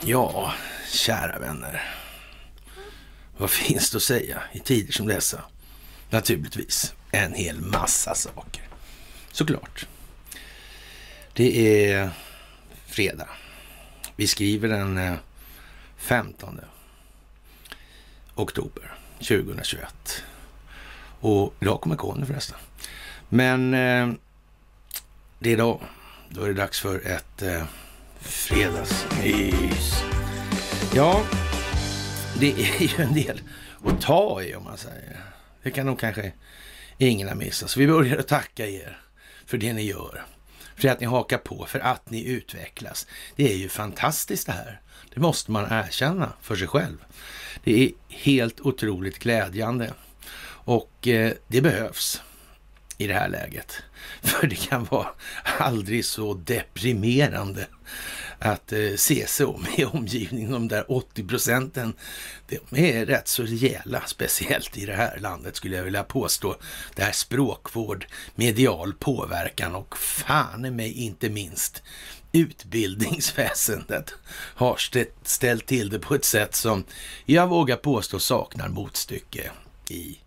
Ja, kära vänner. Vad finns det att säga i tider som dessa? Naturligtvis en hel massa saker. Såklart. Det är fredag. Vi skriver den eh, 15 oktober 2021. Och idag kommer koden förresten. Men eh, det är idag. Då är det dags för ett eh, fredagsmys. Ja, det är ju en del att ta i om man säger. Det kan nog kanske ingen ha missat. Så vi börjar att tacka er för det ni gör. För att ni hakar på, för att ni utvecklas. Det är ju fantastiskt det här. Det måste man erkänna för sig själv. Det är helt otroligt glädjande och eh, det behövs i det här läget. För det kan vara aldrig så deprimerande att eh, se sig om i omgivningen. De där 80 procenten, de är rätt så rejäla, speciellt i det här landet skulle jag vilja påstå. Det här språkvård, medial påverkan och fan i mig inte minst utbildningsväsendet har ställt till det på ett sätt som jag vågar påstå saknar motstycke i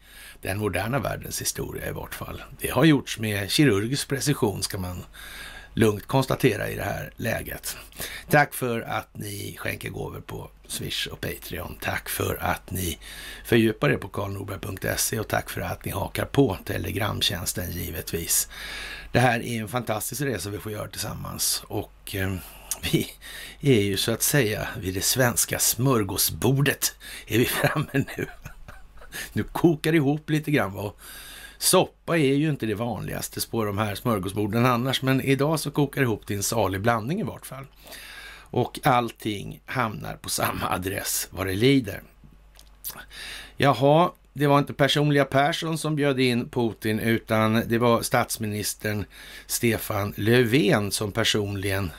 den moderna världens historia i vart fall. Det har gjorts med kirurgisk precision ska man lugnt konstatera i det här läget. Tack för att ni skänker gåvor på Swish och Patreon. Tack för att ni fördjupar er på karlnorberg.se och tack för att ni hakar på Telegramtjänsten givetvis. Det här är en fantastisk resa vi får göra tillsammans och eh, vi är ju så att säga vid det svenska smörgåsbordet är vi framme nu. Nu kokar det ihop lite grann. Va? soppa är ju inte det vanligaste på de här smörgåsborden annars, men idag så kokar det ihop till en salig blandning i vart fall. Och allting hamnar på samma adress vad det lider. Jaha, det var inte personliga Persson som bjöd in Putin, utan det var statsministern Stefan Löfven som personligen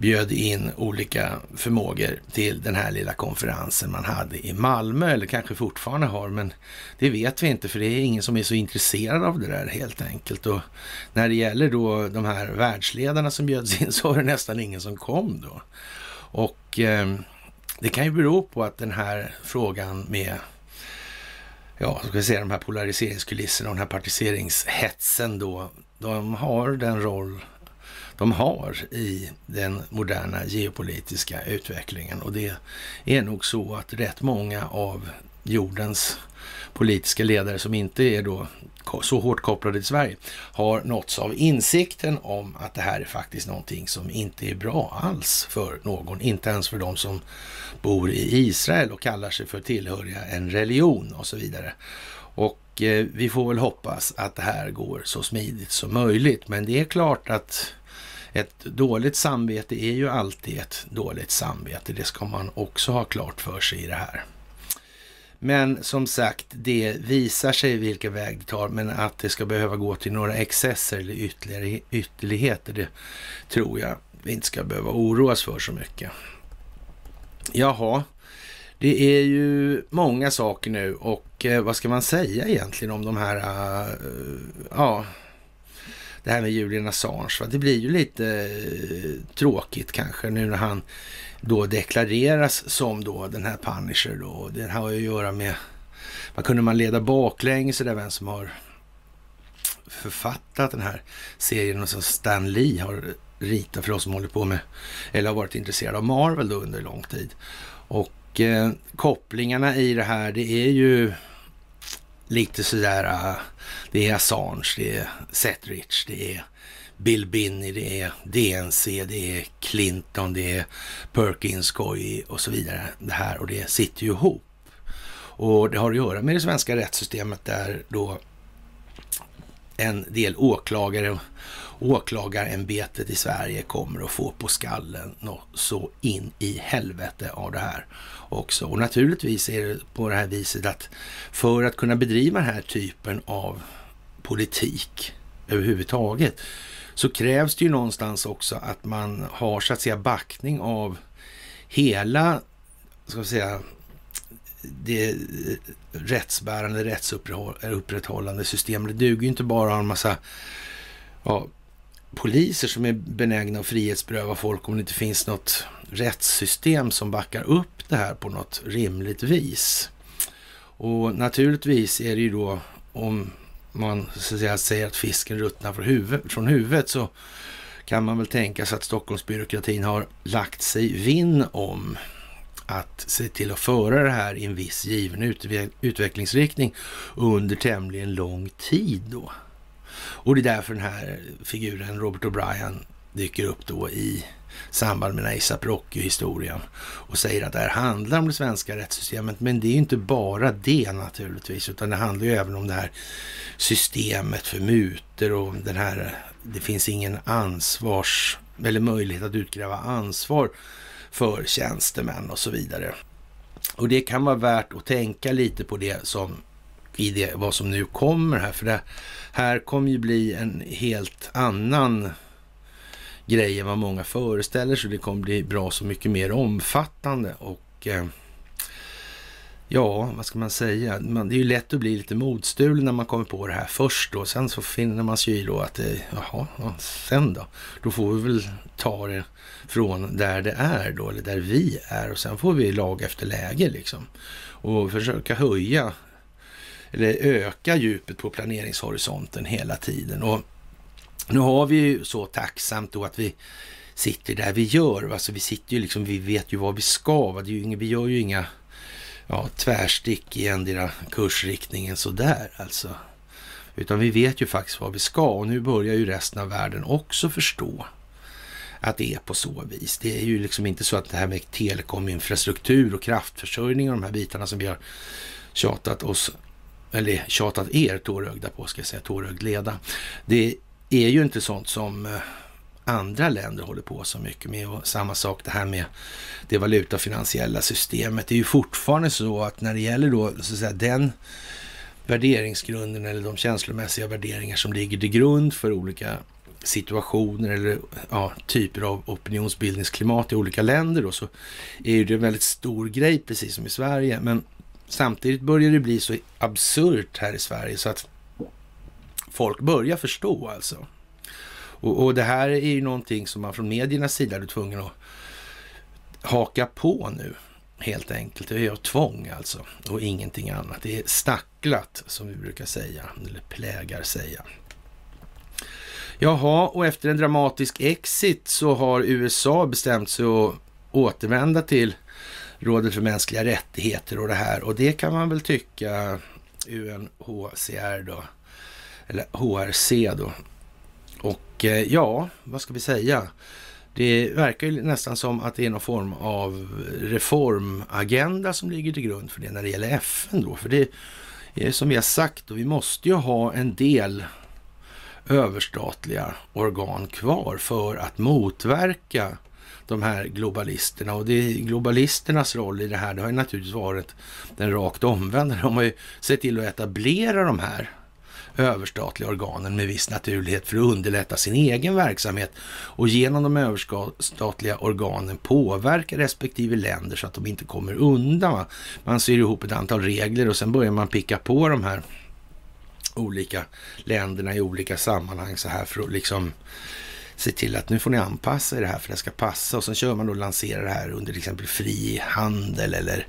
bjöd in olika förmågor till den här lilla konferensen man hade i Malmö, eller kanske fortfarande har, men det vet vi inte, för det är ingen som är så intresserad av det där helt enkelt. Och när det gäller då de här världsledarna som bjöds in så var det nästan ingen som kom då. Och eh, det kan ju bero på att den här frågan med ja, ska vi säga de här polariseringskulisserna och den här partiseringshetsen då, de har den roll de har i den moderna geopolitiska utvecklingen. Och det är nog så att rätt många av jordens politiska ledare som inte är då så hårt kopplade till Sverige har nåtts av insikten om att det här är faktiskt någonting som inte är bra alls för någon, inte ens för de som bor i Israel och kallar sig för tillhöriga en religion och så vidare. Och eh, vi får väl hoppas att det här går så smidigt som möjligt. Men det är klart att ett dåligt samvete är ju alltid ett dåligt samvete. Det ska man också ha klart för sig i det här. Men som sagt, det visar sig vilken väg det tar, men att det ska behöva gå till några excesser eller ytterligare ytterligheter, det tror jag vi inte ska behöva oroas för så mycket. Jaha, det är ju många saker nu och eh, vad ska man säga egentligen om de här, uh, ja, det här med Julian Assange. Va? Det blir ju lite eh, tråkigt kanske nu när han då deklareras som då den här Punisher då. Det har ju att göra med, vad kunde man leda baklänges där vem som har författat den här serien och som Stan Lee har ritat för oss som håller på med, eller har varit intresserade av Marvel då under lång tid. Och eh, kopplingarna i det här, det är ju lite sådär, uh, det är Assange, det är Setrich, det är Bill Binney, det är DNC, det är Clinton, det är Perkins, och så vidare. Det här och det sitter ju ihop. Och det har att göra med det svenska rättssystemet där då en del åklagare åklagarämbetet i Sverige kommer att få på skallen så in i helvete av det här också. Och naturligtvis är det på det här viset att för att kunna bedriva den här typen av politik överhuvudtaget så krävs det ju någonstans också att man har så att säga backning av hela, ska vi säga, det rättsbärande, rättsupprätthållande systemet. Det duger ju inte bara att ha en massa ja, poliser som är benägna att frihetsberöva folk om det inte finns något rättssystem som backar upp det här på något rimligt vis. Och naturligtvis är det ju då om man så att säga, säger att fisken ruttnar från, huvud, från huvudet så kan man väl tänka sig att Stockholmsbyråkratin har lagt sig vinn om att se till att föra det här i en viss given utvecklingsriktning under tämligen lång tid då. Och det är därför den här figuren, Robert O'Brien, dyker upp då i samband med ASAP Rocky-historien och säger att det här handlar om det svenska rättssystemet. Men det är ju inte bara det naturligtvis, utan det handlar ju även om det här systemet för mutor och den här, det finns ingen ansvars eller möjlighet att utkräva ansvar för tjänstemän och så vidare. Och det kan vara värt att tänka lite på det som i det, vad som nu kommer här, för det här kommer ju bli en helt annan grej än vad många föreställer sig. Det kommer bli bra så mycket mer omfattande och eh, ja, vad ska man säga? Man, det är ju lätt att bli lite modstulen när man kommer på det här först då. Sen så finner man sig ju då att, det, jaha, ja, sen då? Då får vi väl ta det från där det är då, eller där vi är och sen får vi lag efter läge liksom. Och försöka höja eller öka djupet på planeringshorisonten hela tiden. Och nu har vi ju så tacksamt då att vi sitter där vi gör. Alltså vi sitter ju liksom, vi vet ju vad vi ska. Va? Det är ju inga, vi gör ju inga ja, tvärstick i endera kursriktningen sådär alltså. Utan vi vet ju faktiskt vad vi ska och nu börjar ju resten av världen också förstå att det är på så vis. Det är ju liksom inte så att det här med telekominfrastruktur och kraftförsörjning och de här bitarna som vi har tjatat oss, eller tjatat er tårögda på, ska jag säga, tårögd leda. Det är ju inte sånt som eh, andra länder håller på så mycket med. Och samma sak det här med det valutafinansiella systemet. Det är ju fortfarande så att när det gäller då så att säga, den värderingsgrunden eller de känslomässiga värderingar som ligger till grund för olika situationer eller ja, typer av opinionsbildningsklimat i olika länder då, så är det en väldigt stor grej precis som i Sverige. Men samtidigt börjar det bli så absurt här i Sverige så att folk börjar förstå alltså. Och, och det här är ju någonting som man från mediernas sida är tvungen att haka på nu helt enkelt. Det är av tvång alltså och ingenting annat. Det är stacklat som vi brukar säga, eller plägar säga. Jaha, och efter en dramatisk exit så har USA bestämt sig att återvända till Rådet för mänskliga rättigheter och det här. Och det kan man väl tycka UNHCR då, eller HRC då. Och eh, ja, vad ska vi säga? Det verkar ju nästan som att det är någon form av reformagenda som ligger till grund för det när det gäller FN då. För det är som vi har sagt, och vi måste ju ha en del överstatliga organ kvar för att motverka de här globalisterna. Och det är globalisternas roll i det här, det har ju naturligtvis varit den rakt omvända. De har ju sett till att etablera de här överstatliga organen med viss naturlighet för att underlätta sin egen verksamhet och genom de överstatliga organen påverka respektive länder så att de inte kommer undan. Man syr ihop ett antal regler och sen börjar man picka på de här olika länderna i olika sammanhang så här för att liksom se till att nu får ni anpassa er det här för det ska passa och sen kör man då och lanserar det här under till exempel fri handel eller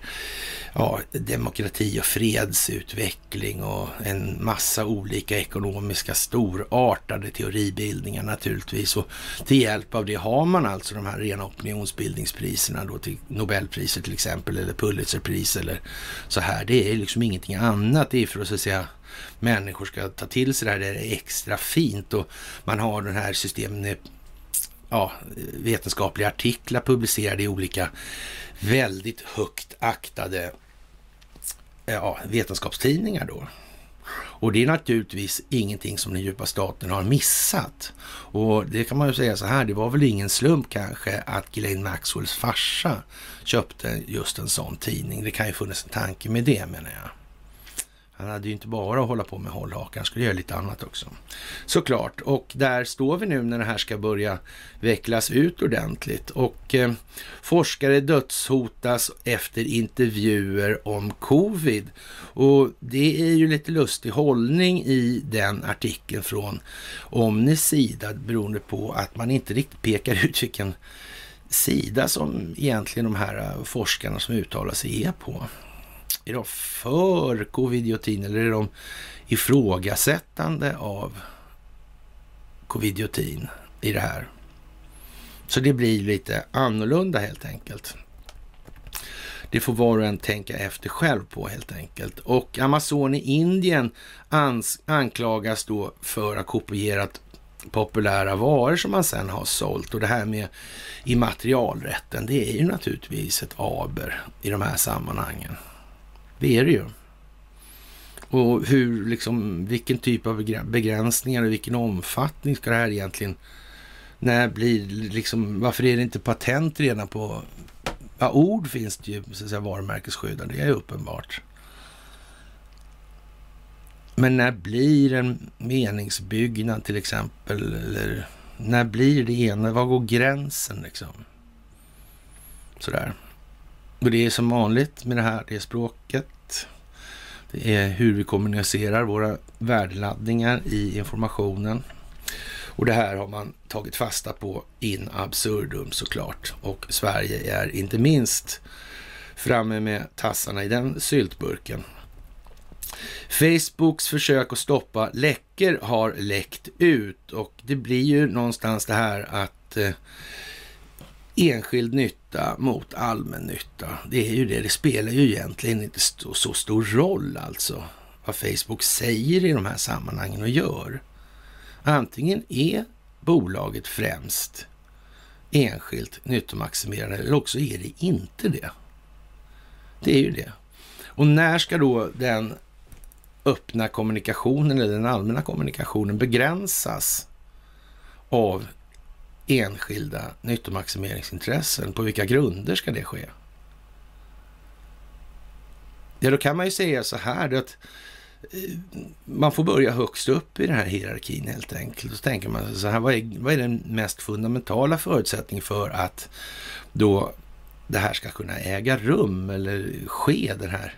ja, demokrati och fredsutveckling och en massa olika ekonomiska storartade teoribildningar naturligtvis. Och till hjälp av det har man alltså de här rena opinionsbildningspriserna då till Nobelpriset till exempel eller Pulitzerpris eller så här. Det är liksom ingenting annat. Det är för att så att säga människor ska ta till sig det här. Det är extra fint och man har den här systemet ja, vetenskapliga artiklar publicerade i olika väldigt högt aktade eh, ja, vetenskapstidningar då. Och det är naturligtvis ingenting som den djupa staten har missat. Och det kan man ju säga så här, det var väl ingen slump kanske att Glenn Maxwells farsa köpte just en sån tidning. Det kan ju funnits en tanke med det menar jag. Han hade ju inte bara att hålla på med hållhakar, han skulle göra lite annat också. Såklart, och där står vi nu när det här ska börja vecklas ut ordentligt. Och eh, forskare dödshotas efter intervjuer om covid. Och det är ju lite lustig hållning i den artikeln från Omnis sida beroende på att man inte riktigt pekar ut vilken sida som egentligen de här eh, forskarna som uttalar sig är på. Är de för covidiotin eller är de ifrågasättande av covidiotin i det här? Så det blir lite annorlunda helt enkelt. Det får var och en tänka efter själv på helt enkelt. Och Amazon i Indien anklagas då för att ha kopierat populära varor som man sen har sålt. Och det här med immaterialrätten, det är ju naturligtvis ett aber i de här sammanhangen. Det är det ju. Och hur, liksom, vilken typ av begränsningar och vilken omfattning ska det här egentligen... När blir liksom, varför är det inte patent redan på... Ja, ord finns det ju, så att säga, varumärkesskyddade, det är uppenbart. Men när blir en meningsbyggnad till exempel, eller när blir det ena, var går gränsen liksom? Sådär. Och det är som vanligt med det här, det är språket. Det är hur vi kommunicerar våra värdeladdningar i informationen. Och det här har man tagit fasta på in absurdum såklart. Och Sverige är inte minst framme med tassarna i den syltburken. Facebooks försök att stoppa läckor har läckt ut och det blir ju någonstans det här att eh, enskild nytta mot allmän nytta. Det är ju det. Det spelar ju egentligen inte så, så stor roll alltså vad Facebook säger i de här sammanhangen och gör. Antingen är bolaget främst enskilt nyttomaximerande eller också är det inte det. Det är ju det. Och när ska då den öppna kommunikationen eller den allmänna kommunikationen begränsas av enskilda nyttomaximeringsintressen. På vilka grunder ska det ske? Ja, då kan man ju säga så här att eh, man får börja högst upp i den här hierarkin helt enkelt. Så tänker man så här, vad är, vad är den mest fundamentala förutsättningen för att då det här ska kunna äga rum eller ske, den här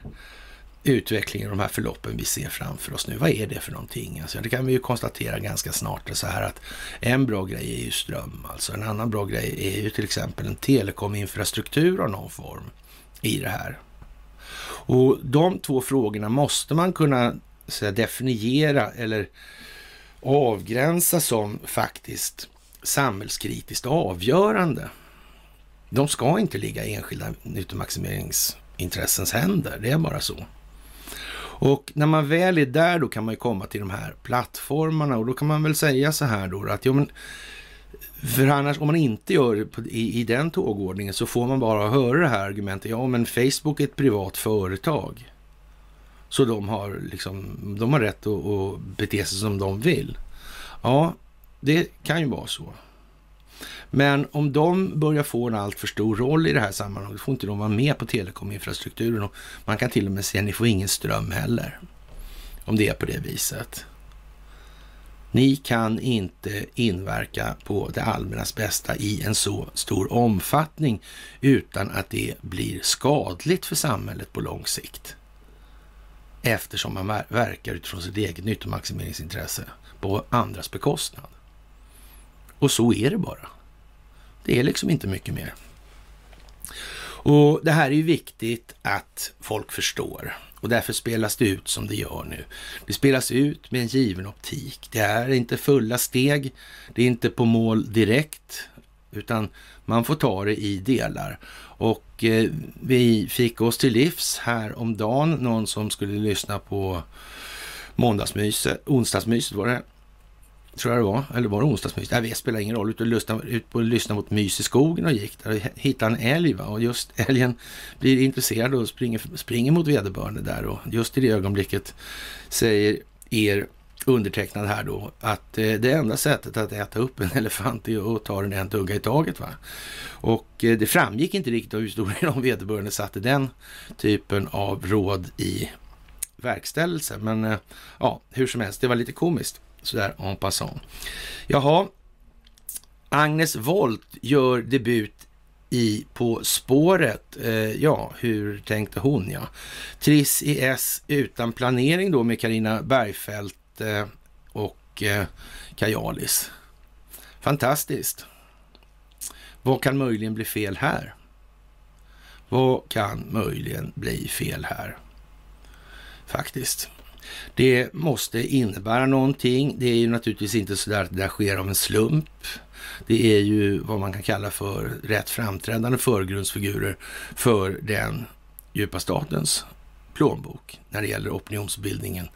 utvecklingen, de här förloppen vi ser framför oss nu. Vad är det för någonting? Alltså, det kan vi ju konstatera ganska snart så här att en bra grej är ju ström. Alltså en annan bra grej är ju till exempel en telekominfrastruktur av någon form i det här. Och de två frågorna måste man kunna så definiera eller avgränsa som faktiskt samhällskritiskt avgörande. De ska inte ligga i enskilda nyttomaximeringsintressens händer. Det är bara så. Och när man väl är där då kan man ju komma till de här plattformarna och då kan man väl säga så här då att ja, men, för annars om man inte gör det i, i den tågordningen så får man bara höra det här argumentet. Ja, men Facebook är ett privat företag. Så de har, liksom, de har rätt att, att bete sig som de vill. Ja, det kan ju vara så. Men om de börjar få en allt för stor roll i det här sammanhanget får inte de vara med på telekominfrastrukturen. Och man kan till och med säga att ni får ingen ström heller. Om det är på det viset. Ni kan inte inverka på det allmännas bästa i en så stor omfattning utan att det blir skadligt för samhället på lång sikt. Eftersom man verkar utifrån sitt eget nyttomaximeringsintresse på andras bekostnad. Och så är det bara. Det är liksom inte mycket mer. Och det här är ju viktigt att folk förstår och därför spelas det ut som det gör nu. Det spelas ut med en given optik. Det är inte fulla steg, det är inte på mål direkt, utan man får ta det i delar. Och eh, vi fick oss till livs här om dagen, någon som skulle lyssna på måndagsmyset, onsdagsmyset var det, tror jag det var, eller var det onsdagsmys? Nej, det spelar ingen roll. Ut och lyssna, ut och lyssna mot mys i skogen och gick där och hittade en älg. Va? Och just älgen blir intresserad och springer, springer mot vederbörande där. Och just i det ögonblicket säger er undertecknad här då att eh, det enda sättet att äta upp en elefant är att ta den en tugga i taget. Va? Och eh, det framgick inte riktigt av historien om vederbörande satte den typen av råd i verkställelse. Men eh, ja, hur som helst, det var lite komiskt sådär en passant. Jaha, Agnes Wolt gör debut i På spåret. Eh, ja, hur tänkte hon ja? Triss i S utan planering då med Karina Bergfeldt eh, och eh, Kajalis. Fantastiskt. Vad kan möjligen bli fel här? Vad kan möjligen bli fel här? Faktiskt. Det måste innebära någonting. Det är ju naturligtvis inte så där att det där sker av en slump. Det är ju vad man kan kalla för rätt framträdande förgrundsfigurer för den djupa statens plånbok när det gäller opinionsbildningen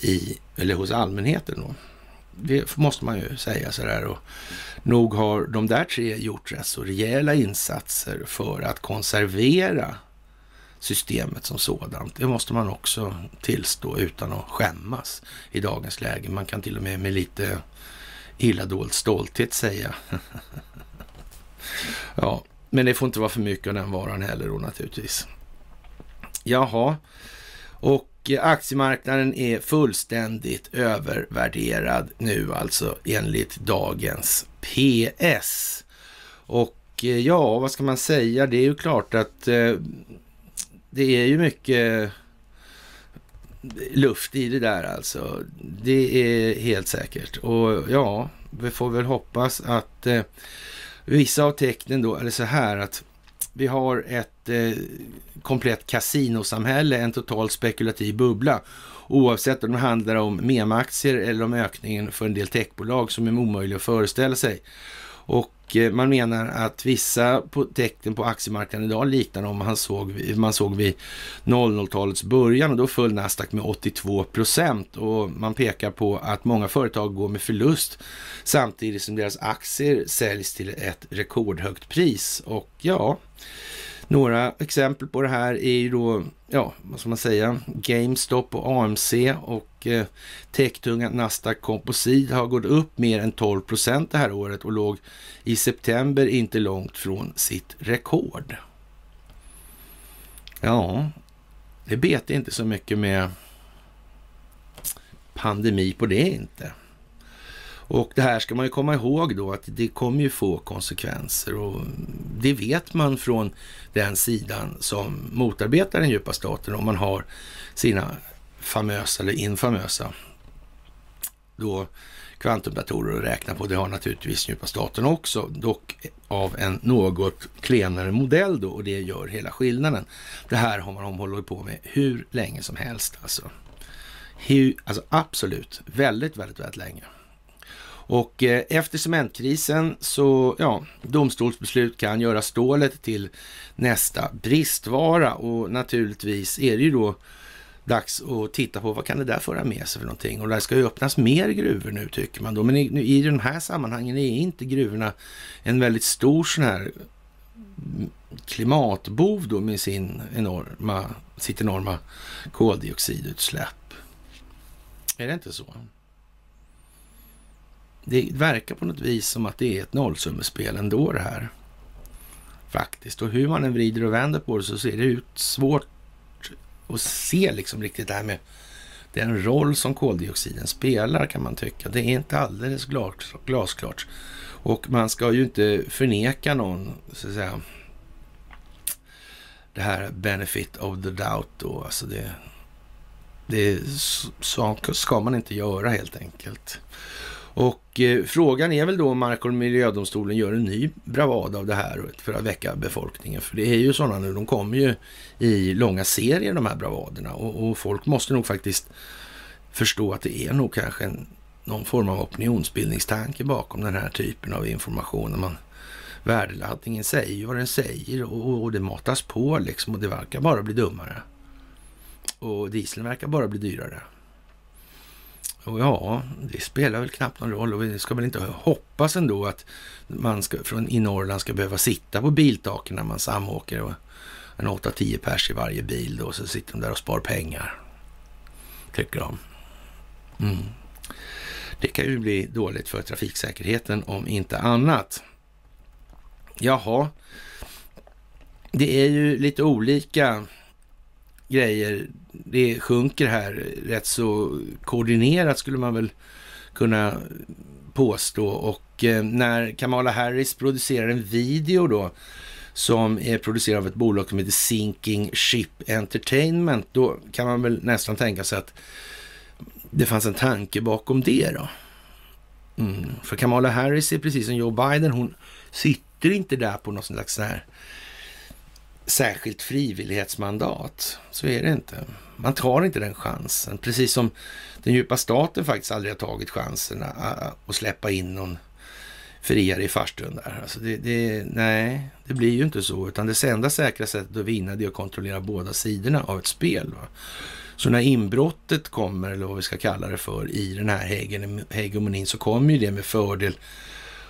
i, eller hos allmänheten. Då. Det måste man ju säga sådär. Och nog har de där tre gjort rätt så rejäla insatser för att konservera systemet som sådant. Det måste man också tillstå utan att skämmas i dagens läge. Man kan till och med med lite illa dold stolthet säga. ja, men det får inte vara för mycket av den varan heller då naturligtvis. Jaha, och aktiemarknaden är fullständigt övervärderad nu alltså enligt dagens PS. Och ja, vad ska man säga? Det är ju klart att eh, det är ju mycket luft i det där alltså. Det är helt säkert. Och ja, vi får väl hoppas att eh, vissa av tecknen då, eller så här att vi har ett eh, komplett kasinosamhälle, en total spekulativ bubbla. Oavsett om det handlar om memaktier eller om ökningen för en del techbolag som är omöjliga att föreställa sig. Och eh, man menar att vissa tecken på aktiemarknaden idag liknar om man såg, man såg vid 00-talets början och då föll Nasdaq med 82 procent och man pekar på att många företag går med förlust samtidigt som deras aktier säljs till ett rekordhögt pris. Och ja, några exempel på det här är ju då, ja, vad ska man säga, GameStop och AMC och eh, techtunga Nasdaq Composite har gått upp mer än 12 procent det här året och låg i september inte långt från sitt rekord. Ja, det bet inte så mycket med pandemi på det inte. Och det här ska man ju komma ihåg då att det kommer ju få konsekvenser och det vet man från den sidan som motarbetar den djupa staten om man har sina famösa eller infamösa då kvantumdatorer att räkna på. Det har naturligtvis djupa staten också, dock av en något klenare modell då och det gör hela skillnaden. Det här har man hållit på med hur länge som helst alltså. Hur, alltså absolut, väldigt, väldigt, väldigt länge. Och eh, efter cementkrisen så, ja, domstolsbeslut kan göra stålet till nästa bristvara och naturligtvis är det ju då dags att titta på vad kan det där föra med sig för någonting. Och det ska ju öppnas mer gruvor nu tycker man då. Men i, i de här sammanhangen är inte gruvorna en väldigt stor sån här klimatbov då med sin enorma, sitt enorma koldioxidutsläpp. Är det inte så? Det verkar på något vis som att det är ett nollsummespel ändå det här. Faktiskt. Och hur man än vrider och vänder på det så ser det ut svårt att se liksom riktigt det här med den roll som koldioxiden spelar kan man tycka. Det är inte alldeles glasklart. Och man ska ju inte förneka någon, så att säga, det här benefit of the doubt då. Alltså det, det ska man inte göra helt enkelt. Och eh, frågan är väl då om Mark och miljödomstolen gör en ny bravad av det här för att väcka befolkningen. För det är ju sådana nu, de kommer ju i långa serier de här bravaderna och, och folk måste nog faktiskt förstå att det är nog kanske en, någon form av opinionsbildningstanke bakom den här typen av information. Man, värdeladdningen säger ju vad den säger och, och det matas på liksom och det verkar bara bli dummare. Och dieseln verkar bara bli dyrare. Och ja, det spelar väl knappt någon roll och vi ska väl inte hoppas ändå att man ska, från, i Norrland ska behöva sitta på biltaken när man samåker och en 8-10 pers i varje bil då, så sitter de där och spar pengar. Tycker de. Mm. Det kan ju bli dåligt för trafiksäkerheten om inte annat. Jaha, det är ju lite olika grejer det sjunker här rätt så koordinerat skulle man väl kunna påstå. Och eh, när Kamala Harris producerar en video då som är producerad av ett bolag som heter Sinking Ship Entertainment, då kan man väl nästan tänka sig att det fanns en tanke bakom det då. Mm. För Kamala Harris är precis som Joe Biden, hon sitter inte där på något slags så här särskilt frivillighetsmandat. Så är det inte. Man tar inte den chansen. Precis som den djupa staten faktiskt aldrig har tagit chansen att släppa in någon friare i farstun där. Alltså det, det, nej, det blir ju inte så. Utan det enda säkra sättet att vinna det är att kontrollera båda sidorna av ett spel. Va? Så när inbrottet kommer, eller vad vi ska kalla det för, i den här hegemonin så kommer ju det med fördel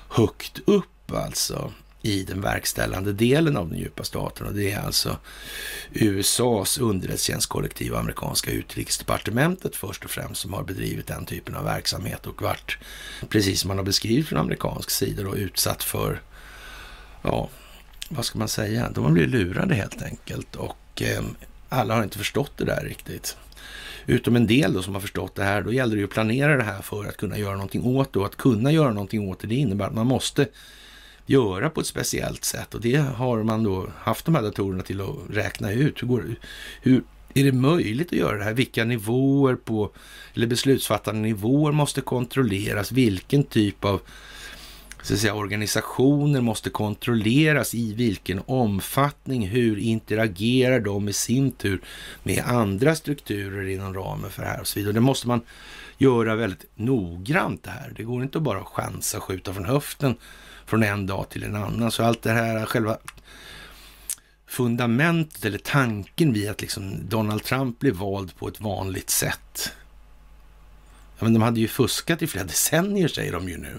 högt upp alltså i den verkställande delen av den djupa staten. Och det är alltså USAs underrättelsetjänstkollektiv och amerikanska utrikesdepartementet först och främst som har bedrivit den typen av verksamhet och varit, precis som man har beskrivit från amerikansk sida, då, utsatt för, ja, vad ska man säga, de har blivit lurade helt enkelt och eh, alla har inte förstått det där riktigt. Utom en del då som har förstått det här, då gäller det ju att planera det här för att kunna göra någonting åt det och att kunna göra någonting åt det, det innebär att man måste göra på ett speciellt sätt och det har man då haft de här datorerna till att räkna ut. Hur, går, hur är det möjligt att göra det här? Vilka nivåer på, eller beslutsfattande nivåer måste kontrolleras? Vilken typ av så att säga, organisationer måste kontrolleras i vilken omfattning, hur interagerar de i sin tur med andra strukturer inom ramen för det här och så vidare. Det måste man göra väldigt noggrant det här. Det går inte att bara chansa och skjuta från höften från en dag till en annan. Så allt det här, själva fundamentet eller tanken vid att liksom Donald Trump blev vald på ett vanligt sätt. Ja, men de hade ju fuskat i flera decennier säger de ju nu.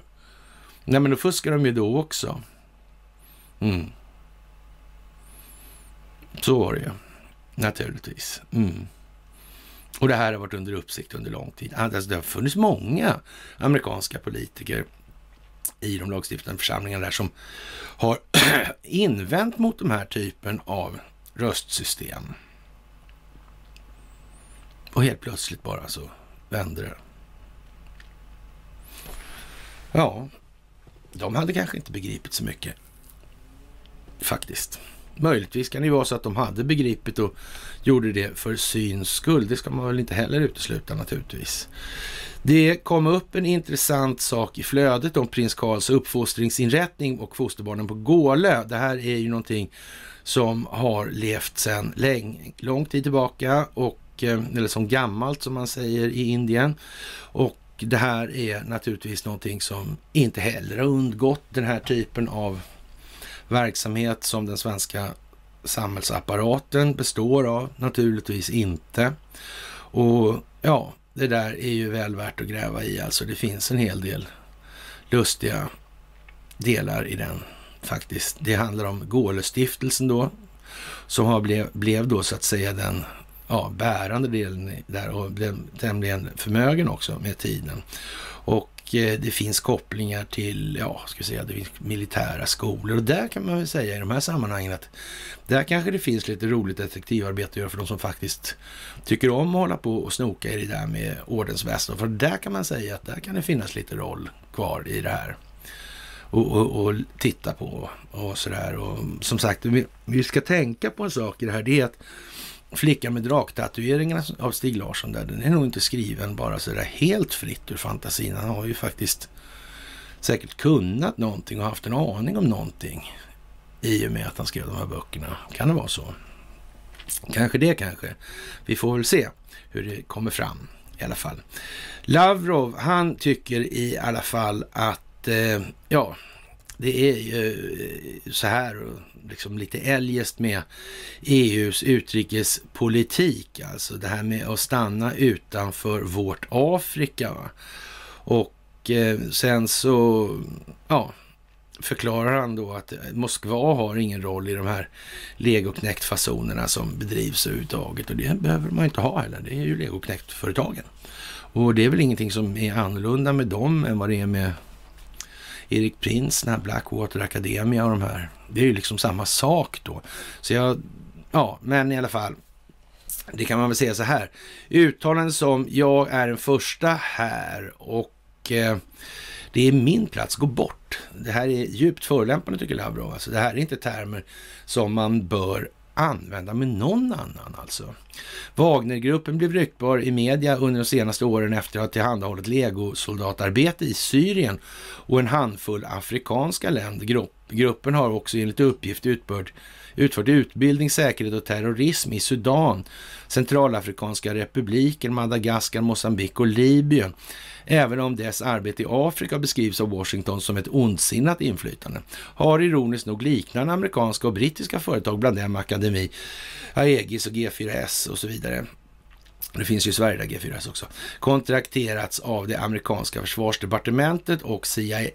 Nej, men då fuskar de ju då också. Mm. Så var det ju, naturligtvis. Mm. Och det här har varit under uppsikt under lång tid. Ah, alltså, det har funnits många amerikanska politiker i de lagstiftande församlingarna där som har invänt mot den här typen av röstsystem. Och helt plötsligt bara så vände det. Ja, de hade kanske inte begripit så mycket. Faktiskt. Möjligtvis kan det vara så att de hade begripit och gjorde det för syns skull. Det ska man väl inte heller utesluta naturligtvis. Det kom upp en intressant sak i flödet om prins Karls uppfostringsinrättning och fosterbarnen på Gålö. Det här är ju någonting som har levt sedan länge, lång tid tillbaka och eh, eller som gammalt som man säger i Indien. Och det här är naturligtvis någonting som inte heller har undgått den här typen av verksamhet som den svenska samhällsapparaten består av. Naturligtvis inte. Och ja, det där är ju väl värt att gräva i. Alltså det finns en hel del lustiga delar i den faktiskt. Det handlar om Gålestiftelsen då, som har blev, blev då så att säga den ja, bärande delen där och blev tämligen förmögen också med tiden. Och Eh, det finns kopplingar till, ja, ska vi säga, det finns militära skolor. Och där kan man väl säga i de här sammanhangen att där kanske det finns lite roligt detektivarbete att göra för de som faktiskt tycker om att hålla på och snoka i det där med ordensväsen. För där kan man säga att där kan det finnas lite roll kvar i det här. Och, och, och titta på och sådär. Och som sagt, vi, vi ska tänka på en sak i det här. Det är att Flickan med draktatueringarna av Stig Larsson där, den är nog inte skriven bara sådär helt fritt ur fantasin. Han har ju faktiskt säkert kunnat någonting och haft en aning om någonting i och med att han skrev de här böckerna. Kan det vara så? Kanske det kanske. Vi får väl se hur det kommer fram i alla fall. Lavrov, han tycker i alla fall att, eh, ja, det är ju eh, så här liksom lite eljest med EUs utrikespolitik, alltså det här med att stanna utanför vårt Afrika. Och eh, sen så, ja, förklarar han då att Moskva har ingen roll i de här legoknäckt-fasonerna som bedrivs överhuvudtaget. Och det behöver man inte ha heller. Det är ju legoknäckt-företagen. Och det är väl ingenting som är annorlunda med dem än vad det är med Erik Prins, den här Blackwater Academia och de här. Det är ju liksom samma sak då. Så jag, ja, men i alla fall. det kan man väl säga så här. Uttalanden som jag är den första här och eh, det är min plats, gå bort. Det här är djupt förolämpande tycker Lavrov. Alltså, det här är inte termer som man bör använda med någon annan alltså. Wagnergruppen blev ryktbar i media under de senaste åren efter att ha tillhandahållit legosoldatarbete i Syrien och en handfull afrikanska länder. Gruppen har också enligt uppgift utfört, utfört utbildning, säkerhet och terrorism i Sudan, Centralafrikanska republiken, Madagaskar, Mosambik och Libyen även om dess arbete i Afrika beskrivs av Washington som ett ondsinnat inflytande, har ironiskt nog liknande amerikanska och brittiska företag, bland dem Akademi, Aegis och G4S och så vidare, det finns ju i Sverige där G4S också, kontrakterats av det amerikanska försvarsdepartementet och CIA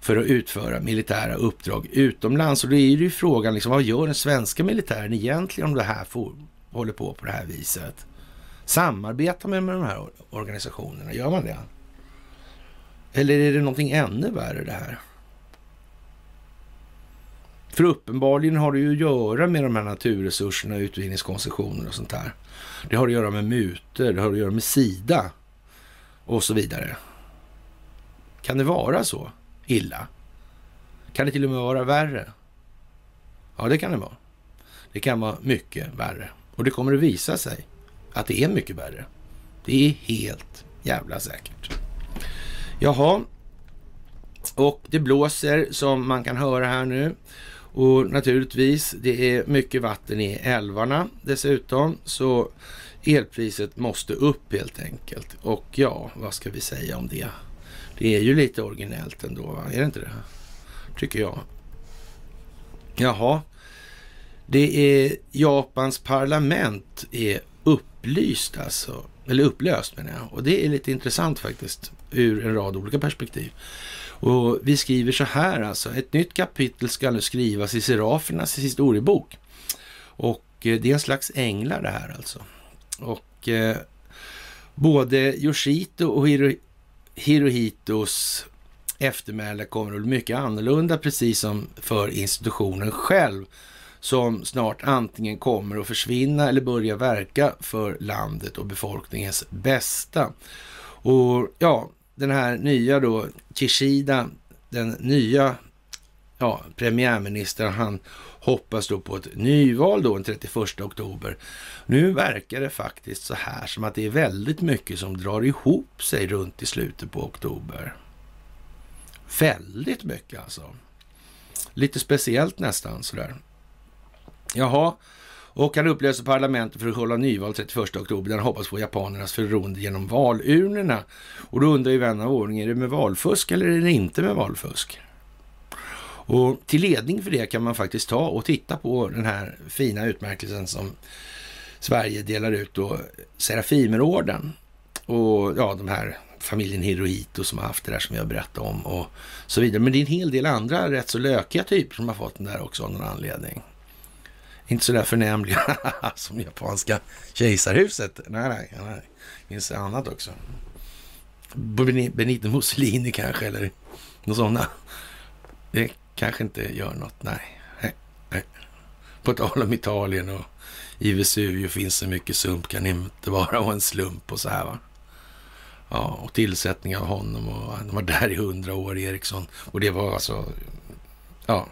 för att utföra militära uppdrag utomlands. Och då är det ju frågan, liksom, vad gör den svenska militären egentligen om det här får, håller på på det här viset? Samarbetar man med de här organisationerna? Gör man det? Eller är det någonting ännu värre det här? För uppenbarligen har det ju att göra med de här naturresurserna, utvinningskoncessioner och sånt här. Det har att göra med muter, det har att göra med Sida och så vidare. Kan det vara så illa? Kan det till och med vara värre? Ja, det kan det vara. Det kan vara mycket värre och det kommer att visa sig att det är mycket värre. Det är helt jävla säkert. Jaha, och det blåser som man kan höra här nu. Och naturligtvis, det är mycket vatten i älvarna dessutom. Så elpriset måste upp helt enkelt. Och ja, vad ska vi säga om det? Det är ju lite originellt ändå, va? Är det inte det? Tycker jag. Jaha. Det är Japans parlament är upplyst alltså. Eller upplöst menar jag. Och det är lite intressant faktiskt ur en rad olika perspektiv. Och vi skriver så här alltså. Ett nytt kapitel ska nu skrivas i Serafernas historiebok. Och eh, det är en slags änglar det här alltså. Och eh, både Yoshito och Hiro, Hirohitos eftermäle kommer att bli mycket annorlunda, precis som för institutionen själv som snart antingen kommer att försvinna eller börja verka för landet och befolkningens bästa. Och ja, den här nya då, Kishida, den nya ja, premiärministern, han hoppas då på ett nyval då den 31 oktober. Nu verkar det faktiskt så här som att det är väldigt mycket som drar ihop sig runt i slutet på oktober. Väldigt mycket alltså. Lite speciellt nästan sådär. Jaha, och han upplöser parlamentet för att hålla nyval 31 oktober där han hoppas få japanernas förtroende genom valurnorna. Och då undrar ju vän av ordning, är det med valfusk eller är det inte med valfusk? Och till ledning för det kan man faktiskt ta och titta på den här fina utmärkelsen som Sverige delar ut då, Serafimerorden. Och ja, de här familjen Hirohito som har haft det där som jag berättade om och så vidare. Men det är en hel del andra rätt så lökiga typer som har fått den där också av någon anledning inte så där förnämliga som japanska kejsarhuset. Nej, nej, nej. Det finns annat också. Benito Mussolini kanske, eller något sådana. Det kanske inte gör något, nej. nej. På tal om Italien och i Vesuvio finns så mycket sump, kan inte bara vara en slump och så här va. Ja, och tillsättning av honom och han var där i hundra år, Eriksson. Och det var alltså, ja,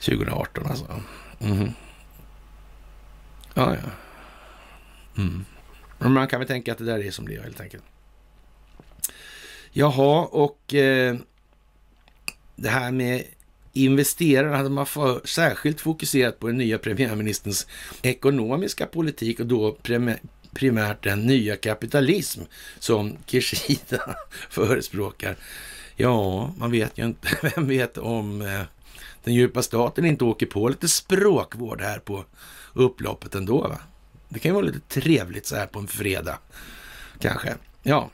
2018 alltså. Mm. Ja, ja. Mm. Men man kan väl tänka att det där är som det är helt enkelt. Jaha, och eh, det här med investerarna hade man för, särskilt fokuserat på den nya premiärministerns ekonomiska politik och då primärt den nya kapitalism som Kishida förespråkar. Ja, man vet ju inte. Vem vet om eh, den djupa staten inte åker på lite språkvård här på upploppet ändå. Va? Det kan ju vara lite trevligt så här på en fredag, kanske. Ja,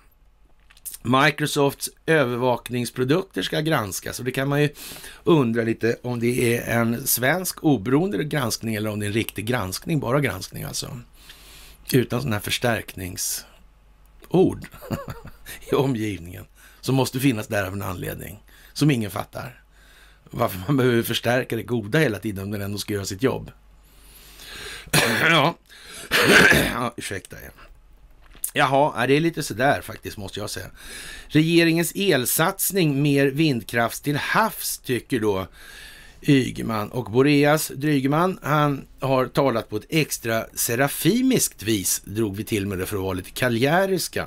Microsofts övervakningsprodukter ska granskas och det kan man ju undra lite om det är en svensk oberoende granskning eller om det är en riktig granskning, bara granskning alltså. Utan sådana här förstärkningsord i omgivningen som måste finnas där av en anledning som ingen fattar varför man behöver förstärka det goda hela tiden om den ändå ska göra sitt jobb. ja. ja, ursäkta. Ja. Jaha, det är lite sådär faktiskt måste jag säga. Regeringens elsatsning, mer vindkraft till havs, tycker då Ygeman. Och Boreas Drygeman, han har talat på ett extra serafimiskt vis, drog vi till med det för att vara lite kaljäriska.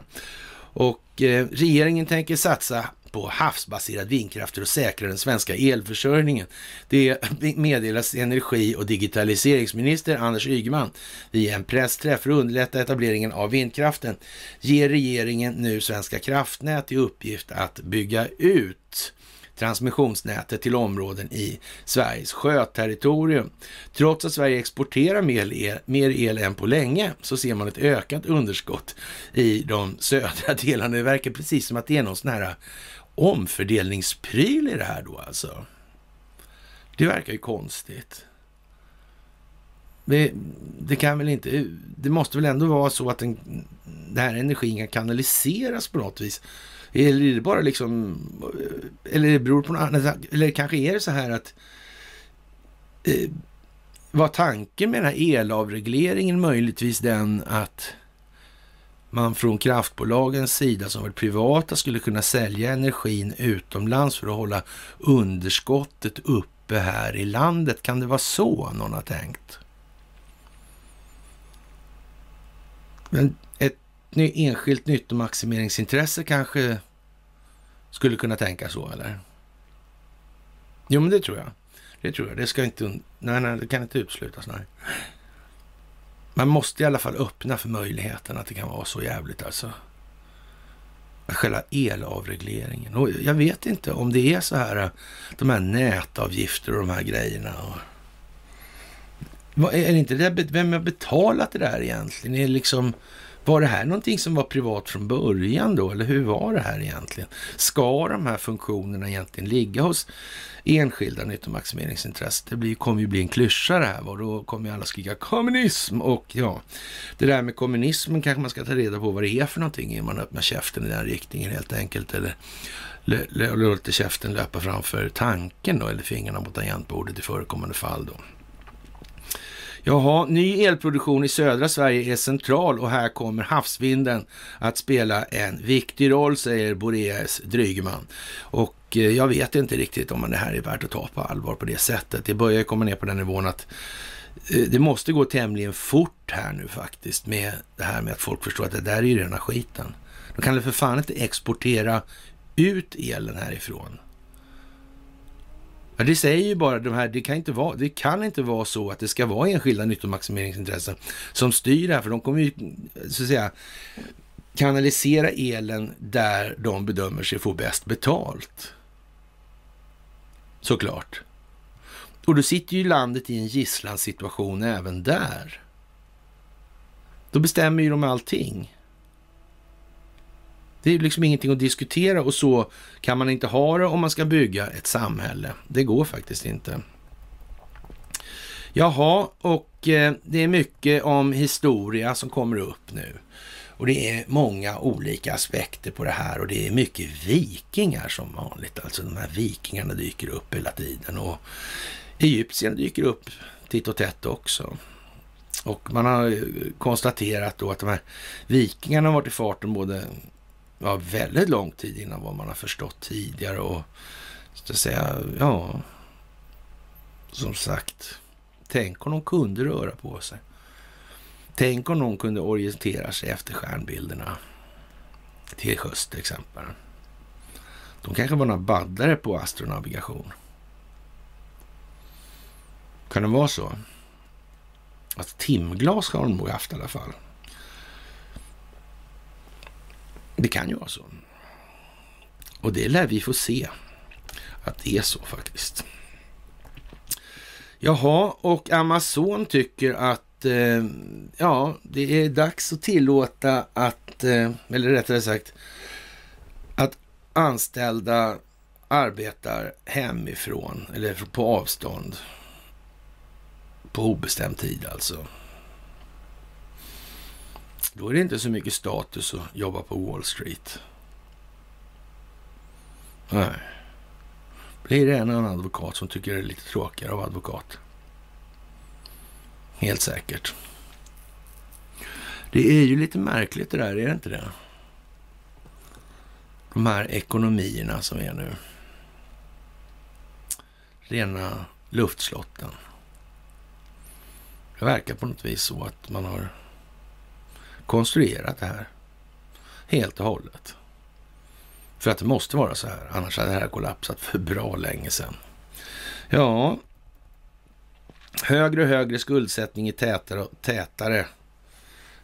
Och eh, regeringen tänker satsa på havsbaserad vindkraft för att säkra den svenska elförsörjningen. Det meddelas energi och digitaliseringsminister Anders Ygeman vid en pressträff för att underlätta etableringen av vindkraften. Ger regeringen nu Svenska kraftnät i uppgift att bygga ut transmissionsnätet till områden i Sveriges sjöterritorium. Trots att Sverige exporterar mer el, mer el än på länge så ser man ett ökat underskott i de södra delarna. Det verkar precis som att det är någon sån här omfördelningspryl i det här då alltså. Det verkar ju konstigt. Det, det, kan väl inte, det måste väl ändå vara så att den, den här energin kan kanaliseras på något vis. Eller är det bara liksom, eller det beror på något annat, alltså, eller kanske är det så här att eh, var tanken med den här elavregleringen möjligtvis den att man från kraftbolagens sida som var privata skulle kunna sälja energin utomlands för att hålla underskottet uppe här i landet. Kan det vara så någon har tänkt? Men ett enskilt nyttomaximeringsintresse kanske skulle kunna tänka så, eller? Jo, men det tror jag. Det tror jag. Det ska inte... Nej, nej, det kan inte uteslutas. Nej. Man måste i alla fall öppna för möjligheten att det kan vara så jävligt alltså. Själva elavregleringen. Och jag vet inte om det är så här, eh, de här nätavgifter och de här grejerna. Och, är det inte det, vem har betalat det där egentligen? Är det liksom var det här någonting som var privat från början då, eller hur var det här egentligen? Ska de här funktionerna egentligen ligga hos enskilda nyttomaximeringsintressen? Det blir, kommer ju bli en klyscha det här, och då kommer ju alla skrika kommunism och ja, det där med kommunismen kanske man ska ta reda på vad det är för någonting innan man öppnar käften i den riktningen helt enkelt, eller låter käften löpa framför tanken då, eller fingrarna mot tangentbordet i förekommande fall då. Jaha, ny elproduktion i södra Sverige är central och här kommer havsvinden att spela en viktig roll, säger Boreas Drygman. Och eh, jag vet inte riktigt om det här är värt att ta på allvar på det sättet. Det börjar komma ner på den nivån att eh, det måste gå tämligen fort här nu faktiskt med det här med att folk förstår att det där är ju rena skiten. De kan väl för fan inte exportera ut elen härifrån. Ja, det säger ju bara de här, det kan, inte vara, det kan inte vara så att det ska vara enskilda nyttomaximeringsintressen som styr det här, för de kommer ju så att säga kanalisera elen där de bedömer sig få bäst betalt. Såklart. Och då sitter ju landet i en gisslansituation även där. Då bestämmer ju de allting. Det är liksom ingenting att diskutera och så kan man inte ha det om man ska bygga ett samhälle. Det går faktiskt inte. Jaha, och eh, det är mycket om historia som kommer upp nu. Och det är många olika aspekter på det här och det är mycket vikingar som vanligt. Alltså de här vikingarna dyker upp hela tiden och egyptierna dyker upp titt och tätt också. Och man har konstaterat då att de här vikingarna har varit i farten både ja, väldigt lång tid innan vad man har förstått tidigare. Och så att säga, ja, som sagt, tänk om de kunde röra på sig. Tänk om någon kunde orientera sig efter stjärnbilderna till sjöss till exempel. De kanske var några baddare på astronavigation. Kan det vara så? Att timglas har de nog haft i alla fall. Det kan ju vara så. Och det lär vi få se att det är så faktiskt. Jaha, och Amazon tycker att eh, ja, det är dags att tillåta att, eh, eller rättare sagt, att anställda arbetar hemifrån eller på avstånd på obestämd tid alltså. Då är det inte så mycket status att jobba på Wall Street. Nej. Blir det en annan advokat som tycker det är lite tråkigare av advokat. Helt säkert. Det är ju lite märkligt det där, är det inte det? De här ekonomierna som är nu. Rena luftslotten. Det verkar på något vis så att man har konstruerat det här helt och hållet. För att det måste vara så här, annars hade det här kollapsat för bra länge sedan. Ja, högre och högre skuldsättning i tätare och tätare,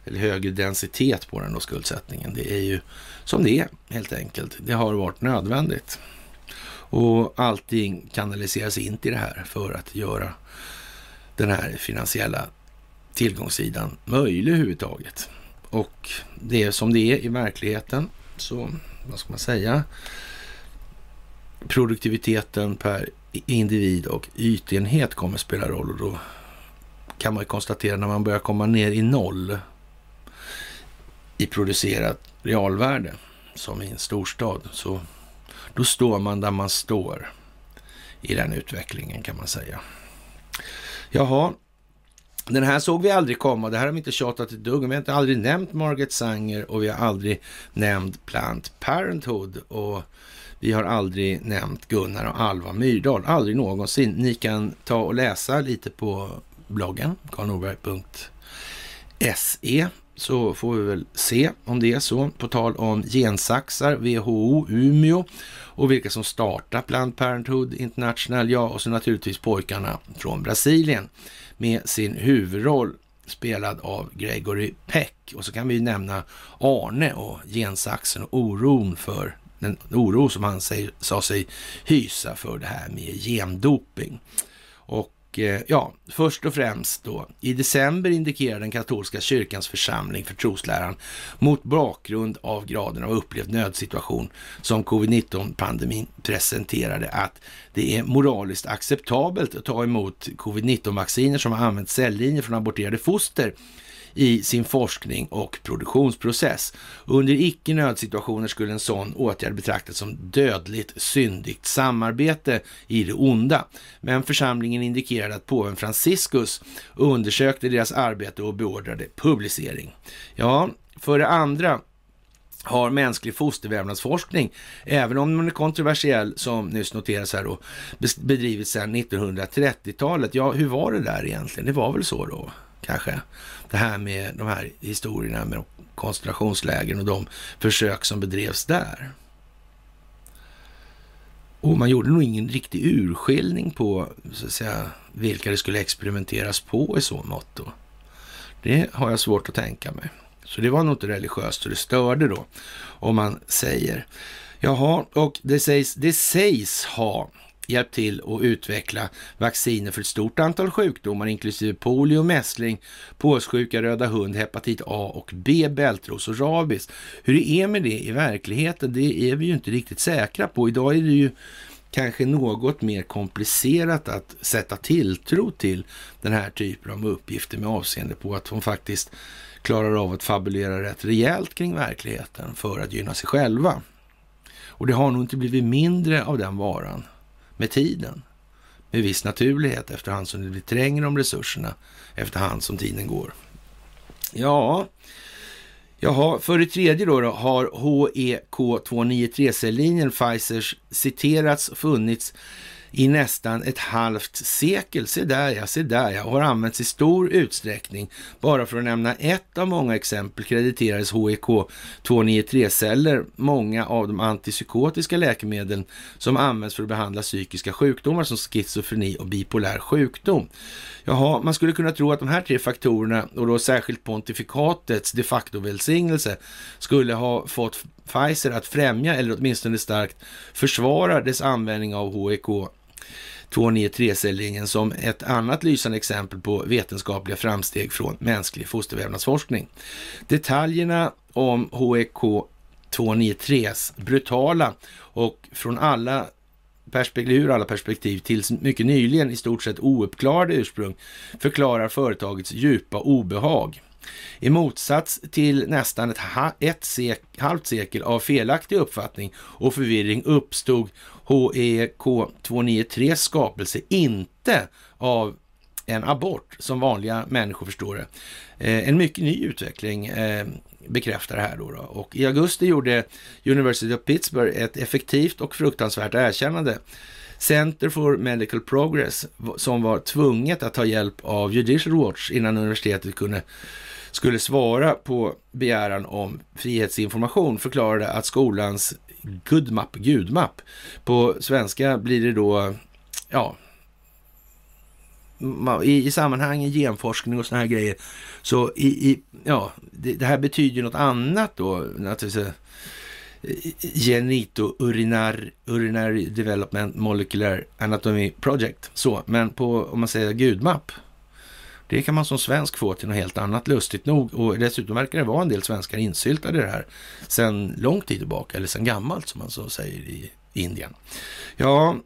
eller högre densitet på den då skuldsättningen. Det är ju som det är helt enkelt. Det har varit nödvändigt. Och allting kanaliseras in till det här för att göra den här finansiella tillgångssidan möjlig överhuvudtaget. Och det är som det är i verkligheten. Så vad ska man säga? Produktiviteten per individ och ytenhet kommer spela roll och då kan man ju konstatera när man börjar komma ner i noll i producerat realvärde som i en storstad så då står man där man står i den utvecklingen kan man säga. Jaha, den här såg vi aldrig komma. Det här har vi inte tjatat ett dugg Vi har inte aldrig nämnt Margaret Sanger och vi har aldrig nämnt Plant Parenthood. Och vi har aldrig nämnt Gunnar och Alva Myrdal. Aldrig någonsin. Ni kan ta och läsa lite på bloggen, karlnorberg.se så får vi väl se om det är så. På tal om gensaxar, WHO Umeå och vilka som startar Planned Parenthood International. Ja, och så naturligtvis pojkarna från Brasilien med sin huvudroll spelad av Gregory Peck. Och så kan vi nämna Arne och gensaxen och oron för den oro som han säger, sa sig hysa för det här med gendoping. Och Eh, ja, först och främst då. I december indikerade den katolska kyrkans församling för trosläran mot bakgrund av graden av upplevd nödsituation som covid-19-pandemin presenterade att det är moraliskt acceptabelt att ta emot covid-19-vacciner som har använt celllinjer från aborterade foster i sin forskning och produktionsprocess. Under icke-nödsituationer skulle en sån åtgärd betraktas som dödligt syndigt samarbete i det onda. Men församlingen indikerade att påven Franciscus undersökte deras arbete och beordrade publicering. Ja, för det andra har mänsklig fostervävnadsforskning, även om den är kontroversiell som nyss noteras här då, bedrivits sedan 1930-talet. Ja, hur var det där egentligen? Det var väl så då, kanske? Det här med de här historierna med koncentrationslägren och de försök som bedrevs där. Och man gjorde nog ingen riktig urskiljning på så att säga, vilka det skulle experimenteras på i så mått. Då. Det har jag svårt att tänka mig. Så det var nog inte religiöst och det störde då, om man säger. Jaha, och det sägs, det sägs ha hjälpt till att utveckla vacciner för ett stort antal sjukdomar, inklusive polio, mässling, påssjuka, röda hund, hepatit A och B, bältros och rabies. Hur det är med det i verkligheten, det är vi ju inte riktigt säkra på. Idag är det ju kanske något mer komplicerat att sätta tilltro till den här typen av uppgifter med avseende på att de faktiskt klarar av att fabulera rätt rejält kring verkligheten för att gynna sig själva. Och det har nog inte blivit mindre av den varan med tiden. Med viss naturlighet efterhand som det blir trängre om resurserna efterhand som tiden går. Ja, Jaha, för det tredje då, då har HEK293-celllinjen Pfizers citerats, funnits i nästan ett halvt sekel. Se där ja, se där ja, och har använts i stor utsträckning. Bara för att nämna ett av många exempel krediterades HEK 293-celler många av de antipsykotiska läkemedlen som används för att behandla psykiska sjukdomar som schizofreni och bipolär sjukdom. Jaha, man skulle kunna tro att de här tre faktorerna och då särskilt pontifikatets de facto välsignelse skulle ha fått Pfizer att främja eller åtminstone starkt försvara dess användning av HEK 293-cellringen som ett annat lysande exempel på vetenskapliga framsteg från mänsklig fostervävnadsforskning. Detaljerna om HEK 293s brutala och från alla perspektiv, ur alla perspektiv tills mycket nyligen i stort sett ouppklarade ursprung förklarar företagets djupa obehag. I motsats till nästan ett, ha, ett sek, halvt sekel av felaktig uppfattning och förvirring uppstod HEK 293 skapelse inte av en abort som vanliga människor förstår det. Eh, en mycket ny utveckling eh, bekräftar det här då, då. Och i augusti gjorde University of Pittsburgh ett effektivt och fruktansvärt erkännande. Center for Medical Progress som var tvunget att ta hjälp av Judicial Watch innan universitetet kunde skulle svara på begäran om frihetsinformation förklarade att skolans Goodmap, Gudmap, på svenska blir det då, ja, i, i sammanhang genforskning och såna här grejer, så i, i ja, det, det, här betyder ju något annat då, naturligtvis. Eh, Genito Urinar, Urinary Development Molecular Anatomy Project. Så, men på, om man säger gudmapp, det kan man som svensk få till något helt annat, lustigt nog. Och dessutom verkar det vara en del svenskar insyltade i det här sedan lång tid tillbaka, eller sedan gammalt som man så säger i Indien. Ja,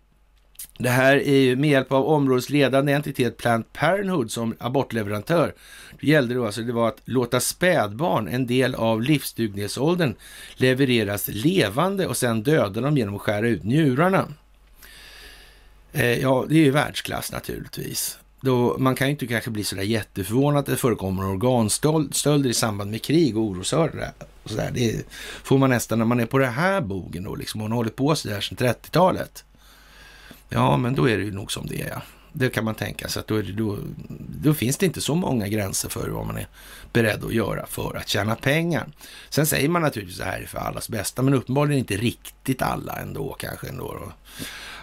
det här är ju med hjälp av områdets ledande entitet Plant Parenthood som abortleverantör. Det gällde då alltså det var att låta spädbarn, en del av livsduglighetsåldern, levereras levande och sedan döda dem genom att skära ut njurarna. Eh, ja, det är ju världsklass naturligtvis. Då, man kan ju inte kanske bli sådär jätteförvånad att det förekommer organstölder i samband med krig och oroshärdar. Det får man nästan när man är på det här bogen då, liksom. Hon har hållit på sådär sedan 30-talet. Ja, men då är det ju nog som det är. Ja. Det kan man tänka sig att då, då, då, finns det inte så många gränser för vad man är beredd att göra för att tjäna pengar. Sen säger man naturligtvis att det här är för allas bästa, men uppenbarligen inte riktigt alla ändå kanske ändå. Då.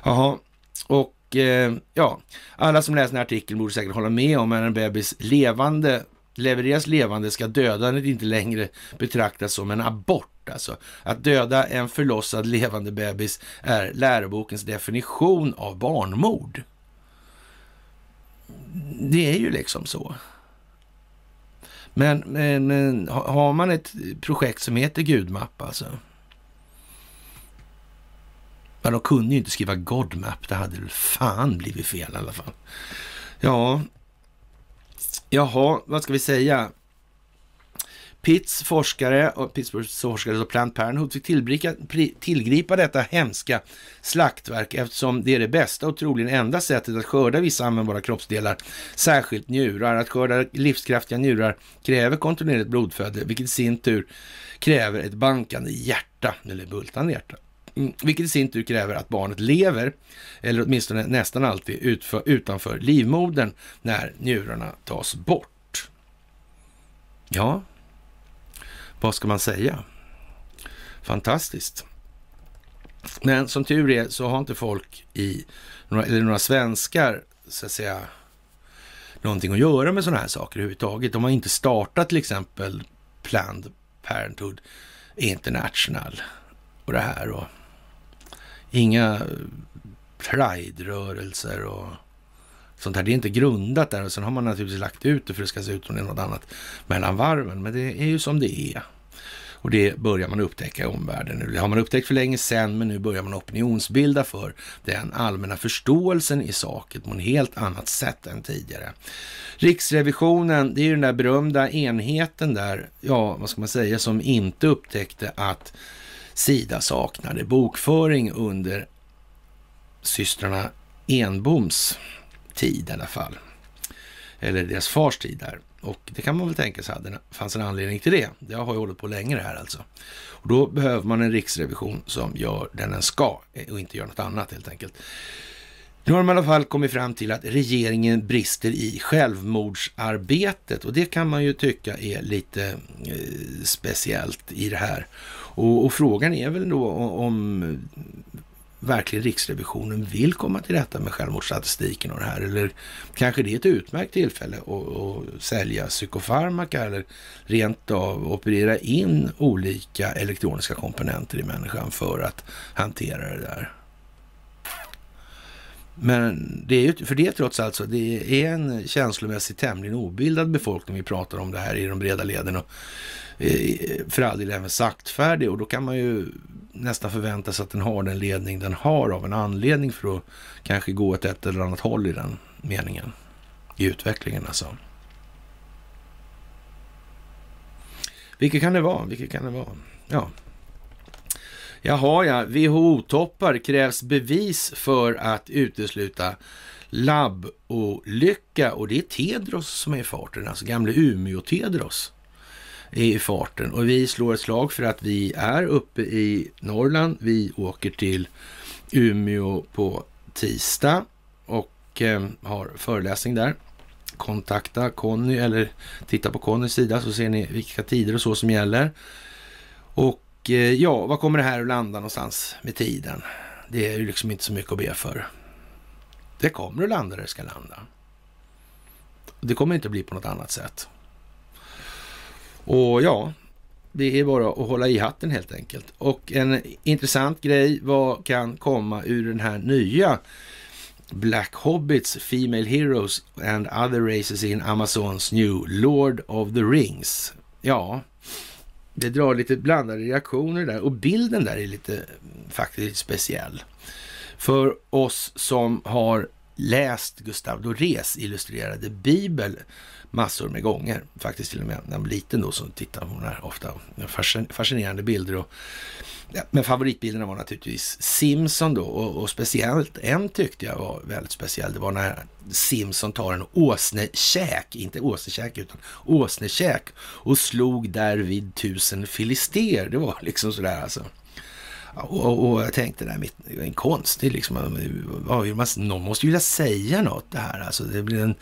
Jaha, och eh, ja, alla som läser den här artikeln borde säkert hålla med om att en bebis levande levereras levande ska dödandet inte längre betraktas som en abort. Alltså. Att döda en förlossad levande bebis är lärobokens definition av barnmord. Det är ju liksom så. Men, men, men har man ett projekt som heter Gudmapp alltså. Ja, de kunde ju inte skriva Godmap. Det hade väl fan blivit fel i alla fall. Ja, Jaha, vad ska vi säga? Pitts forskare och Pittsburghs forskare och Planned Parenthood fick tillgripa, tillgripa detta hemska slaktverk eftersom det är det bästa och troligen enda sättet att skörda vissa användbara kroppsdelar, särskilt njurar. Att skörda livskraftiga njurar kräver kontinuerligt blodföde, vilket i sin tur kräver ett bankande hjärta, eller bultande hjärta. Mm, vilket i sin tur kräver att barnet lever, eller åtminstone nästan alltid utför, utanför livmodern när njurarna tas bort. Ja, vad ska man säga? Fantastiskt. Men som tur är så har inte folk i, eller några svenskar, så att säga, någonting att göra med sådana här saker överhuvudtaget. De har inte startat till exempel Planned Parenthood International och det här. Och inga eh, pride-rörelser och sånt här. Det är inte grundat där och sen har man naturligtvis lagt ut det för att det ska se ut som det är något annat mellan varven. Men det är ju som det är. Och det börjar man upptäcka i omvärlden nu. Det har man upptäckt för länge sedan, men nu börjar man opinionsbilda för den allmänna förståelsen i saken på ett helt annat sätt än tidigare. Riksrevisionen, det är ju den där berömda enheten där, ja, vad ska man säga, som inte upptäckte att Sida saknade bokföring under systrarna Enboms tid i alla fall. Eller deras fars tid där. Och det kan man väl tänka sig att det fanns en anledning till det. Det har ju hållit på länge det här alltså. Och då behöver man en riksrevision som gör den den ska eh, och inte gör något annat helt enkelt. Nu har de i alla fall kommit fram till att regeringen brister i självmordsarbetet och det kan man ju tycka är lite eh, speciellt i det här. Och, och, frågan är väl då om verkligen Riksrevisionen vill komma till rätta med självmordsstatistiken och det här. Eller kanske det är ett utmärkt tillfälle att, att sälja psykofarmaka eller rent av operera in olika elektroniska komponenter i människan för att hantera det där. Men det är ju, för det är trots allt så, det är en känslomässigt tämligen obildad befolkning vi pratar om det här i de breda leden och Eh, för all del även saktfärdig och då kan man ju nästan förvänta sig att den har den ledning den har av en anledning för att kanske gå åt ett eller annat håll i den meningen i utvecklingen alltså. Vilket kan det vara? Vilket kan det vara? Ja. Jaha, ja. WHO-toppar krävs bevis för att utesluta labbolycka och det är Tedros som är i farten, alltså gamle Umeå-Tedros i farten. Och vi slår ett slag för att vi är uppe i Norrland. Vi åker till Umeå på tisdag och eh, har föreläsning där. Kontakta Conny eller titta på Connys sida så ser ni vilka tider och så som gäller. Och eh, ja, vad kommer det här att landa någonstans med tiden? Det är ju liksom inte så mycket att be för. Det kommer att landa där det ska landa. Det kommer inte att bli på något annat sätt. Och ja, det är bara att hålla i hatten helt enkelt. Och en intressant grej, vad kan komma ur den här nya Black Hobbits, Female Heroes and other races in Amazons new Lord of the Rings. Ja, det drar lite blandade reaktioner där och bilden där är lite mm, faktiskt speciell. För oss som har läst Gustav Dorés illustrerade bibel massor med gånger. Faktiskt till och med när jag var liten då så tittade hon här ofta. Fascinerande bilder. Och, ja, men favoritbilderna var naturligtvis Simpson då och, och, speciellt en tyckte jag var väldigt speciell. Det var när Simpson tar en åsnekäk, inte åsnekäk utan åsnekäk och slog därvid tusen filister. Det var liksom sådär alltså. Och, och jag tänkte, det är en konstig liksom, någon måste ju vilja säga något det här. Alltså, det blir en,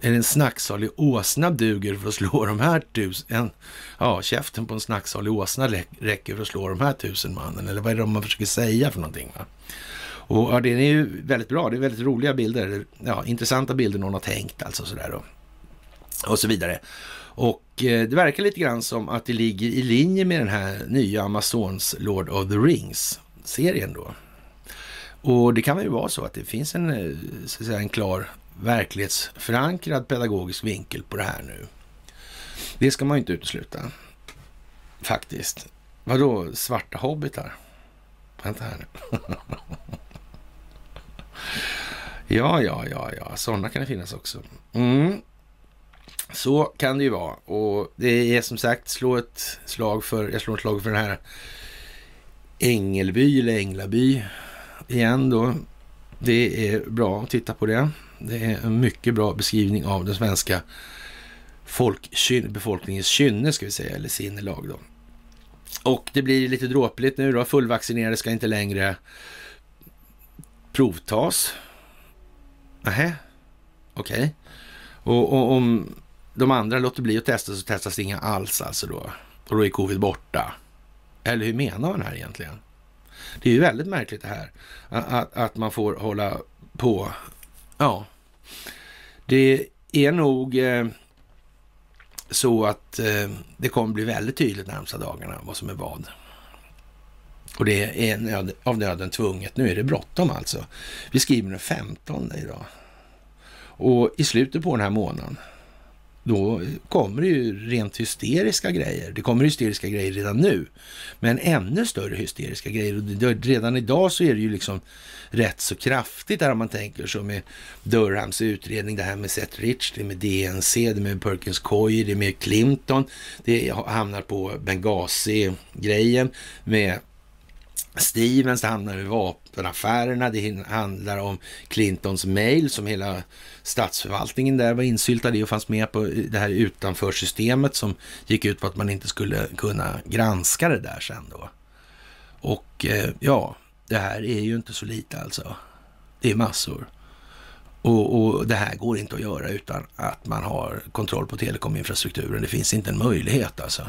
en snacksalig åsna duger för att slå de här tusen, ja, käften på en snacksalig åsna räcker för att slå de här tusen mannen. Eller vad är det man försöker säga för någonting? Va? Och ja, det är ju väldigt bra, det är väldigt roliga bilder, ja, intressanta bilder någon har tänkt alltså sådär då. Och så vidare. Och eh, det verkar lite grann som att det ligger i linje med den här nya Amazons Lord of the Rings-serien då. Och det kan väl vara så att det finns en, eh, så att säga, en klar verklighetsförankrad pedagogisk vinkel på det här nu. Det ska man ju inte utesluta. Faktiskt. Vadå svarta hobbitar? Vänta här nu. ja, ja, ja, ja, sådana kan det finnas också. Mm. Så kan det ju vara. Och det är som sagt, slå ett slag för, jag slår ett slag för den här Ängelby eller Änglaby igen då. Det är bra att titta på det. Det är en mycket bra beskrivning av den svenska folkkyn, befolkningens kynne, ska vi säga, eller sinnelag då. Och det blir lite dråpligt nu då. Fullvaccinerade ska inte längre provtas. Nähä, okej. Okay. Och, och, om de andra låter bli att testa så testas inga alls alltså då. Och då är covid borta. Eller hur menar man här egentligen? Det är ju väldigt märkligt det här. Att, att man får hålla på. Ja, det är nog eh, så att eh, det kommer bli väldigt tydligt närmsta dagarna vad som är vad. Och det är nöd, av nöden tvunget. Nu är det bråttom alltså. Vi skriver den 15 idag. Och i slutet på den här månaden då kommer det ju rent hysteriska grejer. Det kommer hysteriska grejer redan nu, men ännu större hysteriska grejer. Och redan idag så är det ju liksom rätt så kraftigt där om man tänker så med Durhams utredning, det här med Seth Rich, det med DNC, det med Perkins Coy, det med Clinton, det hamnar på Benghazi-grejen med Stevens, det handlar om vapenaffärerna, det handlar om Clintons mail som hela statsförvaltningen där var insyltad i och fanns med på det här utanför systemet som gick ut på att man inte skulle kunna granska det där sen då. Och eh, ja, det här är ju inte så lite alltså. Det är massor. Och, och, det här går inte att göra utan att man har kontroll på telekominfrastrukturen. Det finns inte en möjlighet alltså.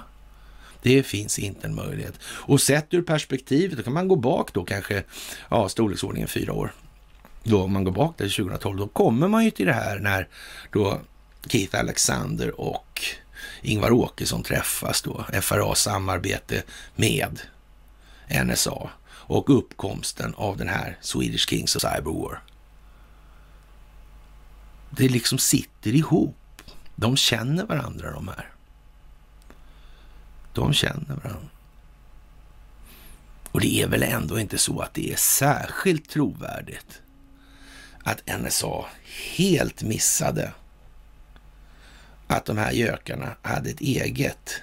Det finns inte en möjlighet. Och sett ur perspektivet, då kan man gå bak då kanske, ja, storleksordningen fyra år. Då om man går bak till 2012, då kommer man ju till det här när då Keith Alexander och Ingvar Åkesson träffas då, FRA samarbete med NSA och uppkomsten av den här Swedish Kings of Cyber War. Det liksom sitter ihop. De känner varandra de här. De känner varandra. Och det är väl ändå inte så att det är särskilt trovärdigt att NSA helt missade att de här gökarna hade ett eget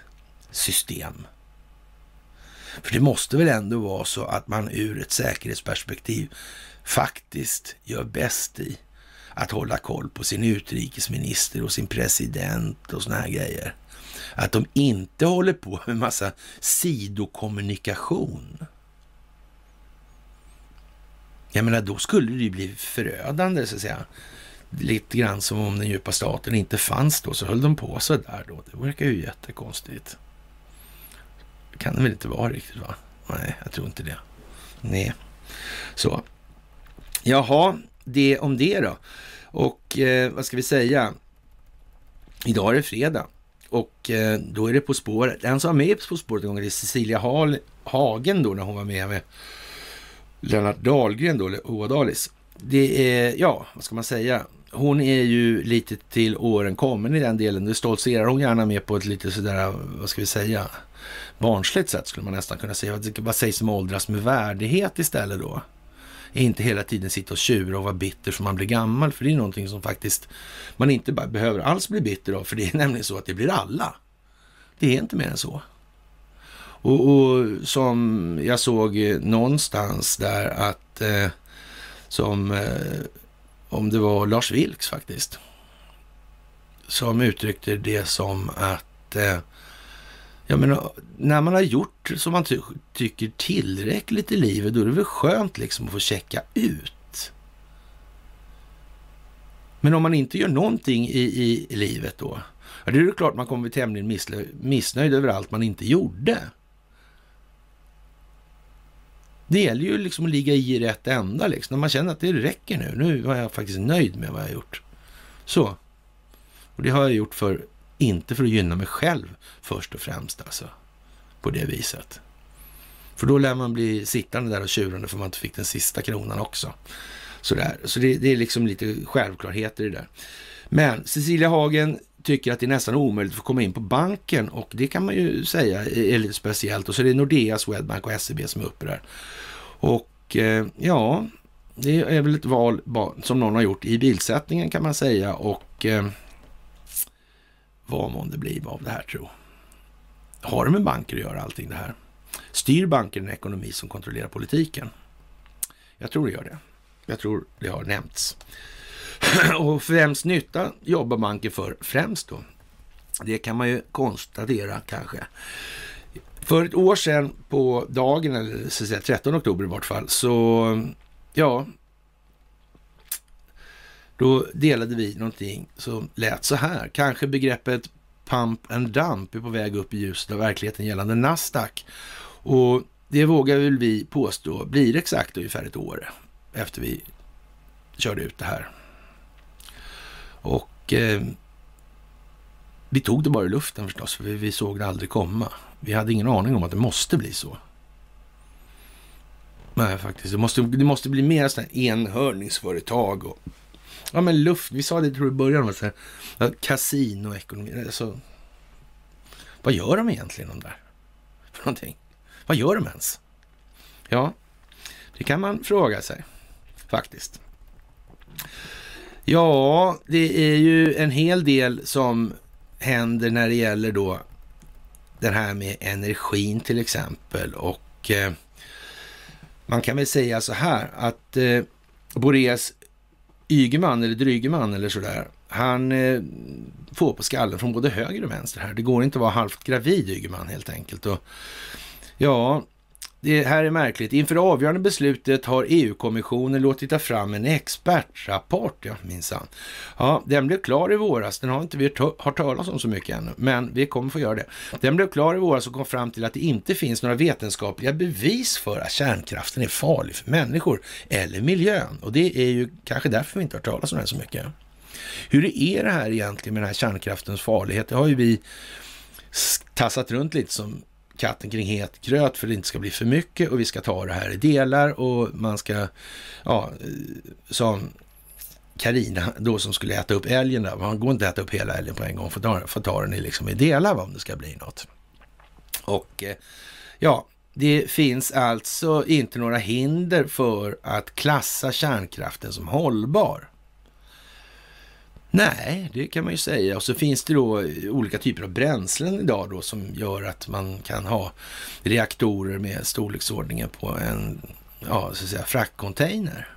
system. För det måste väl ändå vara så att man ur ett säkerhetsperspektiv faktiskt gör bäst i att hålla koll på sin utrikesminister och sin president och såna här grejer. Att de inte håller på med massa sidokommunikation. Jag menar, då skulle det ju bli förödande så att säga. Lite grann som om den djupa staten inte fanns då, så höll de på så där då. Det verkar ju jättekonstigt. Det kan det väl inte vara riktigt va? Nej, jag tror inte det. Nej, så. Jaha, det om det då. Och eh, vad ska vi säga? Idag är det fredag och eh, då är det På spåret. En som var med På spåret en gång är Cecilia Hall, Hagen då när hon var med med Lennart Dahlgren då, Hoadalis. Det är, ja, vad ska man säga? Hon är ju lite till åren kommen i den delen. Det stoltserar hon gärna med på ett lite sådär, vad ska vi säga, barnsligt sätt skulle man nästan kunna säga. Vad sägs om åldras med värdighet istället då? Inte hela tiden sitta och tjura och vara bitter för man blir gammal. För det är någonting som faktiskt man inte behöver alls bli bitter av. För det är nämligen så att det blir alla. Det är inte mer än så. Och, och som jag såg eh, någonstans där att eh, som eh, om det var Lars Vilks faktiskt som uttryckte det som att eh, jag menar, när man har gjort som man ty tycker tillräckligt i livet, då är det väl skönt liksom att få checka ut. Men om man inte gör någonting i, i, i livet då, ja, då är det klart man kommer bli tämligen missnöjd över allt man inte gjorde. Det gäller ju liksom att ligga i rätt ända liksom. När man känner att det räcker nu. Nu var jag faktiskt nöjd med vad jag har gjort. Så. Och det har jag gjort för inte för att gynna mig själv först och främst alltså. På det viset. För då lär man bli sittande där och tjurande för man inte fick den sista kronan också. Sådär. Så det, det är liksom lite självklarheter i det där. Men Cecilia Hagen tycker att det är nästan omöjligt att få komma in på banken och det kan man ju säga är lite speciellt. Och så är det Nordea, Swedbank och SEB som är uppe där. Och eh, ja, det är väl ett val som någon har gjort i bilsättningen kan man säga och eh, vad månde det av det här tro? Har det med banker att göra allting det här? Styr banker en ekonomi som kontrollerar politiken? Jag tror det gör det. Jag tror det har nämnts. Och främst vems nytta jobbar banker för främst då? Det kan man ju konstatera kanske. För ett år sedan på dagen, eller så att säga 13 oktober i vart fall, så ja, då delade vi någonting som lät så här. Kanske begreppet pump and dump är på väg upp i ljuset av verkligheten gällande Nasdaq. Och det vågar väl vi påstå blir exakt ungefär ett år efter vi körde ut det här. Och eh, vi tog det bara i luften förstås, för vi såg det aldrig komma. Vi hade ingen aning om att det måste bli så. Nej, faktiskt. Det måste, det måste bli mer enhörningsföretag och Ja, men luft. Vi sa det tror jag i början. Alltså, kasinoekonomi. Alltså, vad gör de egentligen de där? För någonting? Vad gör de ens? Ja, det kan man fråga sig faktiskt. Ja, det är ju en hel del som händer när det gäller då det här med energin till exempel. Och eh, man kan väl säga så här att eh, Boreas Ygeman eller Drygeman eller sådär, han eh, får på skallen från både höger och vänster här. Det går inte att vara halvt gravid Ygeman helt enkelt. Och, ja, det här är märkligt. Inför det avgörande beslutet har EU-kommissionen låtit ta fram en expertrapport, ja minsann. Ja, den blev klar i våras. Den har inte vi hört talas om så mycket ännu, men vi kommer få göra det. Den blev klar i våras och kom fram till att det inte finns några vetenskapliga bevis för att kärnkraften är farlig för människor eller miljön. Och det är ju kanske därför vi inte har hört talas om den så mycket. Hur är det här egentligen med den här kärnkraftens farlighet? Det har ju vi tassat runt lite som katten kring het gröt för att det inte ska bli för mycket och vi ska ta det här i delar och man ska, ja, som Karina då som skulle äta upp älgen där, man går inte att äta upp hela älgen på en gång, får ta, får ta den i, liksom i delar om det ska bli något. Och eh, ja, det finns alltså inte några hinder för att klassa kärnkraften som hållbar. Nej, det kan man ju säga. Och så finns det då eh, olika typer av bränslen idag då som gör att man kan ha reaktorer med storleksordningen på en, ja, så att säga, fraktcontainer.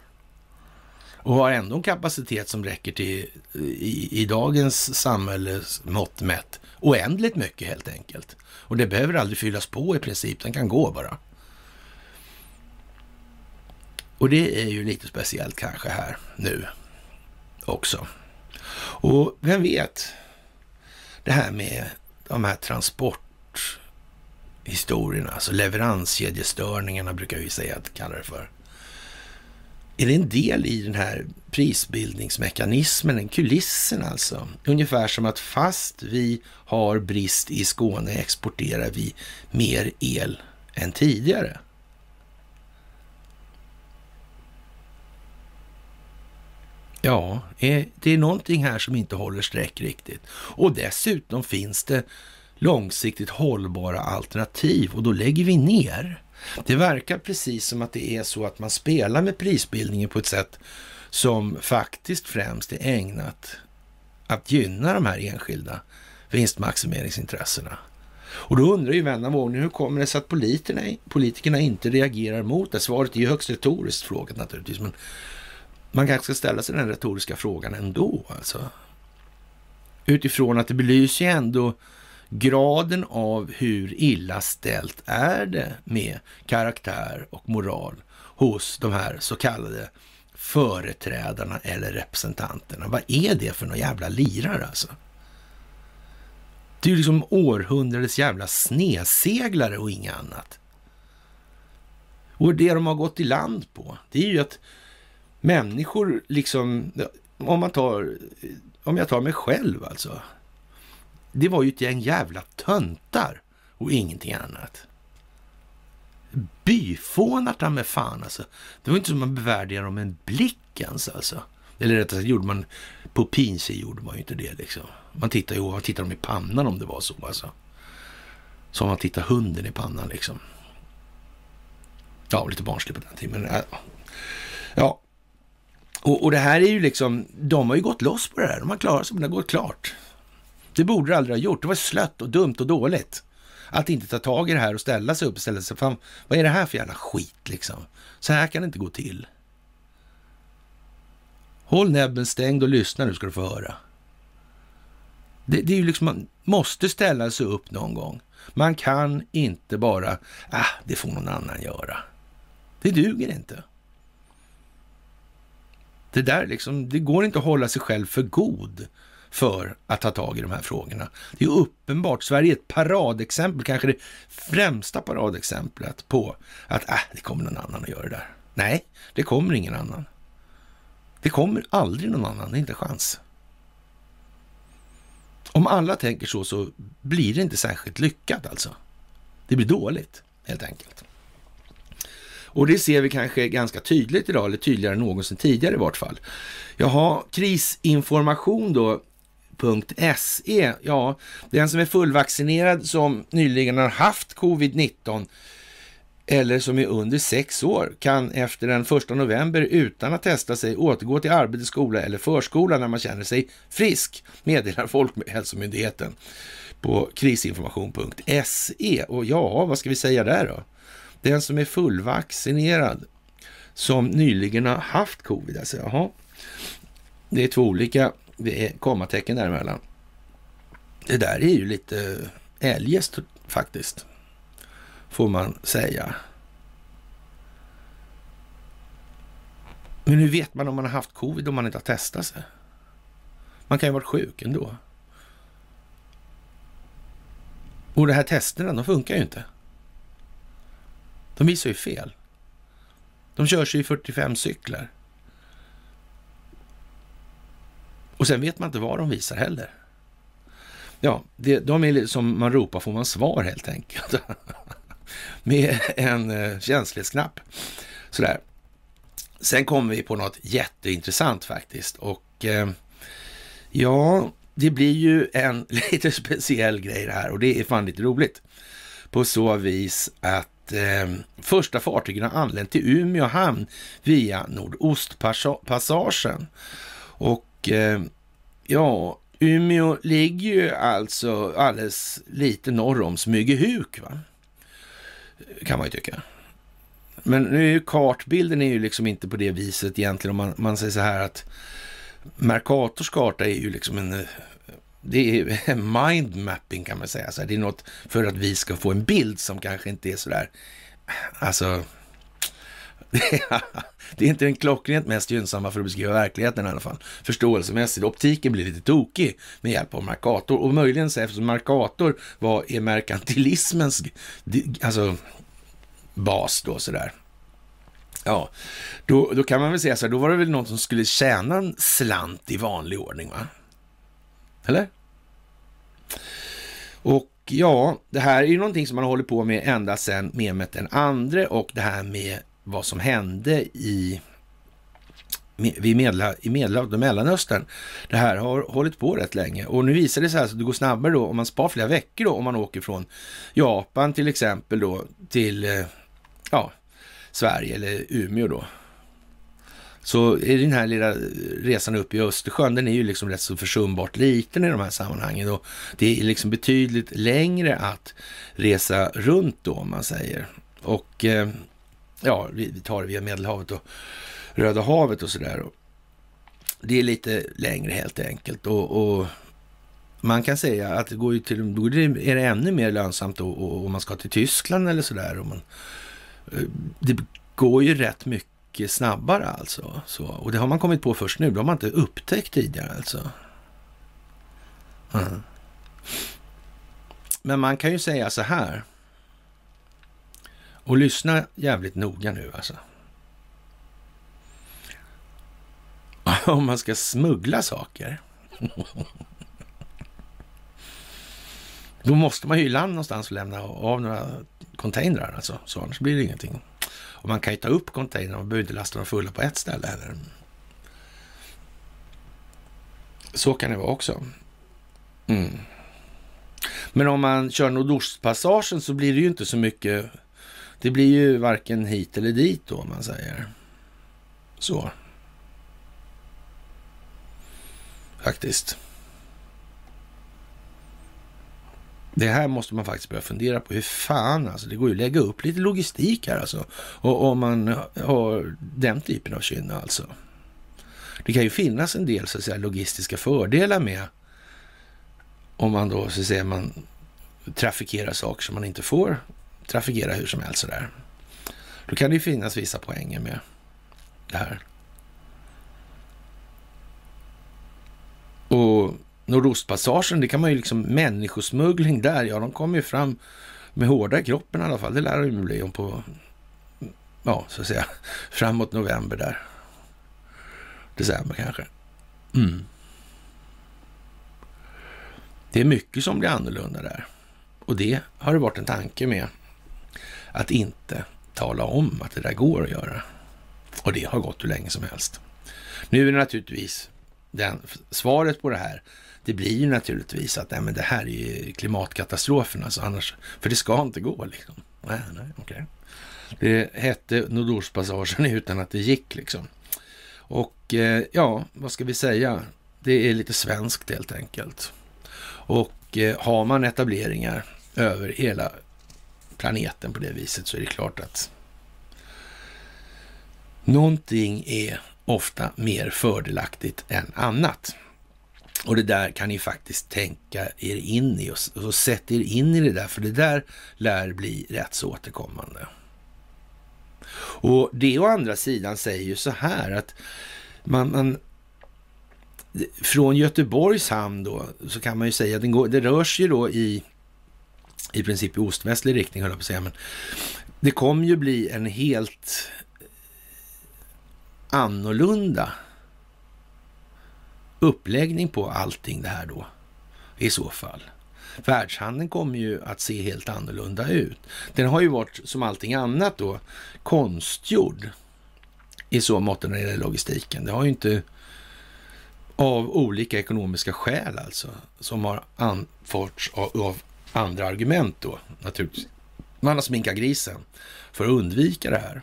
och har ändå en kapacitet som räcker till eh, i, i dagens samhälles mått mätt oändligt mycket helt enkelt. Och det behöver aldrig fyllas på i princip, den kan gå bara. Och det är ju lite speciellt kanske här nu också. Och vem vet, det här med de här transporthistorierna, alltså leveranskedjestörningarna brukar vi säga att kalla det för. Är det en del i den här prisbildningsmekanismen, en kulissen alltså? Ungefär som att fast vi har brist i Skåne exporterar vi mer el än tidigare. Ja, eh, det är någonting här som inte håller streck riktigt. Och dessutom finns det långsiktigt hållbara alternativ och då lägger vi ner. Det verkar precis som att det är så att man spelar med prisbildningen på ett sätt som faktiskt främst är ägnat att gynna de här enskilda vinstmaximeringsintressena. Och då undrar ju vän av ordning, hur kommer det sig att politikerna, politikerna inte reagerar mot det? Svaret är ju högst retoriskt frågat naturligtvis, men man kanske ska ställa sig den retoriska frågan ändå. Alltså. Utifrån att det belyser ju ändå graden av hur illa ställt är det med karaktär och moral hos de här så kallade företrädarna eller representanterna. Vad är det för några jävla lirare alltså? Det är ju liksom århundradets jävla sneseglare och inget annat. Och det de har gått i land på, det är ju att människor liksom, om man tar, om jag tar mig själv alltså. Det var ju ett gäng jävla töntar och ingenting annat. Byfånar ta med fan alltså. Det var inte som man bevärdigade dem en blick ens alltså. Eller rättare sagt gjorde man, på Pinsi gjorde man ju inte det liksom. Man tittar ju, man tittar dem i pannan om det var så alltså. Som man tittar hunden i pannan liksom. Ja, lite barnsligt på den tiden, men äh, ja. Och, och, det här är ju liksom, de har ju gått loss på det här. De har klarat sig, men det har gått klart. Det borde det aldrig ha gjort. Det var slött och dumt och dåligt. Att inte ta tag i det här och ställa sig upp och ställa sig, fan, vad är det här för jävla skit liksom? Så här kan det inte gå till. Håll näbben stängd och lyssna nu ska du få höra. Det, det är ju liksom, man måste ställa sig upp någon gång. Man kan inte bara, ah, det får någon annan göra. Det duger inte. Det där liksom, det går inte att hålla sig själv för god för att ta tag i de här frågorna. Det är uppenbart. Sverige är ett paradexempel, kanske det främsta paradexemplet på att äh, det kommer någon annan att göra det där. Nej, det kommer ingen annan. Det kommer aldrig någon annan, det är inte en chans. Om alla tänker så, så blir det inte särskilt lyckat alltså. Det blir dåligt, helt enkelt. Och det ser vi kanske ganska tydligt idag, eller tydligare än någonsin tidigare i vart fall. Jaha, krisinformation då, .se. Ja, den som är fullvaccinerad som nyligen har haft covid-19 eller som är under sex år kan efter den 1 november utan att testa sig återgå till arbete, skola eller förskola när man känner sig frisk, meddelar Folkhälsomyndigheten på krisinformation.se. Och ja, vad ska vi säga där då? Den som är fullvaccinerad som nyligen har haft covid, alltså, jaha. Det är två olika det är kommatecken däremellan. Det där är ju lite eljest faktiskt, får man säga. Men hur vet man om man har haft covid om man inte har testat sig? Man kan ju ha varit sjuk ändå. Och de här testerna, de funkar ju inte. De visar ju fel. De körs ju i 45 cyklar. Och sen vet man inte vad de visar heller. Ja, det, de är som man ropar får man svar helt enkelt. Med en eh, känslighetsknapp. Sådär. Sen kommer vi på något jätteintressant faktiskt. Och eh, ja, det blir ju en lite speciell grej det här och det är fan lite roligt. På så vis att eh, första fartygen har anlänt till Umeå hamn via Nordostpassagen. Och eh, ja, Umeå ligger ju alltså alldeles lite norr om Smygehuk, va? kan man ju tycka. Men nu är ju kartbilden är ju liksom inte på det viset egentligen. Om man, man säger så här att Mercators karta är ju liksom en... Eh, det är mindmapping kan man säga. Så det är något för att vi ska få en bild som kanske inte är så där... Alltså... Det är inte den klockrent mest gynnsamma för att beskriva verkligheten i alla fall. Förståelsemässigt. Optiken blir lite tokig med hjälp av Mercator. Och möjligen så eftersom Mercator var, är merkantilismens alltså, bas då sådär. Ja, då, då kan man väl säga så här, då var det väl någon som skulle tjäna en slant i vanlig ordning, va? Eller? Och ja, det här är ju någonting som man har hållit på med ända sedan Mehmet den andre och det här med vad som hände i vid medla, i Medelhavet och Mellanöstern. Det här har hållit på rätt länge och nu visar det sig alltså att det går snabbare då om man spar flera veckor då om man åker från Japan till exempel då till eh, ja, Sverige eller Umeå då. Så är den här lilla eh, resan upp i Östersjön, den är ju liksom rätt så försumbart liten i de här sammanhangen och det är liksom betydligt längre att resa runt då om man säger. Och eh, ja, vi tar det via Medelhavet och Röda havet och sådär. Det är lite längre helt enkelt och, och man kan säga att det går ju till, då är det ännu mer lönsamt om man ska till Tyskland eller sådär. Eh, det går ju rätt mycket snabbare alltså. Så, och det har man kommit på först nu. Det har man inte upptäckt tidigare alltså. Mm. Men man kan ju säga så här. Och lyssna jävligt noga nu alltså. Om man ska smuggla saker. Då måste man ju i land någonstans och lämna av några containrar alltså. Så annars blir det ingenting. Och man kan ju ta upp containern, man behöver inte lasta dem fulla på ett ställe heller. Så kan det vara också. Mm. Men om man kör Nordostpassagen så blir det ju inte så mycket. Det blir ju varken hit eller dit då om man säger så. Faktiskt. Det här måste man faktiskt börja fundera på. Hur fan alltså, det går ju att lägga upp lite logistik här alltså. Och om man har den typen av kynne alltså. Det kan ju finnas en del så att säga logistiska fördelar med om man då så att säga man trafikerar saker som man inte får trafikera hur som helst sådär. Då kan det ju finnas vissa poänger med det här. Och Nordostpassagen, det kan man ju liksom, människosmuggling där, ja de kommer ju fram med hårda i kroppen i alla fall. Det lär de ju bli om på, ja så att säga, framåt november där. December kanske. Mm. Det är mycket som blir annorlunda där. Och det har det varit en tanke med att inte tala om att det där går att göra. Och det har gått hur länge som helst. Nu är det naturligtvis den, svaret på det här det blir ju naturligtvis att nej, men det här är ju klimatkatastrofen, alltså annars, för det ska inte gå liksom. Nej, nej, okay. Det hette Nordostpassagen utan att det gick liksom. Och eh, ja, vad ska vi säga? Det är lite svenskt helt enkelt. Och eh, har man etableringar över hela planeten på det viset så är det klart att någonting är ofta mer fördelaktigt än annat. Och det där kan ni faktiskt tänka er in i och, och sätt er in i det där, för det där lär bli rätt så återkommande. Och det å andra sidan säger ju så här att man, man från Göteborgs hamn då så kan man ju säga att den går, det rör sig då i i princip i ostvästlig riktning höll jag på att säga, men det kommer ju bli en helt annorlunda uppläggning på allting det här då i så fall. Världshandeln kommer ju att se helt annorlunda ut. Den har ju varit som allting annat då konstgjord i så mått när det gäller logistiken. Det har ju inte av olika ekonomiska skäl alltså som har anförts av, av andra argument då naturligtvis. Man har sminkat grisen för att undvika det här.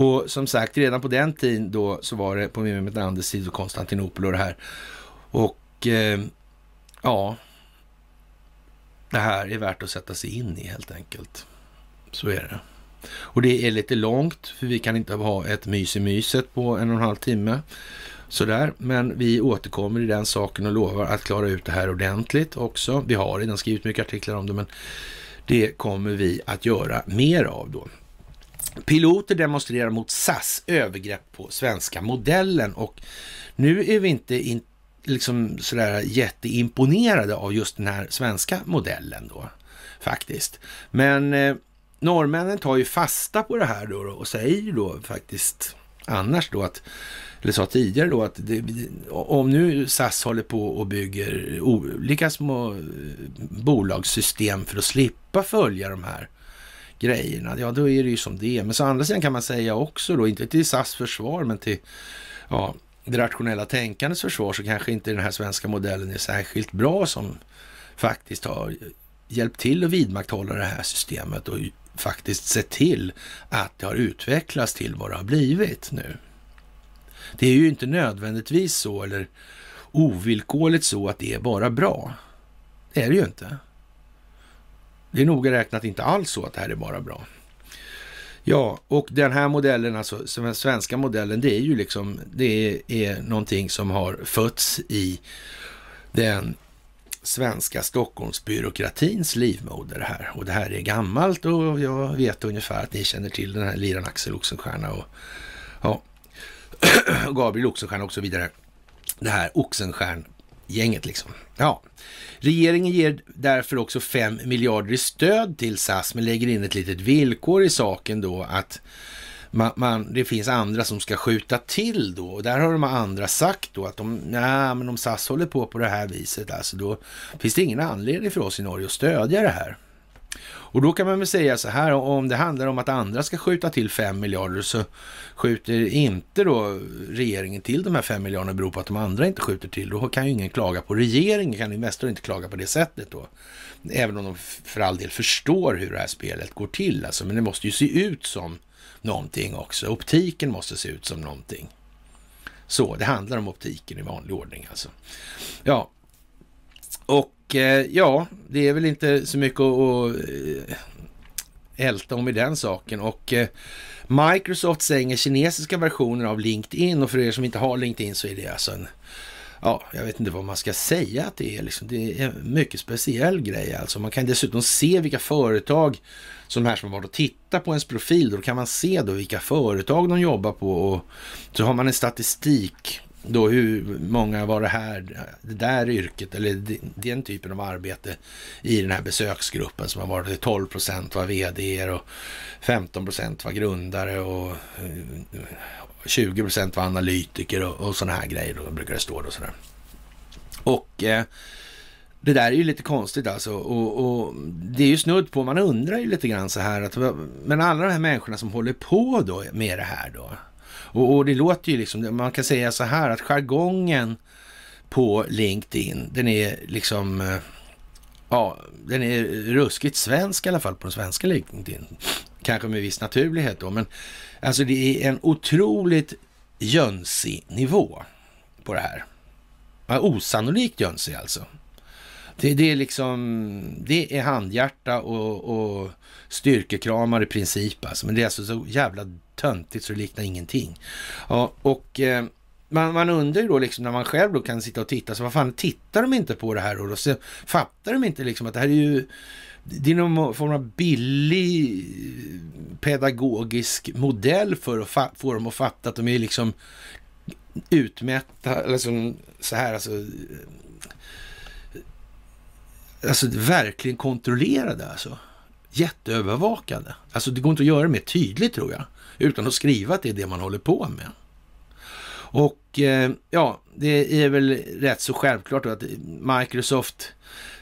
Och som sagt, redan på den tiden då så var det på Mehmet Anders sida Konstantinopel och det här. Och eh, ja, det här är värt att sätta sig in i helt enkelt. Så är det. Och det är lite långt, för vi kan inte ha ett mys i myset på en och en halv timme. Sådär, men vi återkommer i den saken och lovar att klara ut det här ordentligt också. Vi har redan skrivit mycket artiklar om det, men det kommer vi att göra mer av då. Piloter demonstrerar mot SAS övergrepp på svenska modellen och nu är vi inte in, liksom sådär jätteimponerade av just den här svenska modellen då faktiskt. Men eh, norrmännen tar ju fasta på det här då och säger då faktiskt annars då att eller sa tidigare då att det, om nu SAS håller på och bygger olika små eh, bolagssystem för att slippa följa de här grejerna, ja då är det ju som det är. Men så andra sidan kan man säga också då, inte till SAS försvar, men till ja, det rationella tänkandets försvar så kanske inte den här svenska modellen är särskilt bra som faktiskt har hjälpt till att vidmakthålla det här systemet och faktiskt sett till att det har utvecklats till vad det har blivit nu. Det är ju inte nödvändigtvis så eller ovillkorligt så att det är bara bra. Det är det ju inte. Det är noga räknat inte alls så att det här är bara bra. Ja, och den här modellen, alltså den svenska modellen, det är ju liksom, det är, är någonting som har fötts i den svenska Stockholmsbyråkratins livmoder här. Och det här är gammalt och jag vet ungefär att ni känner till den här liran Axel Oxenstierna och ja, Gabriel Oxenstierna och så vidare. Det här gänget liksom. Ja, regeringen ger därför också 5 miljarder i stöd till SAS, men lägger in ett litet villkor i saken då att man, man, det finns andra som ska skjuta till då. Och där har de andra sagt då att de, nej, men om SAS håller på på det här viset, alltså då finns det ingen anledning för oss i Norge att stödja det här. Och då kan man väl säga så här, om det handlar om att andra ska skjuta till 5 miljarder så skjuter inte då regeringen till de här 5 miljarderna beror på att de andra inte skjuter till. Då kan ju ingen klaga på regeringen, kan Investor inte klaga på det sättet då. Även om de för all del förstår hur det här spelet går till alltså, men det måste ju se ut som någonting också. Optiken måste se ut som någonting. Så, det handlar om optiken i vanlig ordning alltså. Ja, och och eh, ja, det är väl inte så mycket att eh, älta om i den saken. Och eh, Microsoft stänger kinesiska versioner av LinkedIn och för er som inte har LinkedIn så är det alltså en ja, jag vet inte vad man ska säga att det är. Liksom. Det är en mycket speciell grej alltså. Man kan dessutom se vilka företag som här som har varit och tittat på ens profil. Då kan man se då vilka företag de jobbar på och så har man en statistik då hur många var det här, det där yrket eller den typen av arbete i den här besöksgruppen som har varit 12 procent var vd och 15 procent var grundare och eh, 20 procent var analytiker och, och sådana här grejer då brukar det stå då sådär. Och eh, det där är ju lite konstigt alltså och, och, det är ju snudd på, man undrar ju lite grann så här att men alla de här människorna som håller på då med det här då och, och det låter ju liksom, man kan säga så här att jargongen på LinkedIn, den är liksom, eh, ja, den är ruskigt svensk i alla fall på den svenska LinkedIn. Kanske med viss naturlighet då, men alltså det är en otroligt jönsig nivå på det här. Ja, osannolikt jönsig alltså. Det, det, är liksom, det är handhjärta och, och styrkekramar i princip alltså. Men det är alltså så jävla töntigt så det liknar ingenting. Ja, och eh, man, man undrar ju då liksom när man själv då kan sitta och titta, så vad fan tittar de inte på det här och då så fattar de inte liksom att det här är ju det är någon form av billig eh, pedagogisk modell för att få dem att fatta att de är liksom utmätta, eller så, så här alltså eh, alltså verkligen kontrollerade alltså. Jätteövervakade. Alltså det går inte att göra det mer tydligt tror jag utan att skriva att det är det man håller på med. Och eh, ja, det är väl rätt så självklart att Microsoft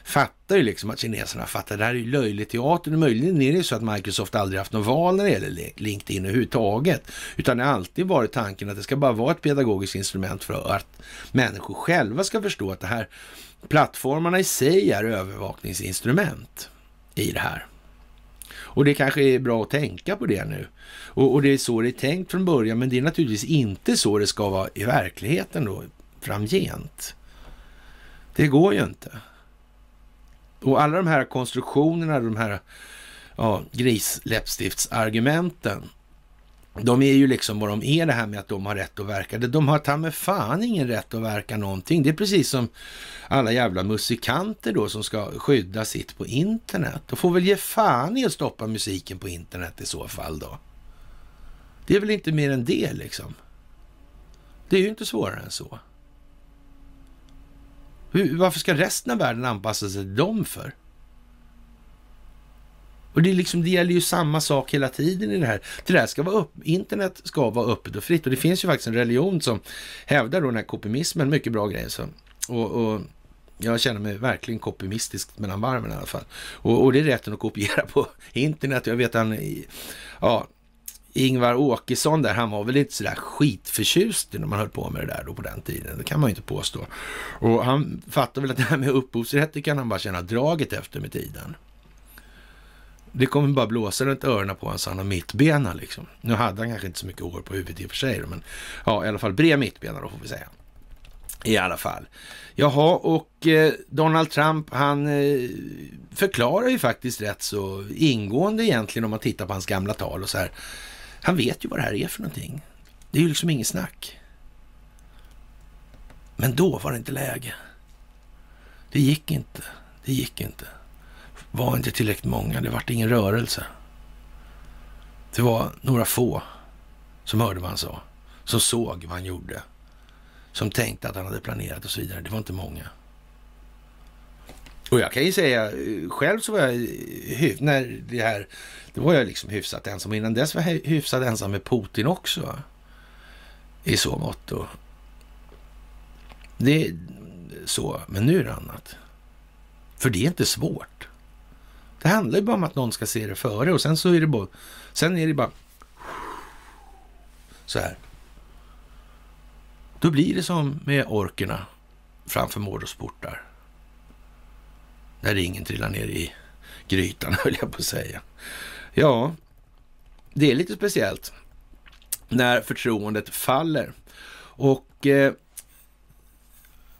fattar ju liksom att kineserna fattar. Det här är ju löjlig teater. Möjligen är det så att Microsoft aldrig haft något val när det gäller LinkedIn överhuvudtaget. Utan det har alltid varit tanken att det ska bara vara ett pedagogiskt instrument för att människor själva ska förstå att det här plattformarna i sig är övervakningsinstrument i det här. Och det kanske är bra att tänka på det nu. Och, och, det är så det är tänkt från början, men det är naturligtvis inte så det ska vara i verkligheten då framgent. Det går ju inte. Och alla de här konstruktionerna, de här ja, grisläppstiftsargumenten. De är ju liksom vad de är det här med att de har rätt att verka. De har ta med fan ingen rätt att verka någonting. Det är precis som alla jävla musikanter då som ska skydda sitt på internet. De får väl ge fan i att stoppa musiken på internet i så fall då. Det är väl inte mer än det liksom. Det är ju inte svårare än så. Hur, varför ska resten av världen anpassa sig till dem för? Och det, är liksom, det gäller ju samma sak hela tiden i det här. Det där ska vara upp, internet ska vara öppet och fritt. Och det finns ju faktiskt en religion som hävdar då den här kopimismen, mycket bra grej. Så. Och, och jag känner mig verkligen kopimistisk mellan varven i alla fall. Och, och det är rätten att kopiera på internet. Jag vet han, ja, Ingvar Åkesson där, han var väl inte sådär skitförtjust när man höll på med det där då på den tiden. Det kan man ju inte påstå. Och han fattar väl att det här med upphovsrätter kan han bara känna draget efter med tiden. Det kommer bara blåsa runt öronen på honom så han har mittbena liksom. Nu hade han kanske inte så mycket hår på huvudet i och för sig men ja, i alla fall bred mittbena då får vi säga. I alla fall. Jaha, och eh, Donald Trump han eh, förklarar ju faktiskt rätt så ingående egentligen om man tittar på hans gamla tal och så här. Han vet ju vad det här är för någonting. Det är ju liksom inget snack. Men då var det inte läge. Det gick inte. Det gick inte. Det var inte tillräckligt många. Det vart ingen rörelse. Det var några få som hörde vad han sa. Som såg vad han gjorde. Som tänkte att han hade planerat och så vidare. Det var inte många. Och jag kan ju säga, eh, själv så var jag när det här, då var jag liksom hyfsat ensam. Och innan dess var jag hyfsat ensam med Putin också. I så mått. Och det är så, men nu är det annat. För det är inte svårt. Det handlar ju bara om att någon ska se det före och sen så är det bara, sen är det bara så här. Då blir det som med orkerna framför Mordos portar. När ringen trillar ner i grytan, höll jag på att säga. Ja, det är lite speciellt när förtroendet faller. Och eh,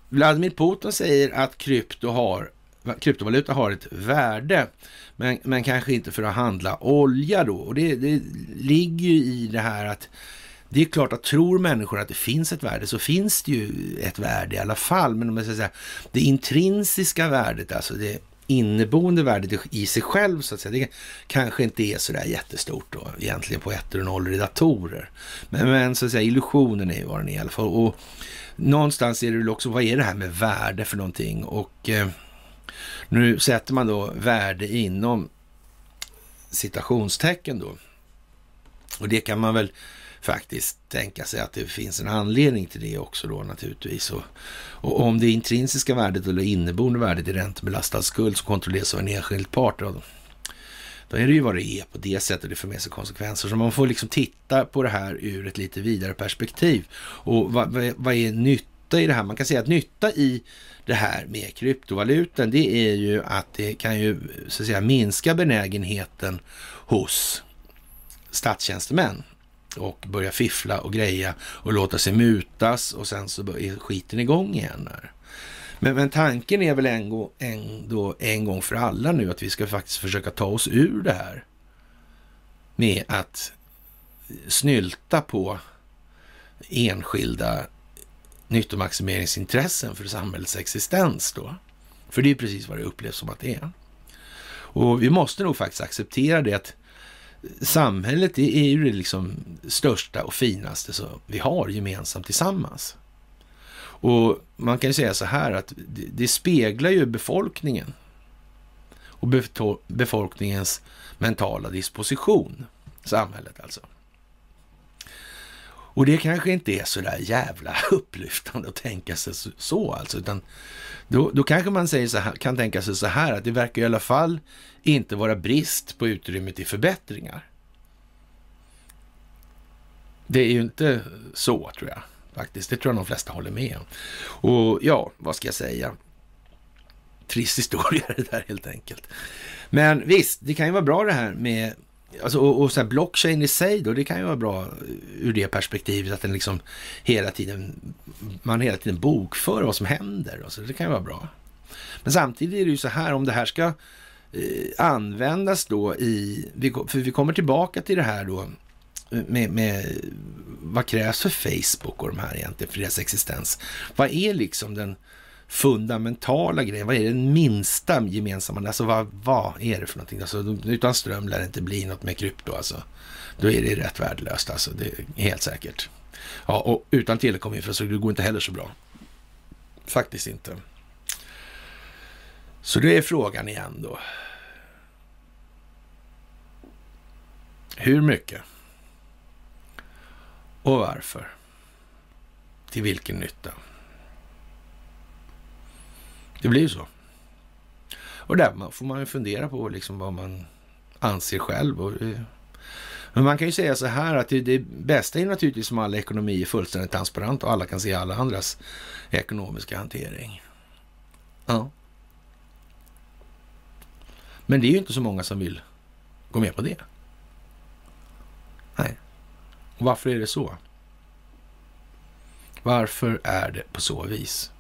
Vladimir Putin säger att krypto har, kryptovaluta har ett värde, men, men kanske inte för att handla olja då. Och det, det ligger ju i det här att det är klart att tror människor att det finns ett värde så finns det ju ett värde i alla fall. Men om jag ska säga det intrinsiska värdet, alltså det inneboende värdet i sig själv så att säga, det kanske inte är så där jättestort då egentligen på ettor och nollor i datorer. Men, men så att säga illusionen är ju vad den är i alla fall. Och någonstans är det väl också, vad är det här med värde för någonting? Och eh, nu sätter man då värde inom citationstecken då. Och det kan man väl faktiskt tänka sig att det finns en anledning till det också då naturligtvis. Och, och om det intrinsiska värdet eller inneboende värdet i räntebelastad skuld som kontrolleras av en enskild part, då, då är det ju vad det är på det sättet det för med sig konsekvenser. Så man får liksom titta på det här ur ett lite vidare perspektiv. Och vad, vad, vad är nytta i det här? Man kan säga att nytta i det här med kryptovalutan, det är ju att det kan ju så att säga minska benägenheten hos statstjänstemän och börja fiffla och greja och låta sig mutas och sen så är skiten igång igen Här. Men, men tanken är väl ändå, ändå en gång för alla nu att vi ska faktiskt försöka ta oss ur det här med att snylta på enskilda nyttomaximeringsintressen för samhällets existens då. För det är precis vad det upplevs som att det är. Och vi måste nog faktiskt acceptera det att samhället är ju det liksom största och finaste som vi har gemensamt tillsammans. Och man kan ju säga så här att det, det speglar ju befolkningen och befolkningens mentala disposition, samhället alltså. Och det kanske inte är så där jävla upplyftande att tänka sig så, alltså, utan då, då kanske man säger så här, kan tänka sig så här att det verkar i alla fall inte vara brist på utrymme till förbättringar. Det är ju inte så, tror jag faktiskt. Det tror jag de flesta håller med om. Och ja, vad ska jag säga? Trist historia det där helt enkelt. Men visst, det kan ju vara bra det här med Alltså, och, och så här, blockchain i sig då, det kan ju vara bra ur det perspektivet att den liksom hela tiden, man hela tiden bokför vad som händer. Då, så, det kan ju vara bra. Men samtidigt är det ju så här, om det här ska eh, användas då i, för vi kommer tillbaka till det här då eh, med, med vad krävs för Facebook och de här egentligen för deras existens? Vad är liksom den fundamentala grejen? Vad är den minsta gemensamma? Alltså vad, vad är det för någonting? Alltså, utan ström lär det inte bli något med krypto alltså. Då är det rätt värdelöst alltså, det är helt säkert. Ja, och utan telekominfrastruktur går inte heller så bra. Faktiskt inte. Så det är frågan igen då. Hur mycket? Och varför? Till vilken nytta? Det blir ju så. Och där får man ju fundera på liksom vad man anser själv. Och men man kan ju säga så här att det, det bästa är naturligtvis om alla ekonomi är fullständigt transparent och alla kan se alla andras ekonomiska hantering. Ja. Men det är ju inte så många som vill gå med på det. Nej. Och varför är det så? Varför är det på så vis?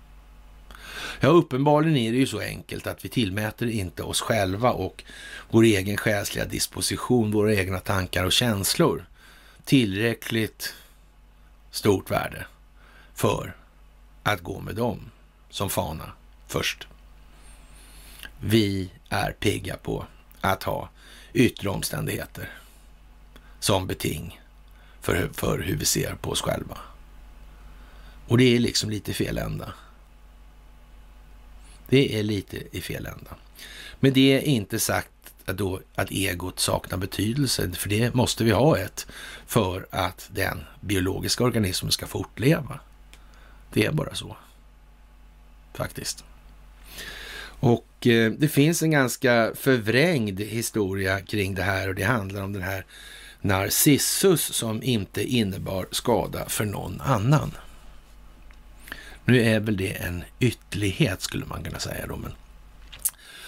Ja, uppenbarligen är det ju så enkelt att vi tillmäter inte oss själva och vår egen själsliga disposition, våra egna tankar och känslor tillräckligt stort värde för att gå med dem som fana först. Vi är pigga på att ha yttre omständigheter som beting för, för hur vi ser på oss själva. Och det är liksom lite fel ända. Det är lite i fel ända. Men det är inte sagt att, då, att egot saknar betydelse, för det måste vi ha ett för att den biologiska organismen ska fortleva. Det är bara så. Faktiskt. Och eh, det finns en ganska förvrängd historia kring det här och det handlar om den här Narcissus som inte innebar skada för någon annan. Nu är väl det en ytterlighet skulle man kunna säga då, men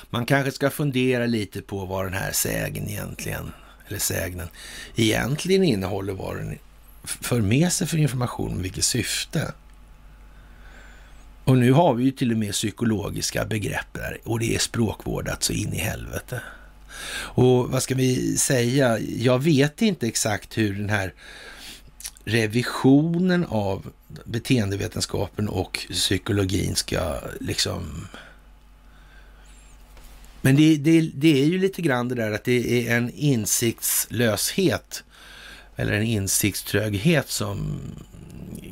man kanske ska fundera lite på vad den här sägen egentligen, eller sägnen, egentligen innehåller, vad den för med sig för information, med vilket syfte. Och nu har vi ju till och med psykologiska begrepp där och det är språkvårdat så in i helvete. Och vad ska vi säga? Jag vet inte exakt hur den här revisionen av beteendevetenskapen och psykologin ska liksom... Men det, det, det är ju lite grann det där att det är en insiktslöshet eller en insiktströghet som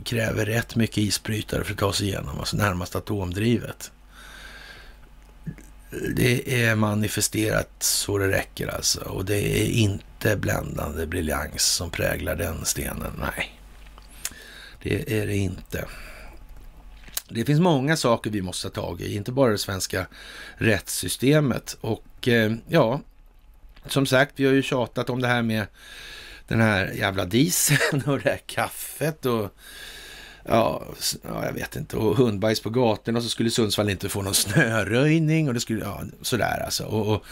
kräver rätt mycket isbrytare för att ta sig igenom, alltså närmast atomdrivet. Det är manifesterat så det räcker alltså och det är inte bländande briljans som präglar den stenen, nej. Det är det inte. Det finns många saker vi måste ta tag i, inte bara det svenska rättssystemet. Och eh, ja, som sagt, vi har ju tjatat om det här med den här jävla dieseln och det här kaffet och ja, ja, jag vet inte, och hundbajs på gatorna och så skulle Sundsvall inte få någon snöröjning och det skulle, ja, sådär alltså. Och, och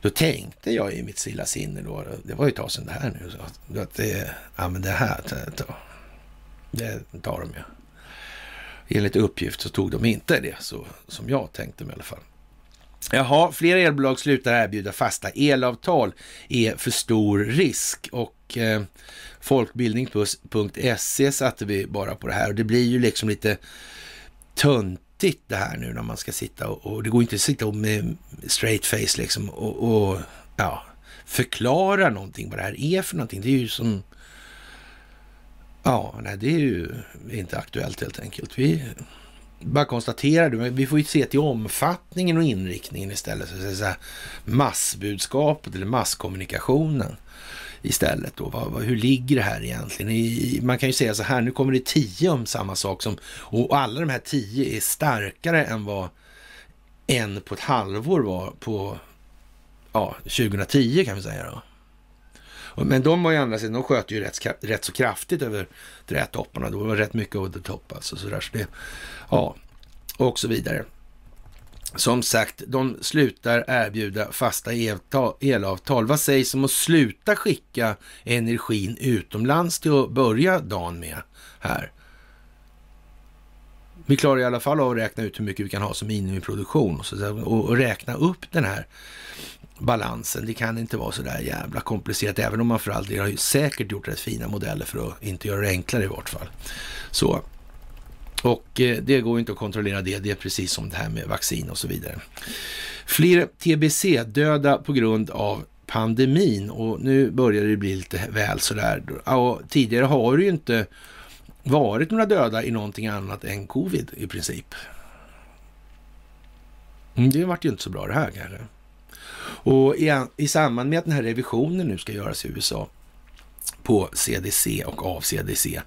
då tänkte jag i mitt stilla sinne då, det var ju ett tag sedan det här nu, så, att det, ja men det här, det, det tar de ju. Enligt uppgift så tog de inte det, så, som jag tänkte mig i alla fall. Jaha, flera elbolag slutar erbjuda fasta elavtal är för stor risk och eh, folkbildning.se satte vi bara på det här och det blir ju liksom lite töntigt det här nu när man ska sitta och, och det går inte att sitta med straight face liksom och, och ja, förklara någonting vad det här är för någonting. Det är ju som Ja, nej, det är ju inte aktuellt helt enkelt. Vi bara konstaterar det, men vi får ju se till omfattningen och inriktningen istället. Så att säga, massbudskapet eller masskommunikationen istället. Då. Vad, vad, hur ligger det här egentligen? I, man kan ju säga så här, nu kommer det tio om samma sak som, och alla de här tio är starkare än vad en på ett halvår var på ja, 2010 kan vi säga då. Men de var ju andra sidan, de sköt ju rätt, rätt så kraftigt över trätopparna. Det var rätt mycket over top alltså. Så där, så det, ja, och så vidare. Som sagt, de slutar erbjuda fasta elavtal. Vad sägs om att sluta skicka energin utomlands till att börja dagen med här? Vi klarar i alla fall av att räkna ut hur mycket vi kan ha som minimiproduktion och, så, och, räkna upp den här balansen. Det kan inte vara så där jävla komplicerat, även om man för all del har ju säkert gjort rätt fina modeller för att inte göra det enklare i vart fall. Så. Och eh, det går inte att kontrollera det. Det är precis som det här med vaccin och så vidare. Fler TBC-döda på grund av pandemin och nu börjar det bli lite väl sådär. Och tidigare har det ju inte varit några döda i någonting annat än covid i princip. Mm, det vart ju inte så bra det här kanske. Och i, i samband med att den här revisionen nu ska göras i USA på CDC och av CDC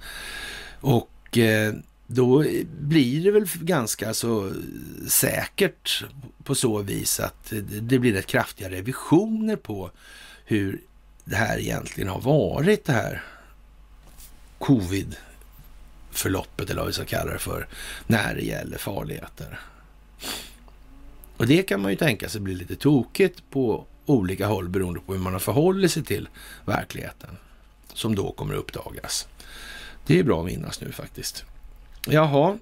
och eh, då blir det väl ganska så säkert på så vis att det blir rätt kraftiga revisioner på hur det här egentligen har varit det här covid-förloppet eller vad vi ska kalla det för när det gäller farligheter. Och det kan man ju tänka sig blir lite tokigt på olika håll beroende på hur man har förhållit sig till verkligheten som då kommer att uppdagas. Det är bra att minnas nu faktiskt. Jaha.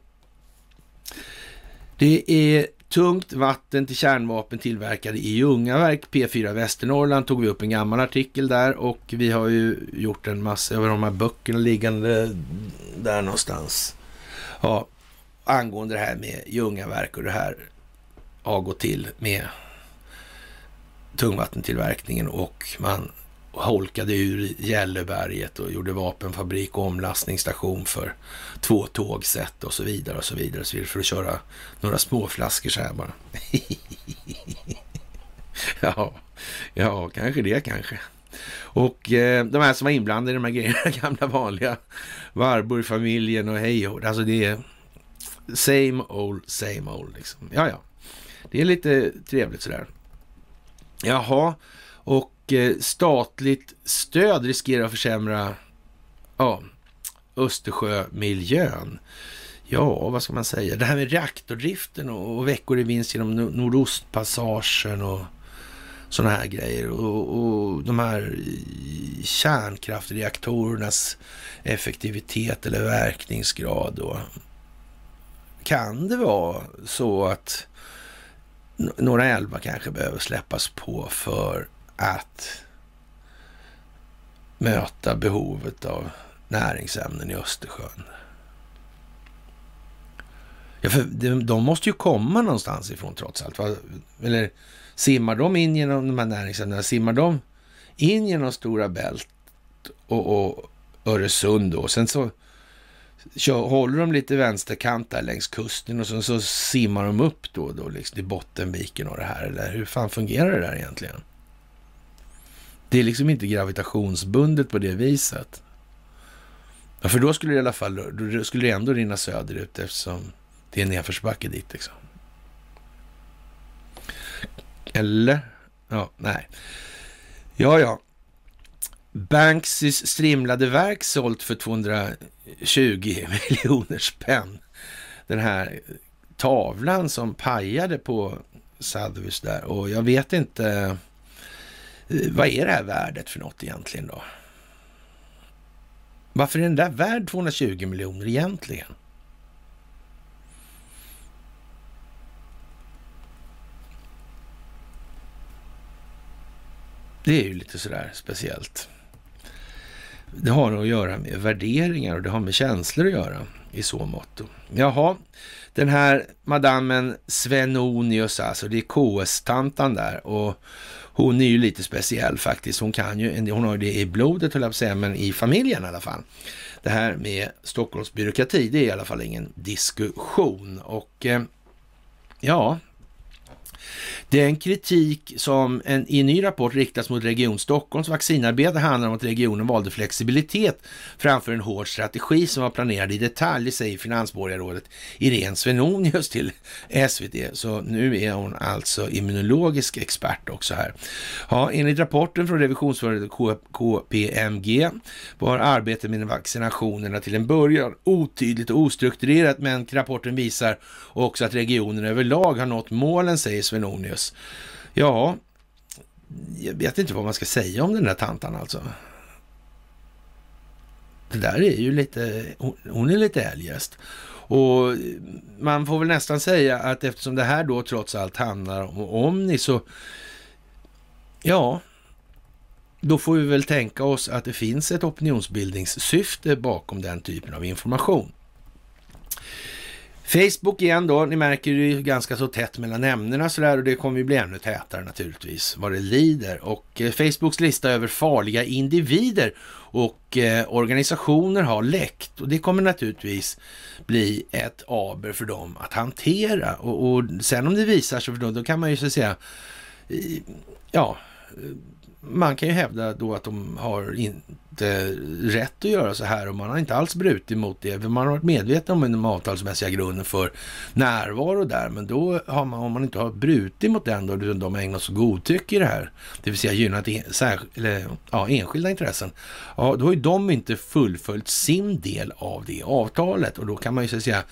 Det är tungt vatten till kärnvapen tillverkade i Ljungaverk. P4 Västernorrland tog vi upp en gammal artikel där och vi har ju gjort en massa av de här böckerna liggande där någonstans. Ja, angående det här med Ljungaverk och det här har gått till med tungvattentillverkningen och man holkade ur Gälleberget och gjorde vapenfabrik och omlastningsstation för två tågsätt och så vidare och så vidare, så vidare för att köra några småflaskor så här bara. ja, ja, kanske det kanske. Och eh, de här som var inblandade i de här grejerna, gamla vanliga Warburg-familjen och hej och alltså det är same old, same old liksom. Ja, ja. Det är lite trevligt sådär. Jaha, och Eh, statligt stöd riskerar att försämra ja, Östersjömiljön. Ja, vad ska man säga? Det här med reaktordriften och, och veckor i vinst genom Nordostpassagen och sådana här grejer. Och, och de här kärnkraftreaktorernas effektivitet eller verkningsgrad. Och, kan det vara så att några älvar kanske behöver släppas på för att möta behovet av näringsämnen i Östersjön. Ja, för de måste ju komma någonstans ifrån trots allt. Eller simmar de in genom de här näringsämnena? Simmar de in genom Stora Bält och, och Öresund då? Sen så kör, håller de lite vänsterkant där längs kusten och sen så simmar de upp då, då liksom i Bottenviken och det här. Eller hur fan fungerar det där egentligen? Det är liksom inte gravitationsbundet på det viset. Ja, för då skulle det i alla fall, då skulle det ändå rinna söderut eftersom det är nedförsbacke dit liksom. Eller? Ja, nej. Ja, ja. Banksys strimlade verk sålt för 220 miljoner spänn. Den här tavlan som pajade på Sotheby's där och jag vet inte Eh, vad är det här värdet för något egentligen då? Varför är den där värd 220 miljoner egentligen? Det är ju lite sådär speciellt. Det har att göra med värderingar och det har med känslor att göra i så mått. Jaha, den här madammen Svenonius, alltså det är KS-tantan där och hon är ju lite speciell faktiskt. Hon kan ju, hon har det i blodet höll jag på att säga, men i familjen i alla fall. Det här med Stockholms byråkrati, det är i alla fall ingen diskussion och eh, ja, den kritik som en, i en ny rapport riktas mot Region Stockholms vaccinarbete handlar om att regionen valde flexibilitet framför en hård strategi som var planerad i detalj, säger finansborgarrådet Irene Svenonius till SVT. Så nu är hon alltså immunologisk expert också här. Ja, enligt rapporten från revisionsföretaget KPMG var arbetet med vaccinationerna till en början otydligt och ostrukturerat, men rapporten visar också att regionen överlag har nått målen, säger Svenonius. Ja, jag vet inte vad man ska säga om den där tantan alltså. det där är ju lite, hon är lite eljest. Och man får väl nästan säga att eftersom det här då trots allt handlar om Omni så, ja, då får vi väl tänka oss att det finns ett opinionsbildningssyfte bakom den typen av information. Facebook igen då, ni märker det är ganska så tätt mellan ämnena sådär och det kommer ju bli ännu tätare naturligtvis vad det lider. Och eh, Facebooks lista över farliga individer och eh, organisationer har läckt och det kommer naturligtvis bli ett aber för dem att hantera. Och, och sen om det visar sig, för då, då kan man ju så att säga, ja, eh, man kan ju hävda då att de har in, rätt att göra så här och man har inte alls brutit mot det. Man har varit medveten om den avtalsmässiga grunden för närvaro där, men då har man, om man inte har brutit mot den då, utan de ägnar sig godtycke i det här, det vill säga gynnat eller, ja, enskilda intressen, ja, då har ju de inte fullföljt sin del av det avtalet och då kan man ju så att säga,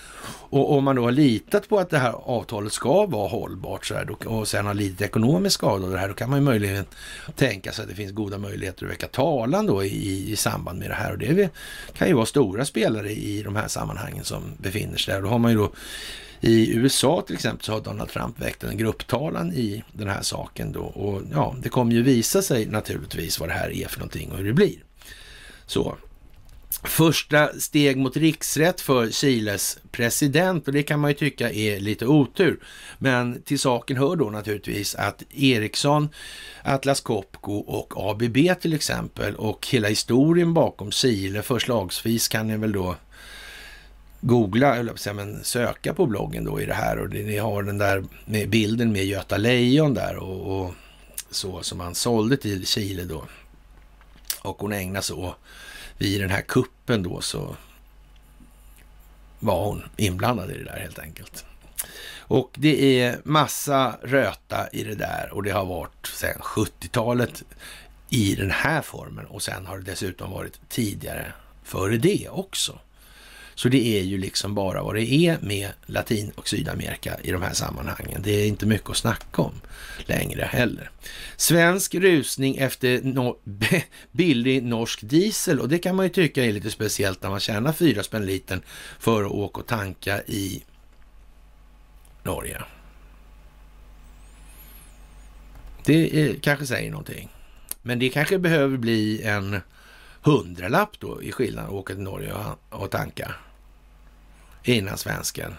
och om man då har litat på att det här avtalet ska vara hållbart så här, och sen har lidit ekonomisk skada av det här, då kan man ju möjligen tänka sig att det finns goda möjligheter att väcka talan då i, i samband med det här. Och det kan ju vara stora spelare i de här sammanhangen som befinner sig där. Då har man ju då i USA till exempel så har Donald Trump väckt en grupptalan i den här saken då. Och ja, det kommer ju visa sig naturligtvis vad det här är för någonting och hur det blir. Så, första steg mot riksrätt för Chiles president och det kan man ju tycka är lite otur. Men till saken hör då naturligtvis att Ericsson, Atlas Copco och ABB till exempel och hela historien bakom Chile förslagsvis kan ni väl då googla, eller säga, men söka på bloggen då i det här och ni har den där med bilden med Göta Lejon där och, och så som han sålde till Chile då. Och hon ägnar sig åt vid den här kuppen då så var hon inblandad i det där helt enkelt. Och det är massa röta i det där och det har varit sedan 70-talet i den här formen och sen har det dessutom varit tidigare före det också. Så det är ju liksom bara vad det är med Latin och Sydamerika i de här sammanhangen. Det är inte mycket att snacka om längre heller. Svensk rusning efter no billig norsk diesel och det kan man ju tycka är lite speciellt när man tjänar fyra spänn liten för att åka och tanka i Norge. Det är, kanske säger någonting. Men det kanske behöver bli en hundralapp då i skillnad att åka till Norge och, och tanka innan svensken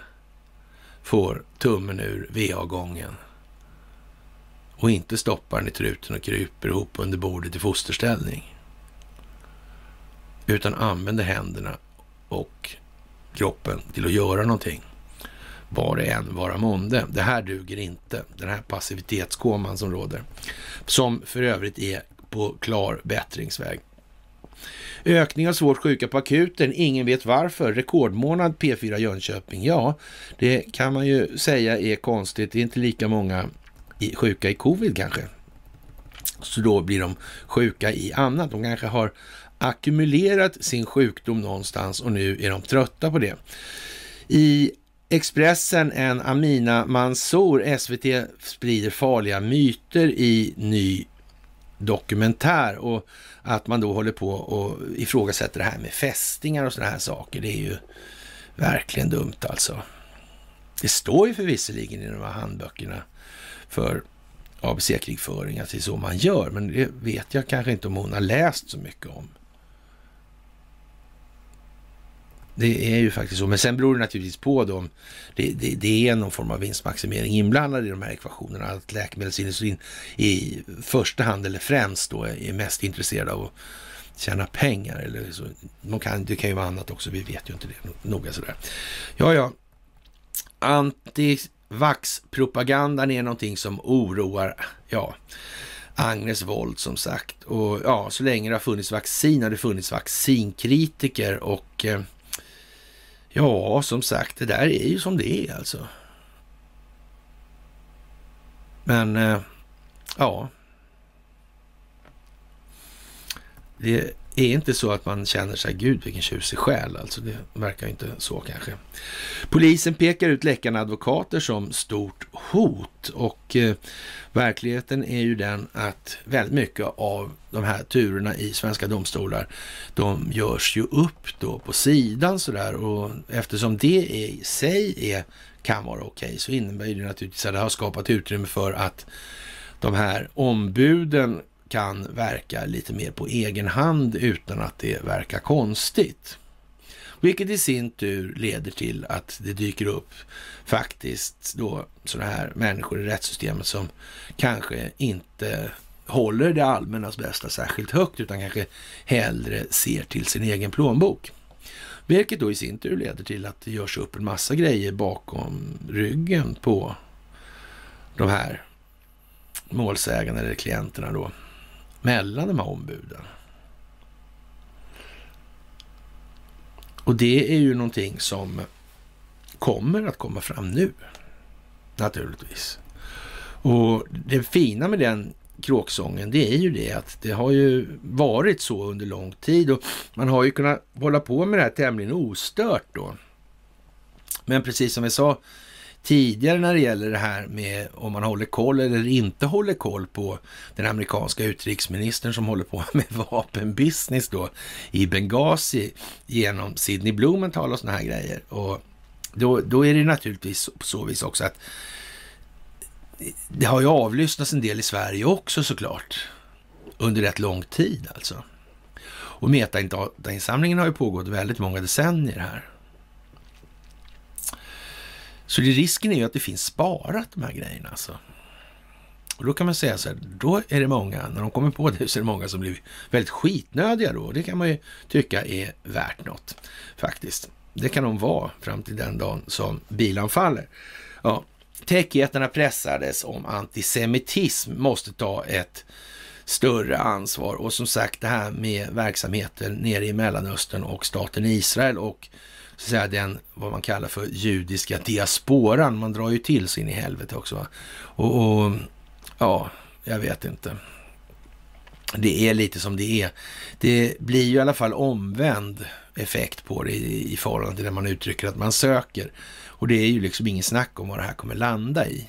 får tummen ur VA-gången och inte stoppar den i truten och kryper ihop under bordet i fosterställning. Utan använder händerna och kroppen till att göra någonting. Var det än vara månde. Det här duger inte. Den här passivitetskoman som råder. Som för övrigt är på klar bättringsväg. Ökning av svårt sjuka på akuten, ingen vet varför. Rekordmånad P4 Jönköping. Ja, det kan man ju säga är konstigt. Det är inte lika många sjuka i covid kanske. Så då blir de sjuka i annat. De kanske har ackumulerat sin sjukdom någonstans och nu är de trötta på det. I Expressen en Amina Mansour, SVT sprider farliga myter i ny dokumentär och att man då håller på och ifrågasätter det här med fästingar och sådana här saker. Det är ju verkligen dumt alltså. Det står ju förvisserligen i de här handböckerna för ABC-krigföring att det är så man gör, men det vet jag kanske inte om hon har läst så mycket om. Det är ju faktiskt så, men sen beror det naturligtvis på dem. Det, det, det är någon form av vinstmaximering inblandad i de här ekvationerna. Att läkemedelsindustrin i första hand, eller främst då, är mest intresserad av att tjäna pengar. Eller så. Man kan, det kan ju vara annat också, vi vet ju inte det noga sådär. Ja, ja. Antivaxpropagandan är någonting som oroar, ja, Agnes Wold som sagt. Och ja, så länge det har funnits vaccin har det funnits vaccinkritiker och eh, Ja, som sagt, det där är ju som det är alltså. Men, eh, ja. Det är inte så att man känner sig, gud vilken tjusig själ, alltså det verkar inte så kanske. Polisen pekar ut läckande advokater som stort hot. Och eh, verkligheten är ju den att väldigt mycket av de här turerna i svenska domstolar, de görs ju upp då på sidan sådär och eftersom det i sig är, kan vara okej okay, så innebär det naturligtvis att det har skapat utrymme för att de här ombuden kan verka lite mer på egen hand utan att det verkar konstigt. Vilket i sin tur leder till att det dyker upp faktiskt då sådana här människor i rättssystemet som kanske inte håller det allmännas bästa särskilt högt utan kanske hellre ser till sin egen plånbok. Vilket då i sin tur leder till att det görs upp en massa grejer bakom ryggen på de här målsägarna eller klienterna då mellan de här ombuden. Och det är ju någonting som kommer att komma fram nu, naturligtvis. Och det fina med den kråksången, det är ju det att det har ju varit så under lång tid och man har ju kunnat hålla på med det här tämligen ostört då. Men precis som vi sa tidigare när det gäller det här med om man håller koll eller inte håller koll på den amerikanska utrikesministern som håller på med vapenbusiness då i Benghazi genom Sidney Blumenthal och sådana här grejer. Och då, då är det naturligtvis på så vis också att det har ju avlyssnats en del i Sverige också såklart under rätt lång tid alltså. Och metainsamlingen har ju pågått väldigt många decennier här. Så det, risken är ju att det finns sparat de här grejerna alltså. Och då kan man säga så här, då är det många, när de kommer på det så är det många som blir väldigt skitnödiga då. Det kan man ju tycka är värt något faktiskt. Det kan de vara fram till den dagen som bilan faller. Ja, Techjättarna pressades om antisemitism måste ta ett större ansvar och som sagt det här med verksamheten nere i Mellanöstern och staten Israel och så säga, den, vad man kallar för judiska diasporan. Man drar ju till sig in i helvete också. Och, och ja, jag vet inte. Det är lite som det är. Det blir ju i alla fall omvänd effekt på det i, i förhållande till när man uttrycker att man söker. Och det är ju liksom ingen snack om vad det här kommer landa i.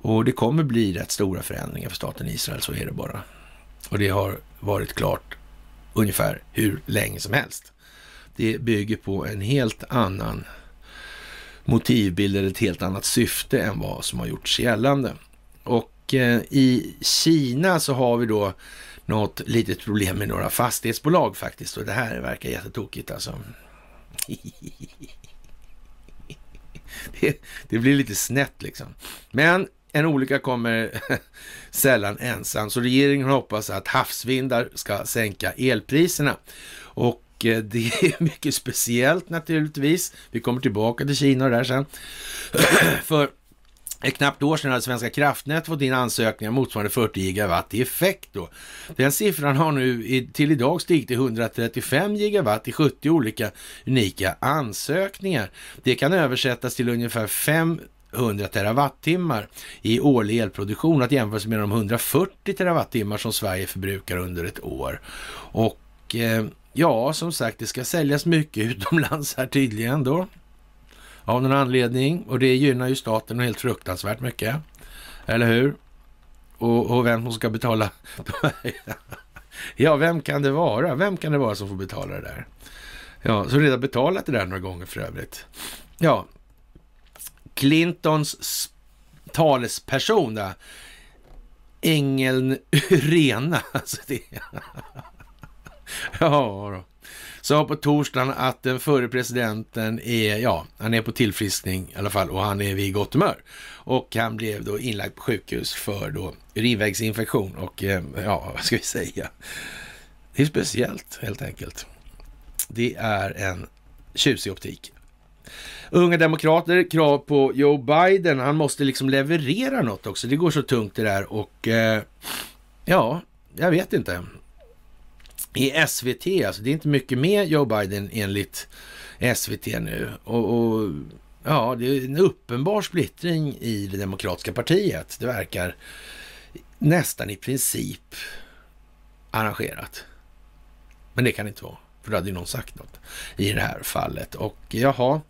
Och det kommer bli rätt stora förändringar för staten Israel, så är det bara. Och det har varit klart ungefär hur länge som helst det bygger på en helt annan motivbild eller ett helt annat syfte än vad som har gjorts gällande. Och eh, i Kina så har vi då något litet problem med några fastighetsbolag faktiskt och det här verkar jättetokigt alltså. det, det blir lite snett liksom. Men en olycka kommer sällan ensam, så regeringen hoppas att havsvindar ska sänka elpriserna. Och Eh, det är mycket speciellt naturligtvis. Vi kommer tillbaka till Kina och det där sen. För ett knappt år sedan hade Svenska kraftnät fått in ansökningar motsvarande 40 gigawatt i effekt. Då. Den siffran har nu till idag stigit till 135 gigawatt i 70 olika unika ansökningar. Det kan översättas till ungefär 500 terawattimmar i årlig elproduktion att jämföras med de 140 terawattimmar som Sverige förbrukar under ett år. Och eh, Ja, som sagt, det ska säljas mycket utomlands här tydligen då. Av någon anledning. Och det gynnar ju staten helt fruktansvärt mycket. Eller hur? Och, och vem som ska betala? ja, vem kan det vara? Vem kan det vara som får betala det där? Ja, så redan betalat det där några gånger för övrigt. Ja, Clintons talesperson där, ängeln Rena. Alltså det, ja då. Sa på torsdagen att den förre presidenten är, ja, han är på tillfriskning i alla fall och han är vid gott humör. Och han blev då inlagd på sjukhus för då urinvägsinfektion och eh, ja, vad ska vi säga? Det är speciellt helt enkelt. Det är en tjusig optik. Unga demokrater, krav på Joe Biden. Han måste liksom leverera något också. Det går så tungt det där och eh, ja, jag vet inte i SVT. Alltså det är inte mycket med Joe Biden enligt SVT nu. Och, och, ja, det är en uppenbar splittring i det demokratiska partiet. Det verkar nästan i princip arrangerat. Men det kan det inte vara, för då hade ju någon sagt något i det här fallet. Och jaha,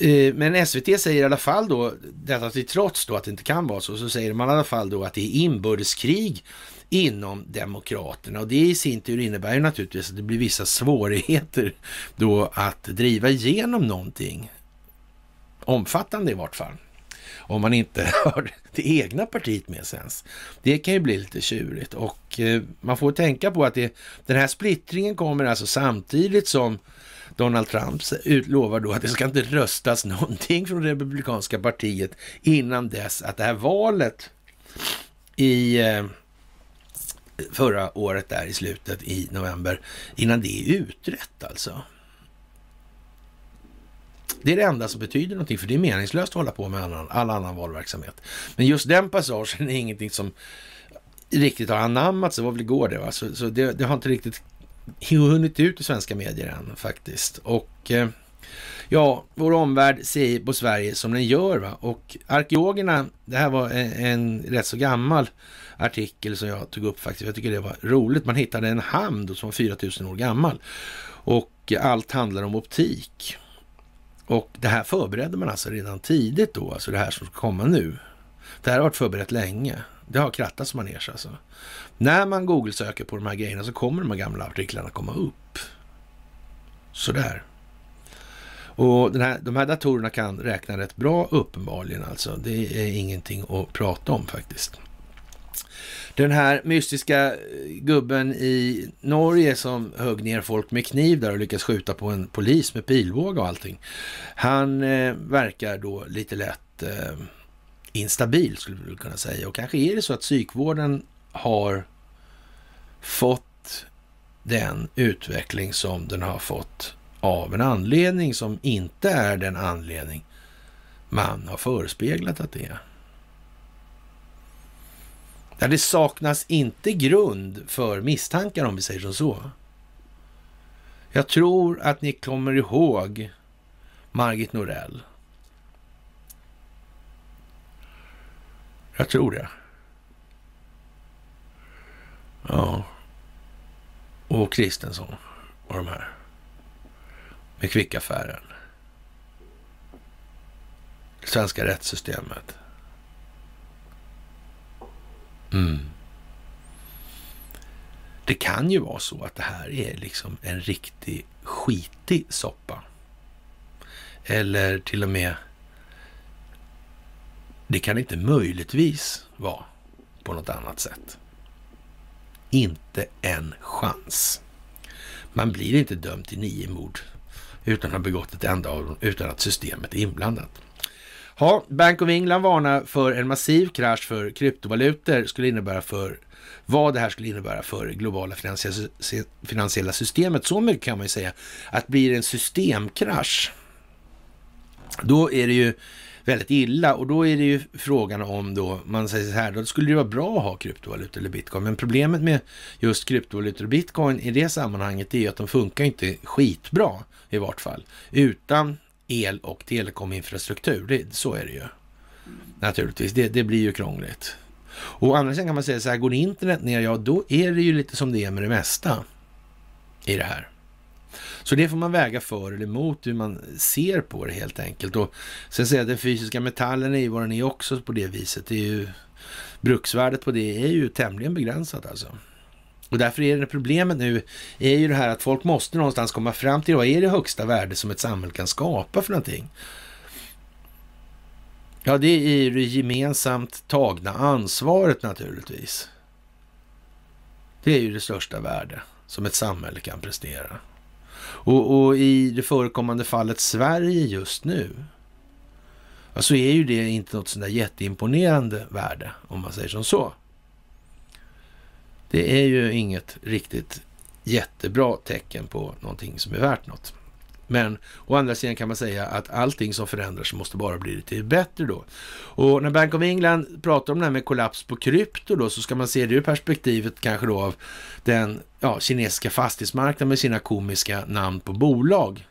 eh, men SVT säger i alla fall då, detta till trots då att det inte kan vara så, så säger man i alla fall då att det är inbördeskrig inom Demokraterna. Och det i sin tur innebär ju naturligtvis att det blir vissa svårigheter då att driva igenom någonting. Omfattande i vart fall. Om man inte har det egna partiet med sig ens. Det kan ju bli lite tjurigt. Och eh, man får tänka på att det, den här splittringen kommer alltså samtidigt som Donald Trump utlovar då att det ska inte röstas någonting från Republikanska partiet innan dess att det här valet i eh, förra året där i slutet i november, innan det är utrett alltså. Det är det enda som betyder någonting, för det är meningslöst att hålla på med annan, all annan valverksamhet. Men just den passagen är ingenting som riktigt har anammats. Det var väl igår det, va? Så, så det, det, har inte riktigt hunnit ut i svenska medier än faktiskt. Och eh, ja, vår omvärld ser på Sverige som den gör. Va? Och arkeologerna, det här var en, en rätt så gammal artikel som jag tog upp faktiskt. Jag tycker det var roligt. Man hittade en hamn som var 4000 år gammal. Och allt handlar om optik. Och det här förberedde man alltså redan tidigt då, alltså det här som ska komma nu. Det här har varit förberett länge. Det har krattats manege alltså. När man Google-söker på de här grejerna så kommer de här gamla artiklarna komma upp. Sådär. Och den här, de här datorerna kan räkna rätt bra uppenbarligen alltså. Det är ingenting att prata om faktiskt. Den här mystiska eh, gubben i Norge som högg ner folk med kniv där och lyckades skjuta på en polis med pilbåge och allting. Han eh, verkar då lite lätt eh, instabil skulle vi kunna säga. Och kanske är det så att psykvården har fått den utveckling som den har fått av en anledning som inte är den anledning man har förespeglat att det är. Där det saknas inte grund för misstankar om vi säger som så. Jag tror att ni kommer ihåg Margit Norell. Jag tror det. Ja. Och Kristensson och de här. Med kvickaffären. Det svenska rättssystemet. Mm. Det kan ju vara så att det här är liksom en riktig skitig soppa. Eller till och med, det kan inte möjligtvis vara på något annat sätt. Inte en chans. Man blir inte dömd till nio mord utan att ha begått ett enda av dem, utan att systemet är inblandat. Ja, Bank of England varnar för en massiv krasch för kryptovalutor skulle innebära för vad det här skulle innebära för det globala finansiella systemet. Så mycket kan man ju säga att blir det en systemkrasch, då är det ju väldigt illa och då är det ju frågan om då, man säger så här, då skulle det vara bra att ha kryptovalutor eller bitcoin. Men problemet med just kryptovalutor och bitcoin i det sammanhanget är ju att de funkar inte skitbra i vart fall, utan el och telekominfrastruktur. Det, så är det ju. Naturligtvis, det, det blir ju krångligt. Och å andra sidan kan man säga så här, går internet ner, ja då är det ju lite som det är med det mesta i det här. Så det får man väga för eller emot hur man ser på det helt enkelt. Och sen säga att den fysiska metallen är ju vad den är också på det viset. Det är ju, bruksvärdet på det är ju tämligen begränsat alltså. Och därför är det problemet nu är ju det här att folk måste någonstans komma fram till vad är det högsta värde som ett samhälle kan skapa för någonting? Ja, det är ju det gemensamt tagna ansvaret naturligtvis. Det är ju det största värde som ett samhälle kan prestera. Och, och i det förekommande fallet Sverige just nu, så alltså är ju det inte något sådär där jätteimponerande värde, om man säger som så. Det är ju inget riktigt jättebra tecken på någonting som är värt något. Men å andra sidan kan man säga att allting som förändras måste bara bli lite bättre då. Och när Bank of England pratar om det här med kollaps på krypto då så ska man se det ur perspektivet kanske då av den ja, kinesiska fastighetsmarknaden med sina komiska namn på bolag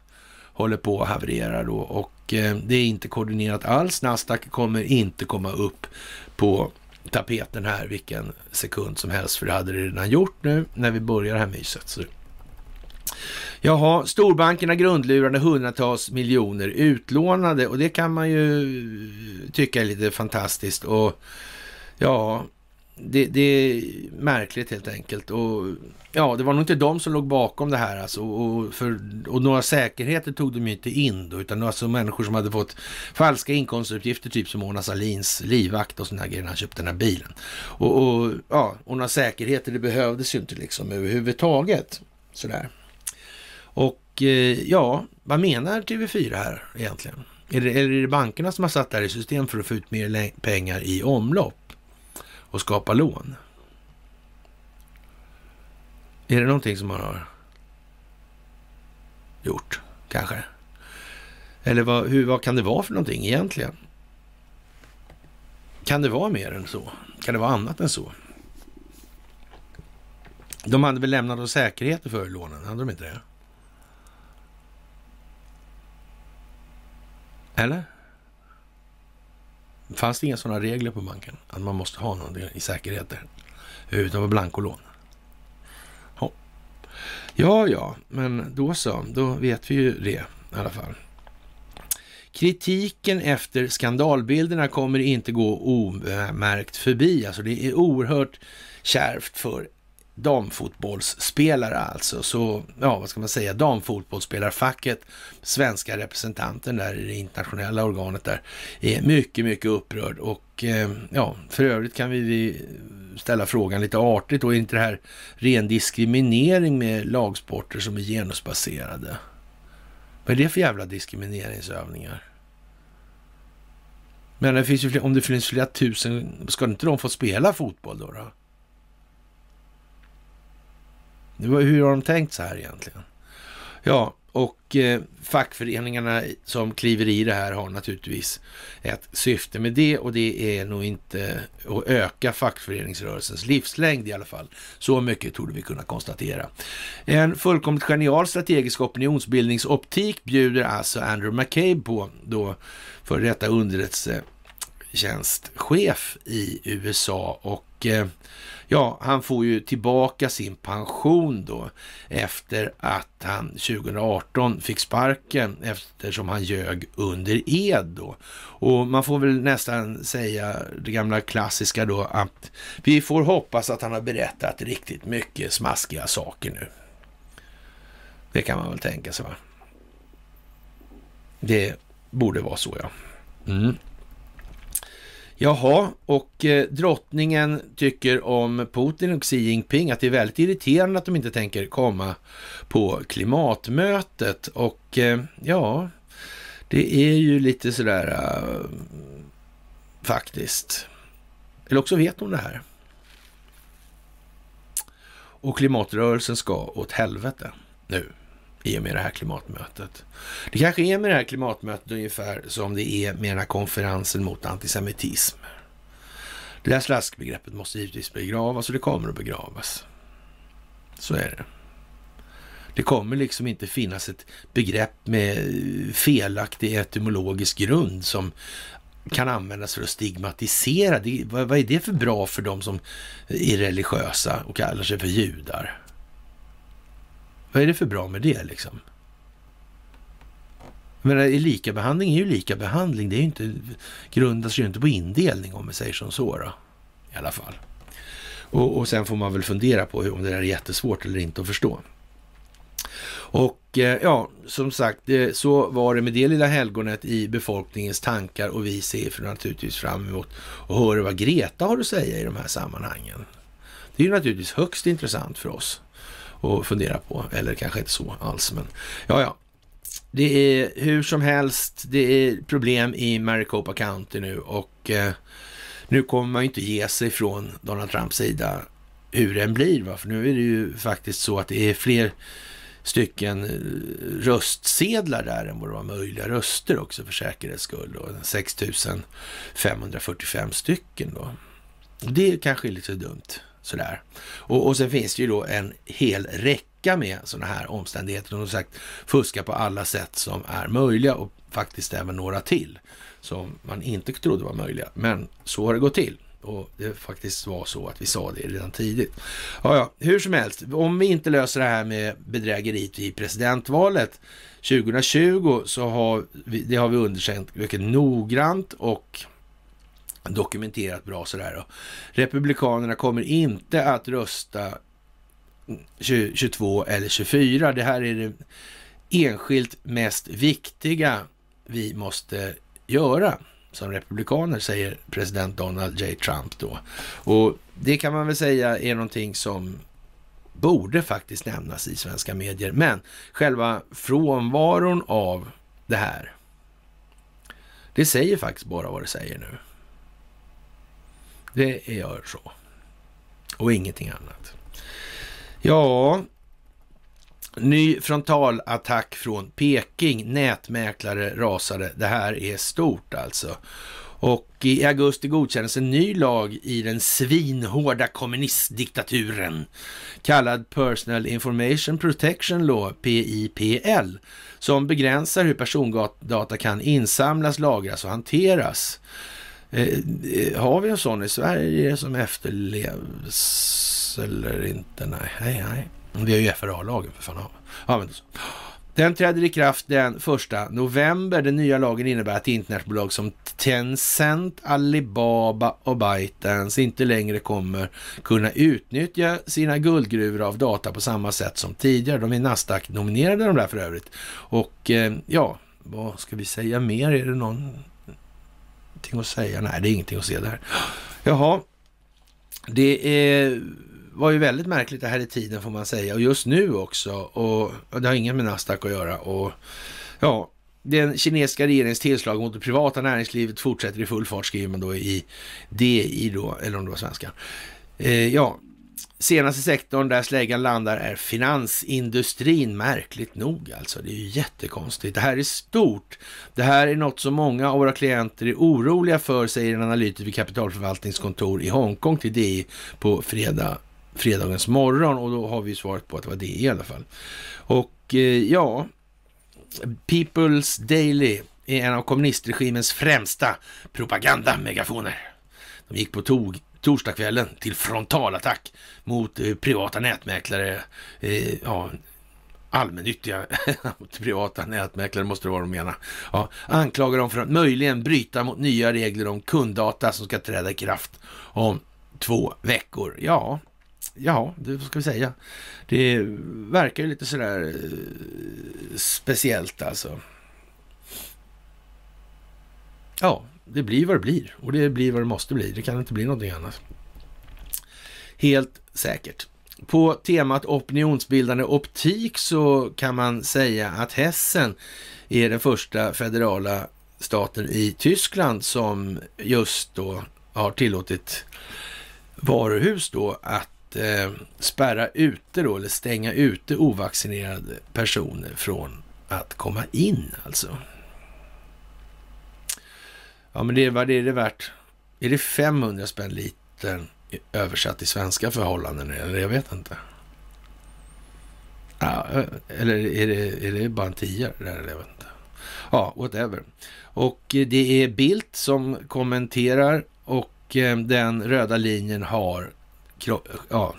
håller på att haverera då och eh, det är inte koordinerat alls. Nasdaq kommer inte komma upp på tapeten här vilken sekund som helst, för det hade det redan gjort nu när vi börjar det här myset. Så Jaha, storbankerna grundlurade hundratals miljoner utlånade och det kan man ju tycka är lite fantastiskt och ja, det, det, är märkligt helt enkelt. Och ja, det var nog inte de som låg bakom det här alltså. Och, för, och några säkerheter tog de ju inte in då, utan alltså människor som hade fått falska inkomstuppgifter, typ som Mona Salins livvakt och sådana grejer när han köpte den här bilen. Och, och, ja, och några säkerheter, det behövdes ju inte liksom överhuvudtaget. Sådär. Och eh, ja, vad menar TV4 här egentligen? Är det, eller är det bankerna som har satt det här i system för att få ut mer pengar i omlopp? och skapa lån? Är det någonting som man har gjort, kanske? Eller vad, hur, vad kan det vara för någonting egentligen? Kan det vara mer än så? Kan det vara annat än så? De hade väl lämnat oss säkerheter för lånen, hade de inte det? Eller? Fanns det inga sådana regler på banken? Att man måste ha någonting i säkerheter? Utan på blankolån? Ja. ja, ja, men då så. Då vet vi ju det i alla fall. Kritiken efter skandalbilderna kommer inte gå omärkt förbi. Alltså det är oerhört kärvt för damfotbollsspelare alltså. Så, ja, vad ska man säga, damfotbollsspelarfacket, svenska representanten där i det internationella organet där, är mycket, mycket upprörd. Och eh, ja, för övrigt kan vi ställa frågan lite artigt då, är inte det här ren diskriminering med lagsporter som är genusbaserade? Vad är det för jävla diskrimineringsövningar? Men det finns ju, om det finns flera tusen, ska inte de få spela fotboll då? då? Hur har de tänkt så här egentligen? Ja, och eh, fackföreningarna som kliver i det här har naturligtvis ett syfte med det och det är nog inte att öka fackföreningsrörelsens livslängd i alla fall. Så mycket torde vi kunna konstatera. En fullkomligt genial strategisk opinionsbildningsoptik bjuder alltså Andrew McCabe på då för detta underrättelsetjänstchef i USA och eh, Ja, han får ju tillbaka sin pension då efter att han 2018 fick sparken eftersom han ljög under ed då. Och man får väl nästan säga det gamla klassiska då att vi får hoppas att han har berättat riktigt mycket smaskiga saker nu. Det kan man väl tänka sig va? Det borde vara så ja. Mm. Jaha, och eh, drottningen tycker om Putin och Xi Jinping att det är väldigt irriterande att de inte tänker komma på klimatmötet. Och eh, ja, det är ju lite sådär äh, faktiskt. Eller också vet hon det här. Och klimatrörelsen ska åt helvete nu i och med det här klimatmötet. Det kanske är med det här klimatmötet ungefär som det är med den här konferensen mot antisemitism. Det där slaskbegreppet måste givetvis begravas och det kommer att begravas. Så är det. Det kommer liksom inte finnas ett begrepp med felaktig etymologisk grund som kan användas för att stigmatisera. Det, vad, vad är det för bra för de som är religiösa och kallar sig för judar? Vad är det för bra med det liksom? Men likabehandling är ju likabehandling. Det är ju inte, grundas ju inte på indelning om vi säger som så då. I alla fall. Och, och sen får man väl fundera på hur, om det där är jättesvårt eller inte att förstå. Och eh, ja, som sagt, eh, så var det med det lilla helgonet i befolkningens tankar och vi ser för naturligtvis fram emot att höra vad Greta har att säga i de här sammanhangen. Det är ju naturligtvis högst intressant för oss att fundera på. Eller kanske inte så alls, men ja, ja. Det är hur som helst, det är problem i Maricopa County nu och eh, nu kommer man ju inte ge sig från Donald Trumps sida hur det än blir. Va? För nu är det ju faktiskt så att det är fler stycken eh, röstsedlar där än vad det var möjliga röster också för säkerhets skull. Då. 6545 stycken då. Det kanske är lite dumt. Sådär. Och, och sen finns det ju då en hel räcka med sådana här omständigheter. Som sagt, fuska på alla sätt som är möjliga och faktiskt även några till som man inte trodde var möjliga. Men så har det gått till. och det faktiskt var så att vi sa det redan tidigt. Ja, ja, hur som helst, om vi inte löser det här med bedrägeriet i presidentvalet 2020 så har vi, det har vi undersökt mycket noggrant och dokumenterat bra sådär. Då. Republikanerna kommer inte att rösta 22 eller 24. Det här är det enskilt mest viktiga vi måste göra som republikaner, säger president Donald J. Trump då. Och det kan man väl säga är någonting som borde faktiskt nämnas i svenska medier. Men själva frånvaron av det här, det säger faktiskt bara vad det säger nu. Det gör så. Och ingenting annat. Ja, ny frontalattack från Peking. Nätmäklare rasade. Det här är stort alltså. Och i augusti godkändes en ny lag i den svinhårda kommunistdiktaturen kallad Personal Information Protection Law, PIPL, som begränsar hur persondata kan insamlas, lagras och hanteras. Eh, eh, har vi en sån i Sverige som efterlevs eller inte? Nej, nej, nej. Vi har ju FRA-lagen för fan. Ja, men så. Den träder i kraft den 1 november. Den nya lagen innebär att internetbolag som Tencent, Alibaba och ByteDance inte längre kommer kunna utnyttja sina guldgruvor av data på samma sätt som tidigare. De är Nasdaq-nominerade de där för övrigt. Och eh, ja, vad ska vi säga mer? Är det någon ingenting att säga? Nej, det är ingenting att se där. Jaha, det är var ju väldigt märkligt det här i tiden får man säga och just nu också och, och det har inget med Nasdaq att göra och ja, den kinesiska regeringens tillslag mot det privata näringslivet fortsätter i full fart skriver man då i DI då, eller om det var svenska. Eh, ja, senaste sektorn där släggan landar är finansindustrin, märkligt nog alltså. Det är ju jättekonstigt. Det här är stort. Det här är något som många av våra klienter är oroliga för, säger en analytiker vid kapitalförvaltningskontor i Hongkong till DI på fredag fredagens morgon och då har vi svaret på att det var det i alla fall. Och eh, ja, People's Daily är en av kommunistregimens främsta propagandamegafoner. De gick på tog torsdagskvällen till frontalattack mot eh, privata nätmäklare, eh, ja, allmännyttiga privata nätmäklare måste det vara de menar. Ja, anklagar dem för att möjligen bryta mot nya regler om kunddata som ska träda i kraft om två veckor. Ja, ja, det ska vi säga. Det verkar ju lite sådär eh, speciellt alltså. Ja, det blir vad det blir och det blir vad det måste bli. Det kan inte bli någonting annat. Helt säkert. På temat opinionsbildande optik så kan man säga att Hessen är den första federala staten i Tyskland som just då har tillåtit varuhus då att eh, spärra ute då, eller stänga ute ovaccinerade personer från att komma in alltså. Ja, men det, vad är det värt? Är det 500 spänn litern översatt till svenska förhållanden? Eller jag vet inte. Ja, eller är det, är det bara en tia? Där, eller jag vet inte. Ja, whatever. Och eh, det är Bildt som kommenterar och eh, den röda linjen har ja,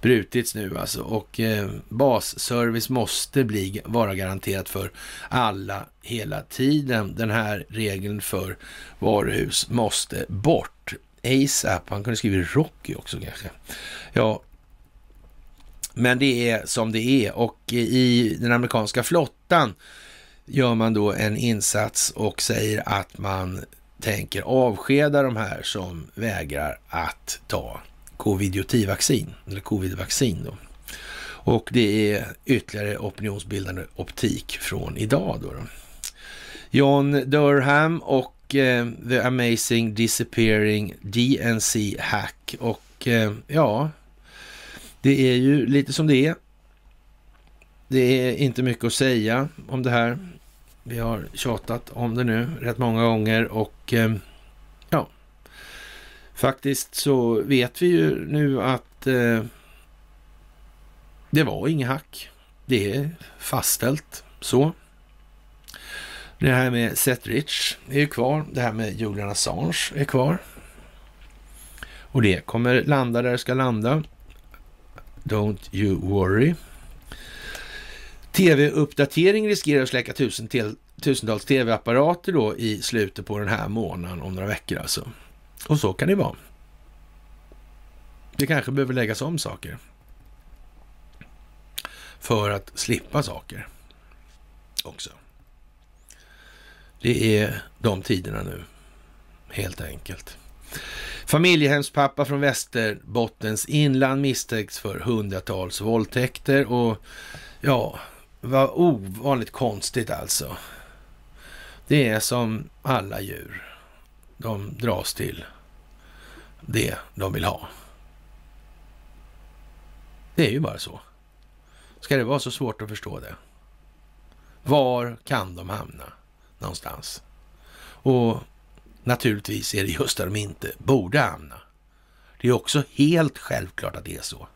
brutits nu alltså. Och eh, basservice måste bli, vara garanterat för alla hela tiden. Den här regeln för varuhus måste bort. ASAP, han kunde skriva Rocky också kanske. Ja, men det är som det är och eh, i den amerikanska flottan gör man då en insats och säger att man tänker avskeda de här som vägrar att ta covid-vaccin, eller covid-vaccin då. Och det är ytterligare opinionsbildande optik från idag då. då. John Durham och eh, The Amazing Disappearing DNC Hack. Och eh, ja, det är ju lite som det är. Det är inte mycket att säga om det här. Vi har tjatat om det nu rätt många gånger och eh, Faktiskt så vet vi ju nu att eh, det var inget hack. Det är fastställt så. Det här med Seth Rich är ju kvar. Det här med Julian Assange är kvar. Och det kommer landa där det ska landa. Don't you worry. Tv-uppdatering riskerar att släcka tusen tusentals tv-apparater då i slutet på den här månaden om några veckor alltså. Och så kan det vara. Det kanske behöver läggas om saker. För att slippa saker också. Det är de tiderna nu, helt enkelt. Familjehemspappa från Västerbottens inland misstänks för hundratals våldtäkter och ja, vad ovanligt konstigt alltså. Det är som alla djur. De dras till det de vill ha. Det är ju bara så. Ska det vara så svårt att förstå det? Var kan de hamna någonstans? Och naturligtvis är det just där de inte borde hamna. Det är också helt självklart att det är så.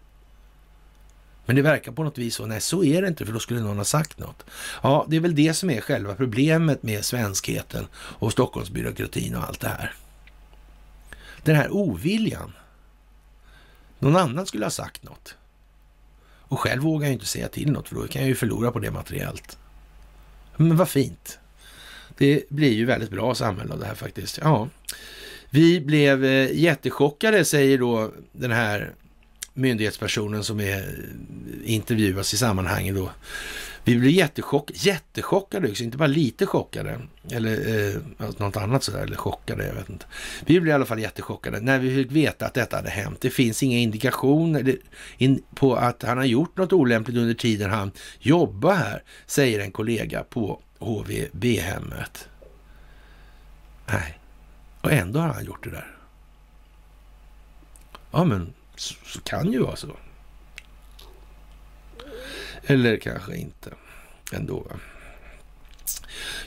Men det verkar på något vis så. Nej, så är det inte, för då skulle någon ha sagt något. Ja, det är väl det som är själva problemet med svenskheten och Stockholmsbyråkratin och allt det här. Den här oviljan. Någon annan skulle ha sagt något. Och själv vågar jag inte säga till något, för då kan jag ju förlora på det materiellt. Men vad fint. Det blir ju väldigt bra samhälle av det här faktiskt. Ja, vi blev eh, jättechockade, säger då den här myndighetspersonen som är, eh, intervjuas i sammanhanget då. Vi blev jättechock, jättechockade, inte bara lite chockade. Eller eh, alltså något annat sådär, eller chockade, jag vet inte. Vi blev i alla fall jättechockade när vi fick veta att detta hade hänt. Det finns inga indikationer på att han har gjort något olämpligt under tiden han jobbar här, säger en kollega på HVB-hemmet. Nej, och ändå har han gjort det där. Ja, men så, så kan ju vara så. Eller kanske inte ändå.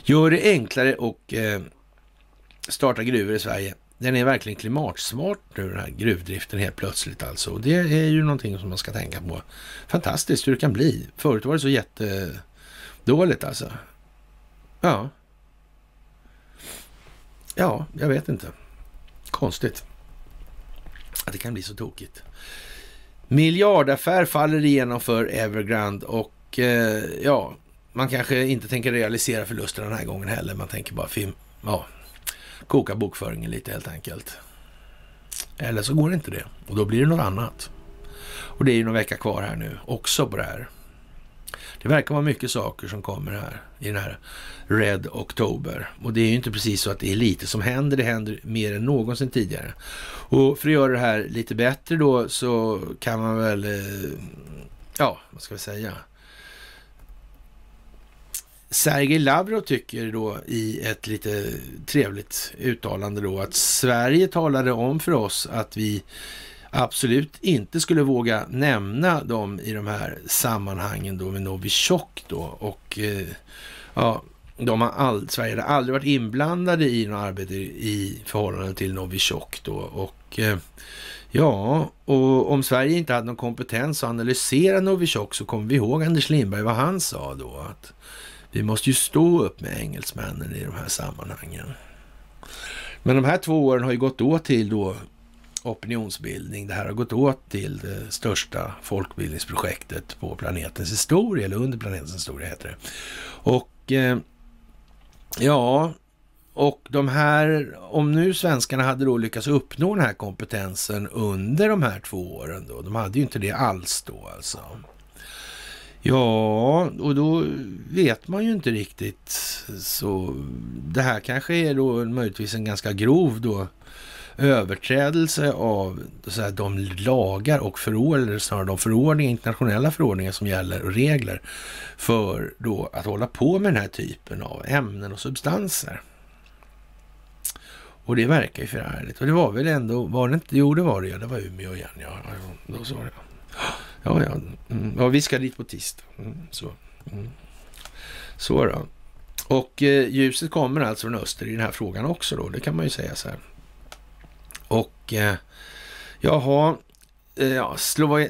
Gör det enklare och eh, starta gruvor i Sverige. Den är verkligen klimatsmart nu den här gruvdriften helt plötsligt alltså. Och det är ju någonting som man ska tänka på. Fantastiskt hur det kan bli. Förut var det så jättedåligt alltså. Ja. Ja, jag vet inte. Konstigt att det kan bli så tokigt. Miljardaffär faller igenom för Evergrande och eh, ja, man kanske inte tänker realisera förlusten den här gången heller. Man tänker bara film, ja, koka bokföringen lite helt enkelt. Eller så går det inte det och då blir det något annat. Och det är ju någon vecka kvar här nu också på det här. Det verkar vara mycket saker som kommer här i den här Red October. Och det är ju inte precis så att det är lite som händer, det händer mer än någonsin tidigare. Och för att göra det här lite bättre då så kan man väl, eh, ja, vad ska vi säga? Sergej Lavrov tycker då i ett lite trevligt uttalande då att Sverige talade om för oss att vi absolut inte skulle våga nämna dem i de här sammanhangen då med Novichok då och eh, ja, de har all, Sverige har aldrig varit inblandade i något arbete i förhållande till Novichok då och eh, ja, och om Sverige inte hade någon kompetens att analysera Novichok så kommer vi ihåg Anders Lindberg vad han sa då att vi måste ju stå upp med engelsmännen i de här sammanhangen. Men de här två åren har ju gått åt till då opinionsbildning. Det här har gått åt till det största folkbildningsprojektet på planetens historia, eller under planetens historia heter det. Och eh, ja, och de här, om nu svenskarna hade då lyckats uppnå den här kompetensen under de här två åren då, de hade ju inte det alls då alltså. Ja, och då vet man ju inte riktigt. Så det här kanske är då möjligtvis en ganska grov då överträdelse av så här, de lagar och förordningar, snarare de förordningar, internationella förordningar som gäller och regler för då att hålla på med den här typen av ämnen och substanser. Och det verkar ju förärligt. Och det var väl ändå, var det inte? Jo, det var det ja. Det var Umeå igen, ja. Då sa jag. Ja, ja. Mm. ja, vi ska dit på tisdag. Mm, så. Mm. Så då. Och eh, ljuset kommer alltså från öster i den här frågan också då. Det kan man ju säga så här. Och eh, jaha, eh, ja,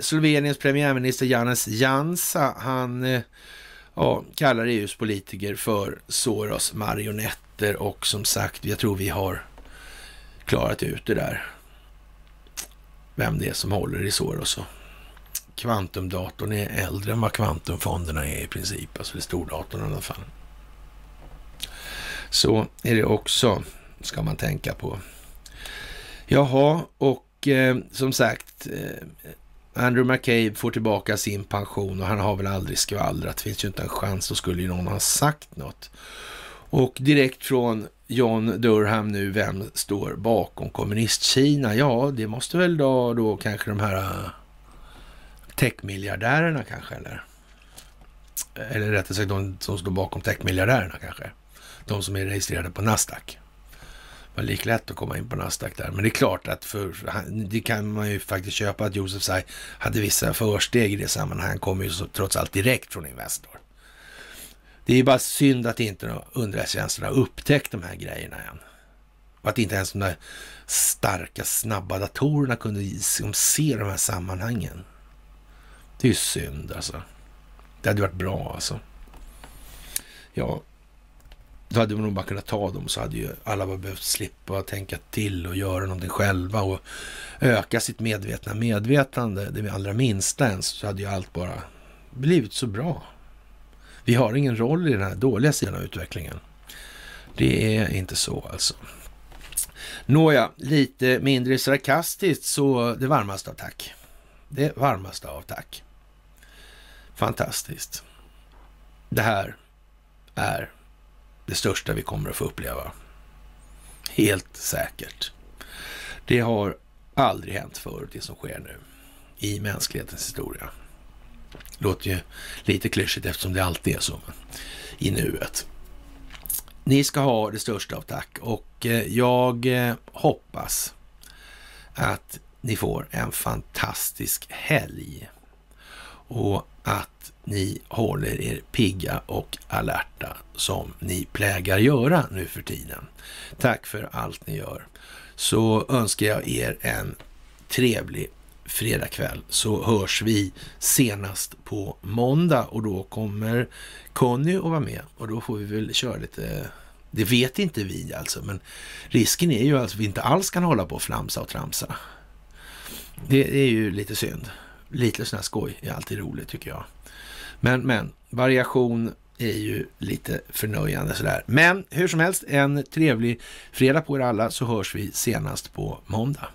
Sloveniens premiärminister Janes Jansa, han eh, ja, kallar EUs politiker för Soros marionetter och som sagt, jag tror vi har klarat ut det där. vem det är som håller i Soros. och Kvantumdatorn är äldre än vad kvantumfonderna är i princip, alltså det är stordatorn i alla fall. Så är det också, ska man tänka på. Jaha, och eh, som sagt, eh, Andrew McCabe får tillbaka sin pension och han har väl aldrig skvallrat. Det finns ju inte en chans, då skulle ju någon ha sagt något. Och direkt från John Durham nu, vem står bakom kommunistkina? Ja, det måste väl då, då kanske de här eh, techmiljardärerna kanske, eller? Eller rättare sagt de som står bakom techmiljardärerna kanske. De som är registrerade på Nasdaq. Det var lika lätt att komma in på Nasdaq där. Men det är klart att för, det kan man ju faktiskt köpa att Josef Tsai hade vissa försteg i det sammanhanget. Han kom ju så, trots allt direkt från Investor. Det är ju bara synd att inte underrättelsetjänsterna har upptäckt de här grejerna än. Och att inte ens de där starka, snabba datorerna kunde liksom se de här sammanhangen. Det är ju synd alltså. Det hade varit bra alltså. Ja, då hade man nog bara kunnat ta dem så hade ju alla bara behövt slippa tänka till och göra någonting själva och öka sitt medvetna medvetande, det allra minsta ens, så hade ju allt bara blivit så bra. Vi har ingen roll i den här dåliga sidan av utvecklingen. Det är inte så alltså. Nåja, lite mindre sarkastiskt så det varmaste av tack. Det varmaste av tack. Fantastiskt. Det här är det största vi kommer att få uppleva. Helt säkert. Det har aldrig hänt förut, det som sker nu i mänsklighetens historia. Låter ju lite klyschigt eftersom det alltid är så i nuet. Ni ska ha det största av tack och eh, jag eh, hoppas att ni får en fantastisk helg och att ni håller er pigga och alerta som ni plägar göra nu för tiden. Tack för allt ni gör. Så önskar jag er en trevlig fredagkväll så hörs vi senast på måndag och då kommer Conny att vara med och då får vi väl köra lite det vet inte vi alltså, men risken är ju att vi inte alls kan hålla på och flamsa och tramsa. Det är ju lite synd. Lite sån här skoj är alltid roligt tycker jag. Men, men variation är ju lite förnöjande sådär. Men hur som helst, en trevlig fredag på er alla så hörs vi senast på måndag.